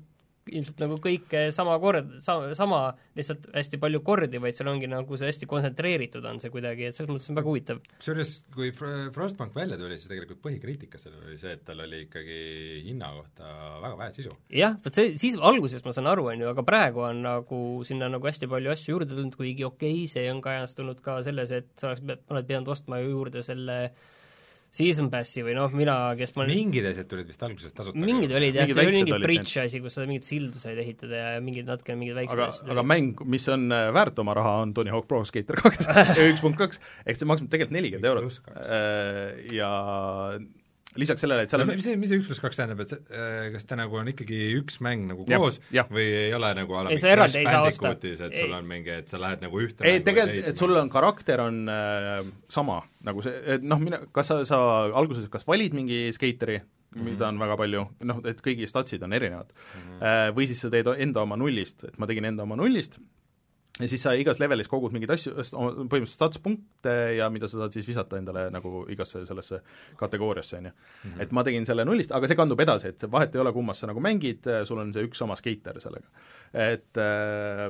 ilmselt nagu kõike sama kord, sama, sama lihtsalt hästi palju kordi, vaid seal ongi nagu see hästi kontsentreeritud on see kuidagi, et selles mõttes on väga huvitav. kusjuures, kui Fr- Frostbank välja tuli, siis tegelikult põhikriitika sellele oli see, et tal oli ikkagi hinna kohta väga vähe sisu. jah, vot see, siis alguses ma saan aru, on ju, aga praegu on nagu sinna nagu hästi palju asju juurde tulnud, kuigi okei okay,, see on kajastunud ka selles, et sa oleks, oled pidanud ostma ju juurde selle season pass'i või noh, mina, kes ma mingid asjad tulid vist alguses tasuta. mingid olid jah, Mingid see oli mingi olid bridge asi, kus sa mingit sildu said ehitada ja mingid natukene mingid väiksed aga, aga mäng, mis on äh, väärt oma raha, on Tony Hawk Pro Skater kaks üks punkt kaks, ehk see maksab tegelikult nelikümmend eurot. Äh, ja lisaks sellele, et seal on mis see, mis see üks pluss kaks tähendab, et see, kas ta nagu on ikkagi üks mäng nagu koos jah. või ei ole nagu a la Ei, mingi sa eraldi Crash ei saa osta. Bandicootis, et sul on mingi, et sa lähed nagu ühte ei, tegelikult, et sul on karakter on äh, sama, nagu see, et noh, mina, kas sa, sa alguses kas valid mingi skeiteri mm, Mhm. -hmm. mida on väga palju, noh, et kõigi statsid on erinevad mm, -hmm. või siis sa teed enda oma nullist, et ma tegin enda oma nullist, ja siis sa igas levelis kogud mingeid asju, põhimõtteliselt statspunkte ja mida sa saad siis visata endale nagu igasse sellesse kategooriasse, on ju. et ma tegin selle nullist, aga see kandub edasi, et see vahet ei ole, kummas sa nagu mängid, sul on see üks sama skeiter sellega. et äh,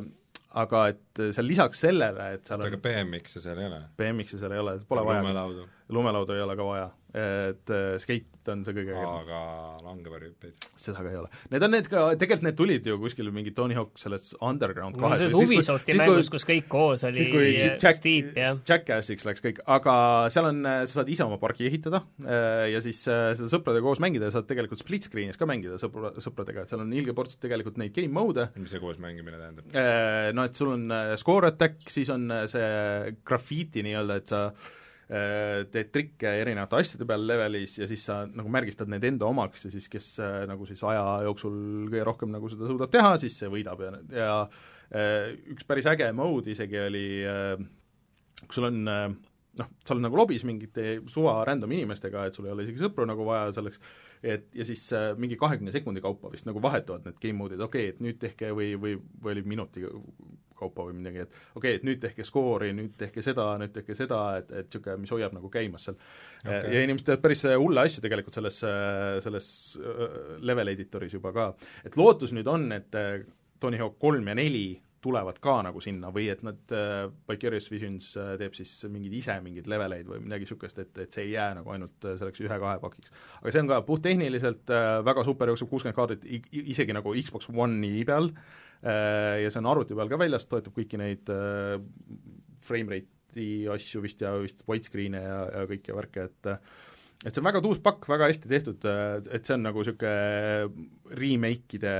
aga et seal lisaks sellele, et seal aga on BMX-e seal ei ole? BMX-i seal ei ole, pole vaja, lumelaudu, lumelauda ei ole ka vaja, et äh, skate on see kõige ägedam aga langevarjupeid. seda ka ei ole. Need on need ka, tegelikult need tulid ju kuskil mingi Tony Hawk selles Underground no kahes selles Siis, kui- Ubisofti siis, mängus, kus kõik koos oli siis kui äh, Jack, Steep ja Jackassiks läks kõik, aga seal on, sa saad ise oma pargi ehitada äh, ja siis äh, seda sõpradega koos mängida ja saad tegelikult split screen'is ka mängida sõpra, sõpradega, et seal on ilge ports tegelikult neid game mode'e, mis see koos mängimine tähendab? Äh, no et sul on äh, score attack, siis on äh, see grafiiti nii-öelda, et sa äh, teed trikke erinevate asjade peal levelis ja siis sa nagu märgistad need enda omaks ja siis kes äh, nagu siis aja jooksul kõige rohkem nagu seda suudab teha, siis see võidab ja, ja äh, üks päris äge mode isegi oli äh, kus sul on äh, noh, sa oled nagu lobis mingite suva random inimestega, et sul ei ole isegi sõpru nagu vaja selleks, et ja siis äh, mingi kahekümne sekundi kaupa vist nagu vahetuvad need game mode'id, okei okay,, et nüüd tehke või, või, või oli minuti kaupa või midagi, et okei okay,, et nüüd tehke skoori, nüüd tehke seda, nüüd tehke seda, et, et niisugune, mis hoiab nagu käimas seal okay. Okei. ja inimesed teevad päris hulle asju tegelikult selles, selles äh, level editoris juba ka. et lootus nüüd on, et äh, Tony Hawk kolm ja neli tulevad ka nagu sinna või et nad äh,, Vicarious Visions äh, teeb siis mingeid ise mingeid leveleid või midagi niisugust, et, et see ei jää nagu ainult äh, selleks ühe-kahe pakiks. aga see on ka puhttehniliselt äh, väga super, jookseb kuuskümmend i- isegi nagu Xbox One'i peal äh, ja see on arvuti peal ka väljas, toetab kõiki neid äh, frame rate'i asju vist ja vist widescreen'e ja, ja kõiki värke, et äh, et see on väga tuus pakk, väga hästi tehtud, et see on nagu niisugune remake'ide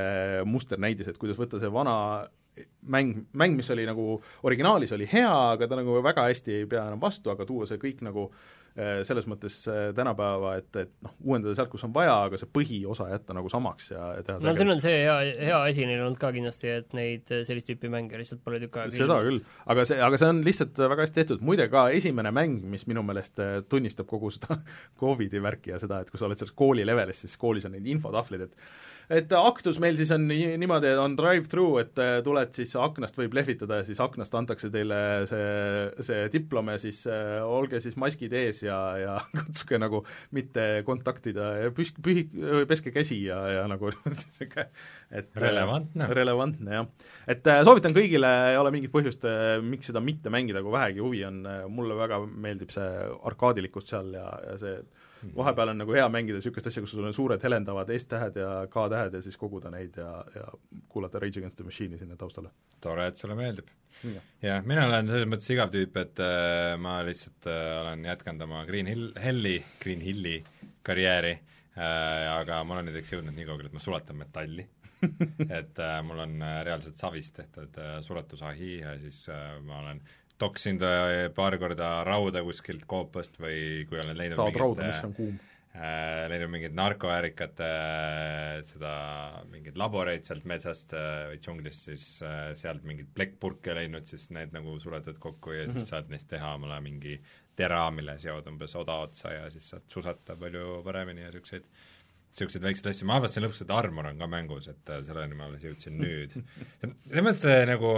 musternäidis, et kuidas võtta see vana mäng, mäng, mis oli nagu originaalis oli hea, aga ta nagu väga hästi ei pea enam vastu, aga tuua see kõik nagu eh, selles mõttes eh, tänapäeva, et, et noh, uuendada sealt, kus on vaja, aga see põhiosa jätta nagu samaks ja, ja teha no siin on see hea, hea asi neil olnud ka kindlasti, et neid äh, sellist tüüpi mänge lihtsalt pole tükk aega seda küll, aga see, aga see on lihtsalt väga hästi tehtud, muide ka esimene mäng, mis minu meelest tunnistab kogu seda Covidi värki ja seda, et kui sa oled selles kooli levelis, siis koolis on neid infotahvlid, et et Actus meil siis on nii- niimoodi, on drive-thru, et tuled siis aknast võib lehvitada ja siis aknast antakse teile see, see diplom ja siis äh, olge siis maskid ees ja, ja katsuge nagu mitte kontaktida ja püs-, pühi-, peske käsi ja, ja nagu niisugune et Relevantne. relevantne, jah. et äh, soovitan kõigile, ei ole mingit põhjust äh,, miks seda mitte mängida, kui vähegi huvi on äh,, mulle väga meeldib see arkaadilikkus seal ja, ja see vahepeal on nagu hea mängida niisugust asja, kus sul on suured helendavad S-tähed ja K-tähed ja siis koguda neid ja, ja kuulata Rage Against the Machine'i sinna taustale. tore, et sulle meeldib. Jah. mina olen selles mõttes igav tüüp, et äh, ma lihtsalt äh, olen jätkanud oma Green Hill, Helli, Green Hilli karjääri äh,, aga ma olen näiteks jõudnud nii kaugele, et ma sulatan metalli et äh, mul on äh, reaalselt savist tehtud äh, suletusahi ja siis äh, ma olen toksinud äh, paar korda rauda kuskilt koopast või kui olen leidnud tahad rauda, mis on kuum? äh, leidnud mingit narkoäärikate äh, seda, mingeid laboreid sealt metsast äh, või džunglist, siis äh, sealt mingeid plekkpurke leidnud, siis need nagu suletad kokku ja mm -hmm. siis saad neist teha omale mingi tera, mille seod umbes oda otsa ja siis saad susata palju paremini ja niisuguseid niisuguseid väikseid asju, ma avastasin lõpuks, et armor on ka mängus, et äh, selleni ma alles jõudsin nüüd. selles mõttes nagu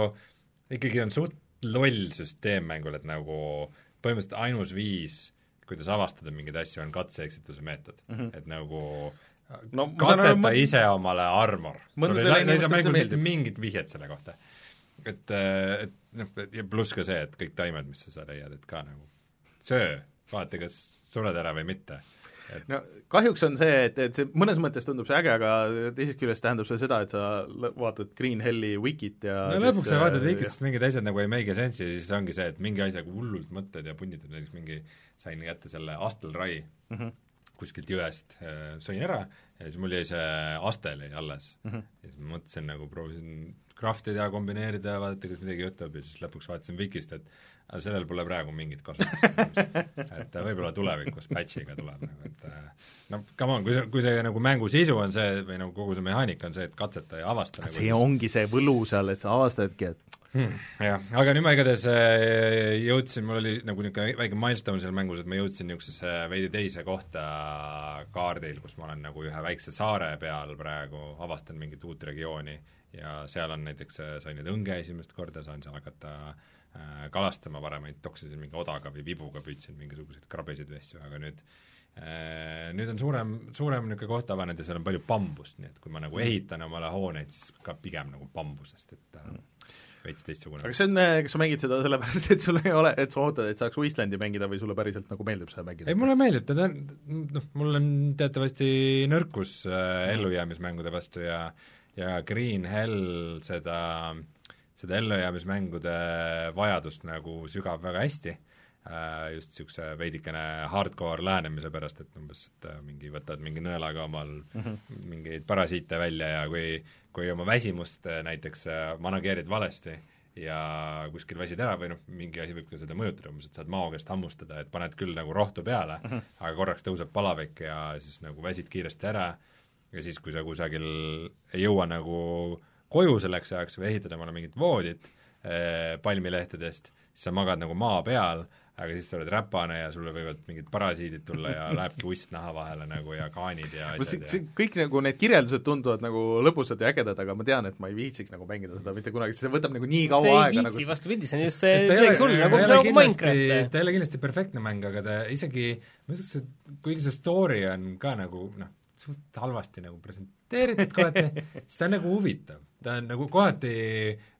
ikkagi on suht loll süsteem mängul, et nagu põhimõtteliselt ainus viis, kuidas avastada mingeid asju, on katse-eksituse meetod mm. -hmm. et nagu no katseta aru, ise omale armor. sul ei saa, sa ei saa see mängul mitte mingit vihjet selle kohta. et, äh, et noh, ja pluss ka see, et kõik taimed, mis sa seal leiad, et ka nagu söö, vaata, kas sured ära või mitte. No kahjuks on see, et, et see mõnes mõttes tundub see äge, aga teisest küljest tähendab see seda, et sa vaatad Green Helli wikit ja no lõpuks sa äh, vaatad Wikist mingid asjad nagu ei make sense'i ja siis ongi see, et mingi asjaga hullult mõtled ja punnitad, näiteks mingi, sain kätte selle Astelrai mm Mhm. -hmm. kuskilt jõest, sõin ära ja siis mul jäi see Astel jäi alles mm. -hmm. ja siis mõtlesin nagu, proovisin craft ida, kombineerida ja vaadata, kas midagi juhtub ja siis lõpuks vaatasin Wikist, et aga sellel pole praegu mingit kasutust et äh, võib-olla tulevikus patch'iga tuleb nagu, et äh, no come on, kui see, kui see nagu mängu sisu on see või nagu kogu see mehaanika on see, et katseta ja avasta nagu, see ongi see võlu seal, et sa avastadki, et hmm, jah, aga nüüd ma igatahes äh, jõudsin, mul oli nagu niisugune väike milstone seal mängus, et ma jõudsin niisugusesse veidi teise kohta kaardil, kus ma olen nagu ühe väikse saare peal praegu, avastan mingit uut regiooni ja seal on näiteks, sain nüüd õnge esimest korda, saan seal hakata äh, kalastama, varem ainult toksisin mingi odaga või vibuga, püüdsin mingisuguseid krabesid või asju, aga nüüd äh, nüüd on suurem, suurem niisugune koht avanenud ja seal on palju bambust, nii et kui ma nagu ehitan omale hooneid, siis ka pigem nagu bambusest, et äh, veits teistsugune. Aga kas see on, kas sa mängid seda sellepärast, et sul ei ole, et sa ootad, et saaks Wastelandi mängida või sulle päriselt nagu meeldib seda mängida? ei, mulle meeldib, ta on, noh, mul on teatavasti nõrkus äh, ellujäämismängude vastu ja ja Green Hell seda, seda ellujäämismängude vajadust nagu sügab väga hästi äh, just niisuguse veidikene hardcore lähenemise pärast, et umbes, et äh, mingi võtad mingi nõelaga omal mm -hmm. mingeid parasiite välja ja kui, kui oma väsimust äh, näiteks manageerid valesti ja kuskil väsid ära või noh, mingi asi võib ka seda mõjutada, umbes et saad mao käest hammustada, et paned küll nagu rohtu peale mm, -hmm. aga korraks tõuseb palavik ja siis nagu väsid kiiresti ära ja siis, kui sa kusagil ei jõua nagu koju selleks ajaks või ehitad omale mingit voodit eh, palmilehtedest, siis sa magad nagu maa peal, aga siis sa oled räpane ja sulle võivad mingid parasiidid tulla ja lähebki uss naha vahele nagu ja kaanid ja asjad see ja kõik nagu need kirjeldused tunduvad nagu lõbusad ja ägedad, aga ma tean, et ma ei viitsiks nagu mängida seda mitte kunagi, see võtab nagu nii kaua aega viitsi nagu vastupidi, see on just see et ta ei midagi sul, ole, nagu nagu kindlasti, Minecraft. ta ei ole kindlasti perfektne mäng, aga ta isegi, ma ütleks, et kuigi see story on ka nagu noh, suht halvasti nagu presenteeritud kohati, siis ta on nagu huvitav. ta on nagu kohati,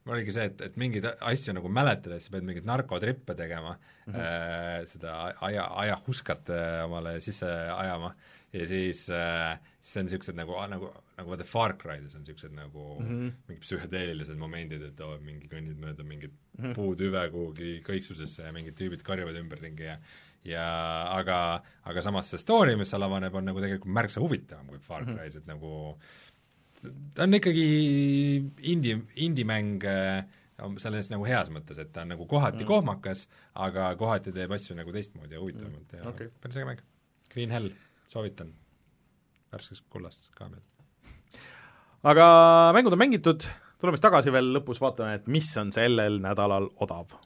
mul oligi see, et, et mingeid asju nagu mäletades sa pead mingeid narkotrippe tegema mm, -hmm. äh, seda aja, ajahuskat äh, omale sisse ajama ja siis äh, siis on niisugused nagu, nagu, nagu vaata Far Cry'des on niisugused nagu mm -hmm. mingid psühhedeelilised momendid, et oo, mingi kõnnid mööda mingit mm -hmm. puutüve kuhugi kõiksusesse ja mingid tüübid karjuvad ümberringi ja ja aga, aga samas see story, mis seal avaneb, on nagu tegelikult märksa huvitavam kui Far Cry's, et nagu ta on ikkagi indie, indie-mäng äh, selles nagu heas mõttes, et ta on nagu kohati mm. kohmakas, aga kohati teeb asju nagu teistmoodi ja huvitavamalt ja Okei. päris äge mäng. Green Hell, soovitan. värskest kullast ka veel. aga mängud on mängitud, tuleme siis tagasi veel lõpus, vaatame, et mis on sellel nädalal odav.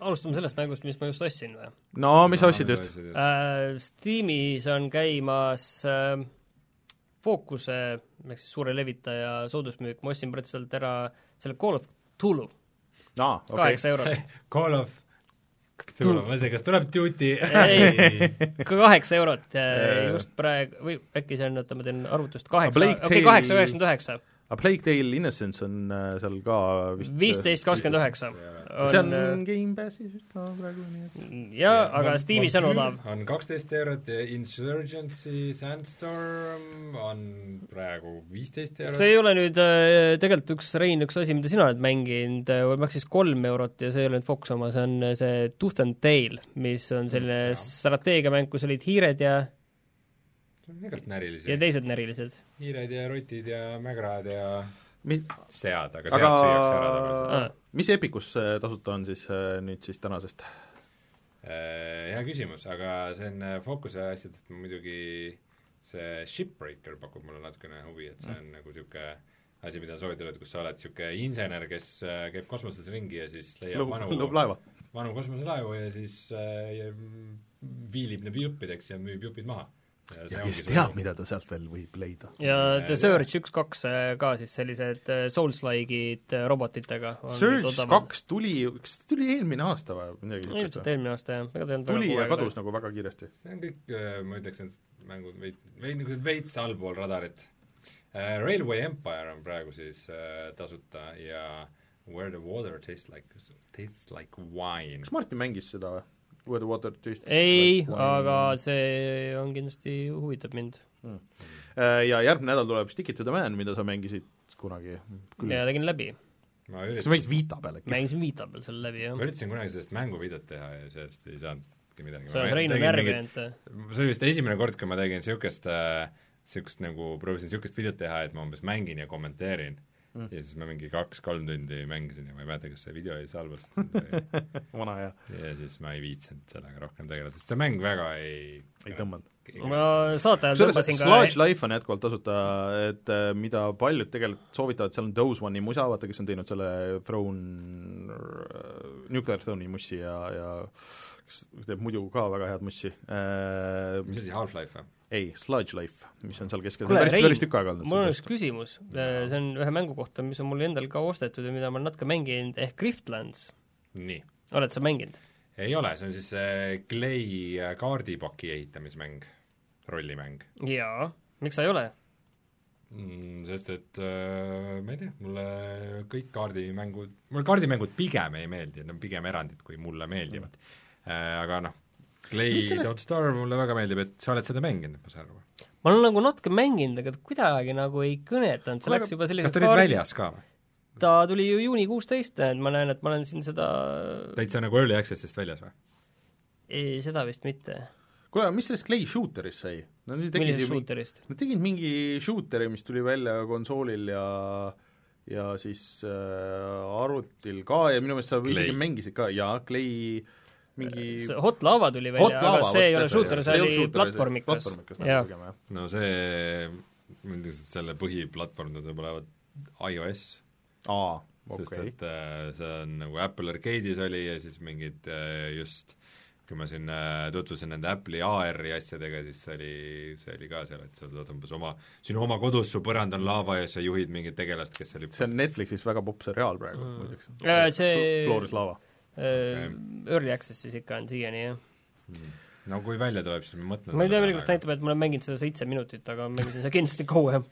Alustame sellest mängust, mis ma just ostsin või no mis sa ostsid just?? äh,? Steamis on käimas äh, Focuse ehk siis suure levitaja soodusmüük, ma ostsin praktiliselt ära selle Call of Tulu, okei kaheksa eurot. Call of Cthulhu, ma ei tea, kas tuleb Duty? Ei. kaheksa eurot äh, just praegu, või äkki see on, oota ma teen arvutust, kaheksa, okei, kaheksa üheksakümmend üheksa, aga Plague Tale Innocence on äh, seal ka vist viisteist kakskümmend üheksa. see on Gamepassis vist ka praegu, nii et jaa, aga Steamis on odav. on kaksteist eurot ja Insurgency Sandstorm on praegu viisteist eurot. see ei ole nüüd äh, tegelikult üks, Rein, üks asi, mida sina oled mänginud, maksis kolm eurot ja see ei ole nüüd Fox oma, see on äh, see Tooth and Tail, mis on selline Jah. strateegiamäng, kus olid hiired ja, igast närilisi ja. teised närilised. hiired ja rotid ja mägrad ja mi-, sead, aga Aga- sead süüakse ära. Ah. mis Epicus äh, tasuta on siis äh, nüüd siis tänasest? Äh, hea küsimus, aga see on Focuse asjadest muidugi see Shipbreaker pakub mulle natukene huvi, et see on nagu niisugune asi, mida soovitada, et kus sa oled niisugune insener, kes käib kosmoses ringi ja siis leiab lõhub vanu lõhub laeva. vanu kosmoselaevu ja siis äh, viilib need juppideks ja müüb jupid maha. Ja kes teab, mida ta sealt veel võib leida. ja The Surge üks, kaks äh, ka siis sellised äh, Souls-like'id äh, robotitega. Surge. kaks tuli, kas ta tuli eelmine aasta või midagi ilmselt niisugust? eelmine aasta jah, ega ta ei olnud tuli ja väga kadus nagu väga kiiresti. see on kõik, ma ütleks, need mängud veid, veid nagu veits allpool radarit. Railway Empire on praegu siis tasuta ja Where the water tastes like, tastes like wine kas. Martin mängis seda või? Where the water tastes ei, like aga see on kindlasti, huvitab mind. Äh, ja järgmine nädal tuleb Stick it to the man, mida sa mängisid kunagi küll. ja tegin läbi. ma kas sa mängid Vita peal äkki? mängisin Vita peal selle läbi, jah ma. üritasin kunagi sellest mänguvideot teha ja sellest ei saanudki midagi. see on Rein on ärganud. see oli vist esimene kord, kui ma tegin niisugust äh, niisugust nagu, proovisin niisugust videot teha, et ma umbes mängin ja kommenteerin mm.. Ja siis ma mingi kaks-kolm tundi mängisin ja ma ei mäleta, kas see video oli salvestatud või vana hea, ja siis ma ei viitsinud sellega rohkem tegeleda, sest see mäng väga ei ei tõmmanud. ma saate ajal tõmbasin ka Sludge Life on jätkuvalt tasuta, et äh, mida paljud tegelikult soovitavad, seal on Those One'i musa, vaata kes on teinud selle Throne, Nuclear Throne'i mussi ja, ja kes teeb muidu ka väga head mussi äh,. mis asi, Half-Life või? ei, Sludge Life, mis on seal keskel, päris, päris tükk aega olnud. mul on üks küsimus, see on ühe mängu kohta, mis on mul endal ka ostetud ja mida ma olen natuke mänginud, ehk Griftlands. nii. oled sa mänginud? ei ole, see on siis see Clay äh, kaardipaki ehitamismäng, rollimäng jaa, miks sa ei ole? mm,. Sest et äh, ma ei tea, mulle kõik kaardimängud, mulle kaardimängud pigem ei meeldi, need on pigem erandid, kui mulle meeldivad mm.. Äh, aga noh, Clay Don't Starve mulle väga meeldib, et sa oled seda mänginud, ma saan aru. ma olen nagu natuke mänginud, aga kuidagi nagu ei kõnetanud, see läks juba kas selliseks ta nüüd väljas ka või? ta tuli ju juuni kuusteist, et ma näen, et ma olen siin seda, täitsa nagu early access'ist väljas või? ei, seda vist mitte. kuule, mis sellest Clay Shooterist sai? Nad nüüd tegid millisest ju shooterist? nad tegid mingi shooteri, mis tuli välja konsoolil ja ja siis äh, arvutil ka ja minu meelest sa isegi mängisid ka, jaa, Clay mingi Hot Lava tuli välja, aga see ei ole shooter, see oli platvormikas. no see, ma ütlen, et selle põhiplatvorm tundub olevat iOS aa, sest okei. et äh, see on nagu Apple Arcade'is oli ja siis mingid äh, just kui ma siin äh, tutvusin nende Apple'i AR-i asjadega, siis see oli, see oli ka seal, et sa saad umbes oma, sinu oma kodus, su põrand on laava ja sa juhid mingit tegelast, kes seal hüppab. see on Netflixis väga popp seriaal praegu Mm. muideks Äh, see- Floris lava. Äh, Early Access'is ikka on siiani, jah. no kui välja tuleb, siis mõtlen ma ei tea, millegipärast näitab, et ma olen mänginud seda seitse minutit, aga ma mängisin seda kindlasti kauem.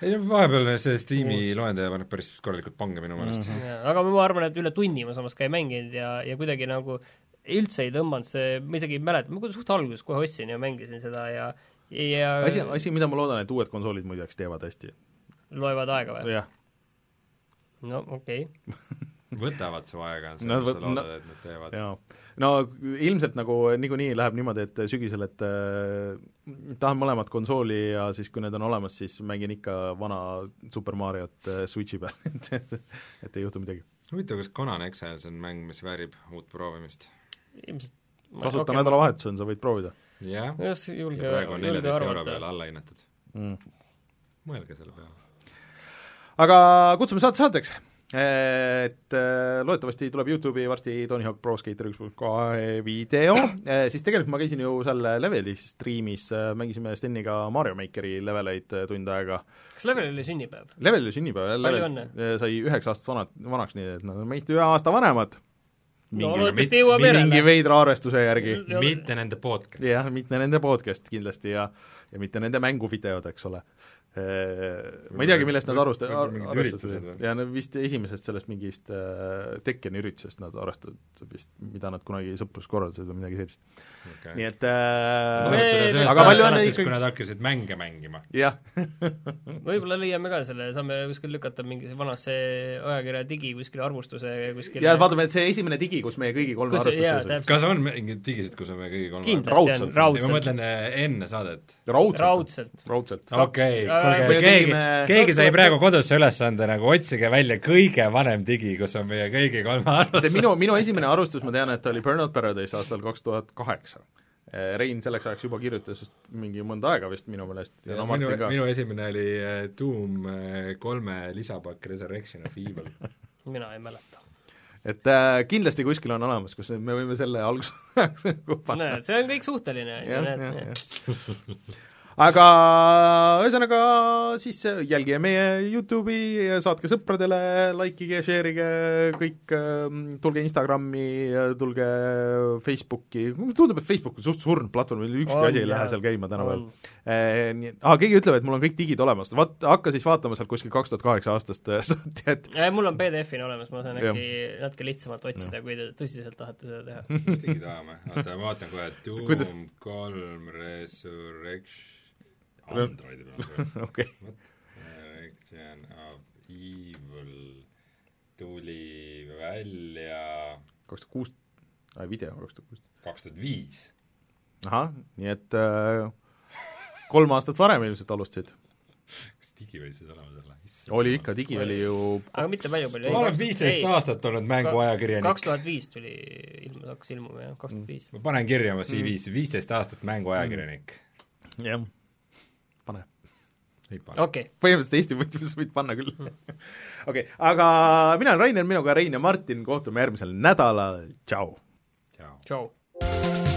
ei no vahepeal see Steam'i loendaja paneb päris korralikult pange minu meelest mm.. aga ma arvan, et üle tunni ma samas ka ei mänginud ja, ja kuidagi nagu üldse ei tõmmanud see, ma isegi ei mäleta, ma suht alguses kohe ostsin ja mängisin seda ja ja asi, asi, mida ma loodan, et uued konsoolid muideks teevad hästi. loevad aega või? no okei okay. võtavad su aega, Nad sa loodad no-, et nad teevad. no ilmselt nagu niikuinii läheb niimoodi, et sügisel, et äh, tahan mõlemat konsooli ja siis, kui need on olemas, siis mängin ikka vana Super Mariot äh, Switchi peal, et, et et ei juhtu midagi. huvitav, kas Conan Exiles on mäng, mis väärib uut proovimist? ilmselt kasuta okay.. nädalavahetus on, sa võid proovida jah, julge, praegu on julge neljateist euro arvata allahinnatud. mm.. mõelge selle peale. aga kutsume saate saateks et äh, loodetavasti tuleb YouTube'i varsti Tony Hawk Pro Skater üks punkt kahe video, siis tegelikult ma käisin ju seal Leveli striimis, mängisime Steniga Mario Makeri leveleid tund aega. kas Level oli sünnipäev? Level oli sünnipäev, Level sai üheksa aastat vanad, vanaks, nii et nad on meist ühe aasta vanemad. no loodetavasti jõuab järele. mingi veidra arvestuse järgi. mitte nende podcast. jah, mitte nende podcast kindlasti ja ja mitte nende mänguvideod, eks ole ma ei teagi, millest nad arusta-, arvestasid, ja nad vist esimesest sellest mingist äh, Tekkeni üritusest nad arvestasid vist, mida nad kunagi sõprus korraldasid või midagi sellist. Okay.. nii et äh, aga palju on ikkagi! kui nad hakkasid mänge mängima. jah. Võib-olla leiame ka selle, saame kuskil lükata mingi vanasse ajakirja digi kuskile arvustuse kuskile. Ja vaatame, et see esimene digi, kus meie kõigi kolme arvustus kas on mingeid digisid, kus on meie kõigi kolme kindlasti on, raudselt. ma mõtlen äh, enne saadet. raudselt. raudselt. okei okay kuulge, keegi, keegi sai praegu kodusse ülesande nagu otsige välja kõige vanem digi, kus on meie kõigi kolme arvustus. minu, minu esimene arvustus, ma tean, et oli Burnout Paradise aastal kaks tuhat kaheksa. Eh, Rein selleks ajaks juba kirjutas mingi mõnda aega vist minu meelest. Ja, ja no minu, minu esimene oli eh, Doom eh, kolme lisapakk Resurrection of Evil. Mina ei mäleta. Et äh, kindlasti kuskil on olemas, kus me võime selle alguses näed, see on kõik suhteline, on ju, näed aga ühesõnaga siis jälgige meie YouTube'i, saatke sõpradele, likeige, share ige kõik, ähm, tulge Instagrami, tulge Facebooki, tundub, et Facebook on suht surnud platvorm, ükski asi ei lähe seal käima tänapäeval. Eh, nii et, aa, keegi ütleb, et mul on kõik digid olemas, vaat hakka siis vaatama sealt kuskil kaks tuhat kaheksa aastast saati, et mul on PDF-ina olemas, ma saan äkki natuke lihtsamalt otsida, kui te tõsiselt tahate seda teha. digid tahame, oota ma vaatan kohe, Doom kolm Resurrection Androidi peal okei. Direction of Evil tuli välja kaks tuhat kuus, video kaks tuhat kuus. kaks tuhat viis. ahah, nii et äh, kolm aastat varem ilmselt alustasid. kas digi võis siis olema selle? oli ikka, digi oli ju aga mitte palju, palju ma olen viisteist aastat olnud mänguajakirjanik. kaks tuhat viis tuli, ilmus, hakkas ilmuma jah, kaks tuhat viis. ma panen kirja oma CV-sse, viisteist aastat mänguajakirjanik. jah okei okay.. põhimõtteliselt Eesti mõttes võid panna küll. okei, aga mina olen Rainer, minuga Rein ja Martin, kohtume järgmisel nädalal, tšau! tšau! tšau!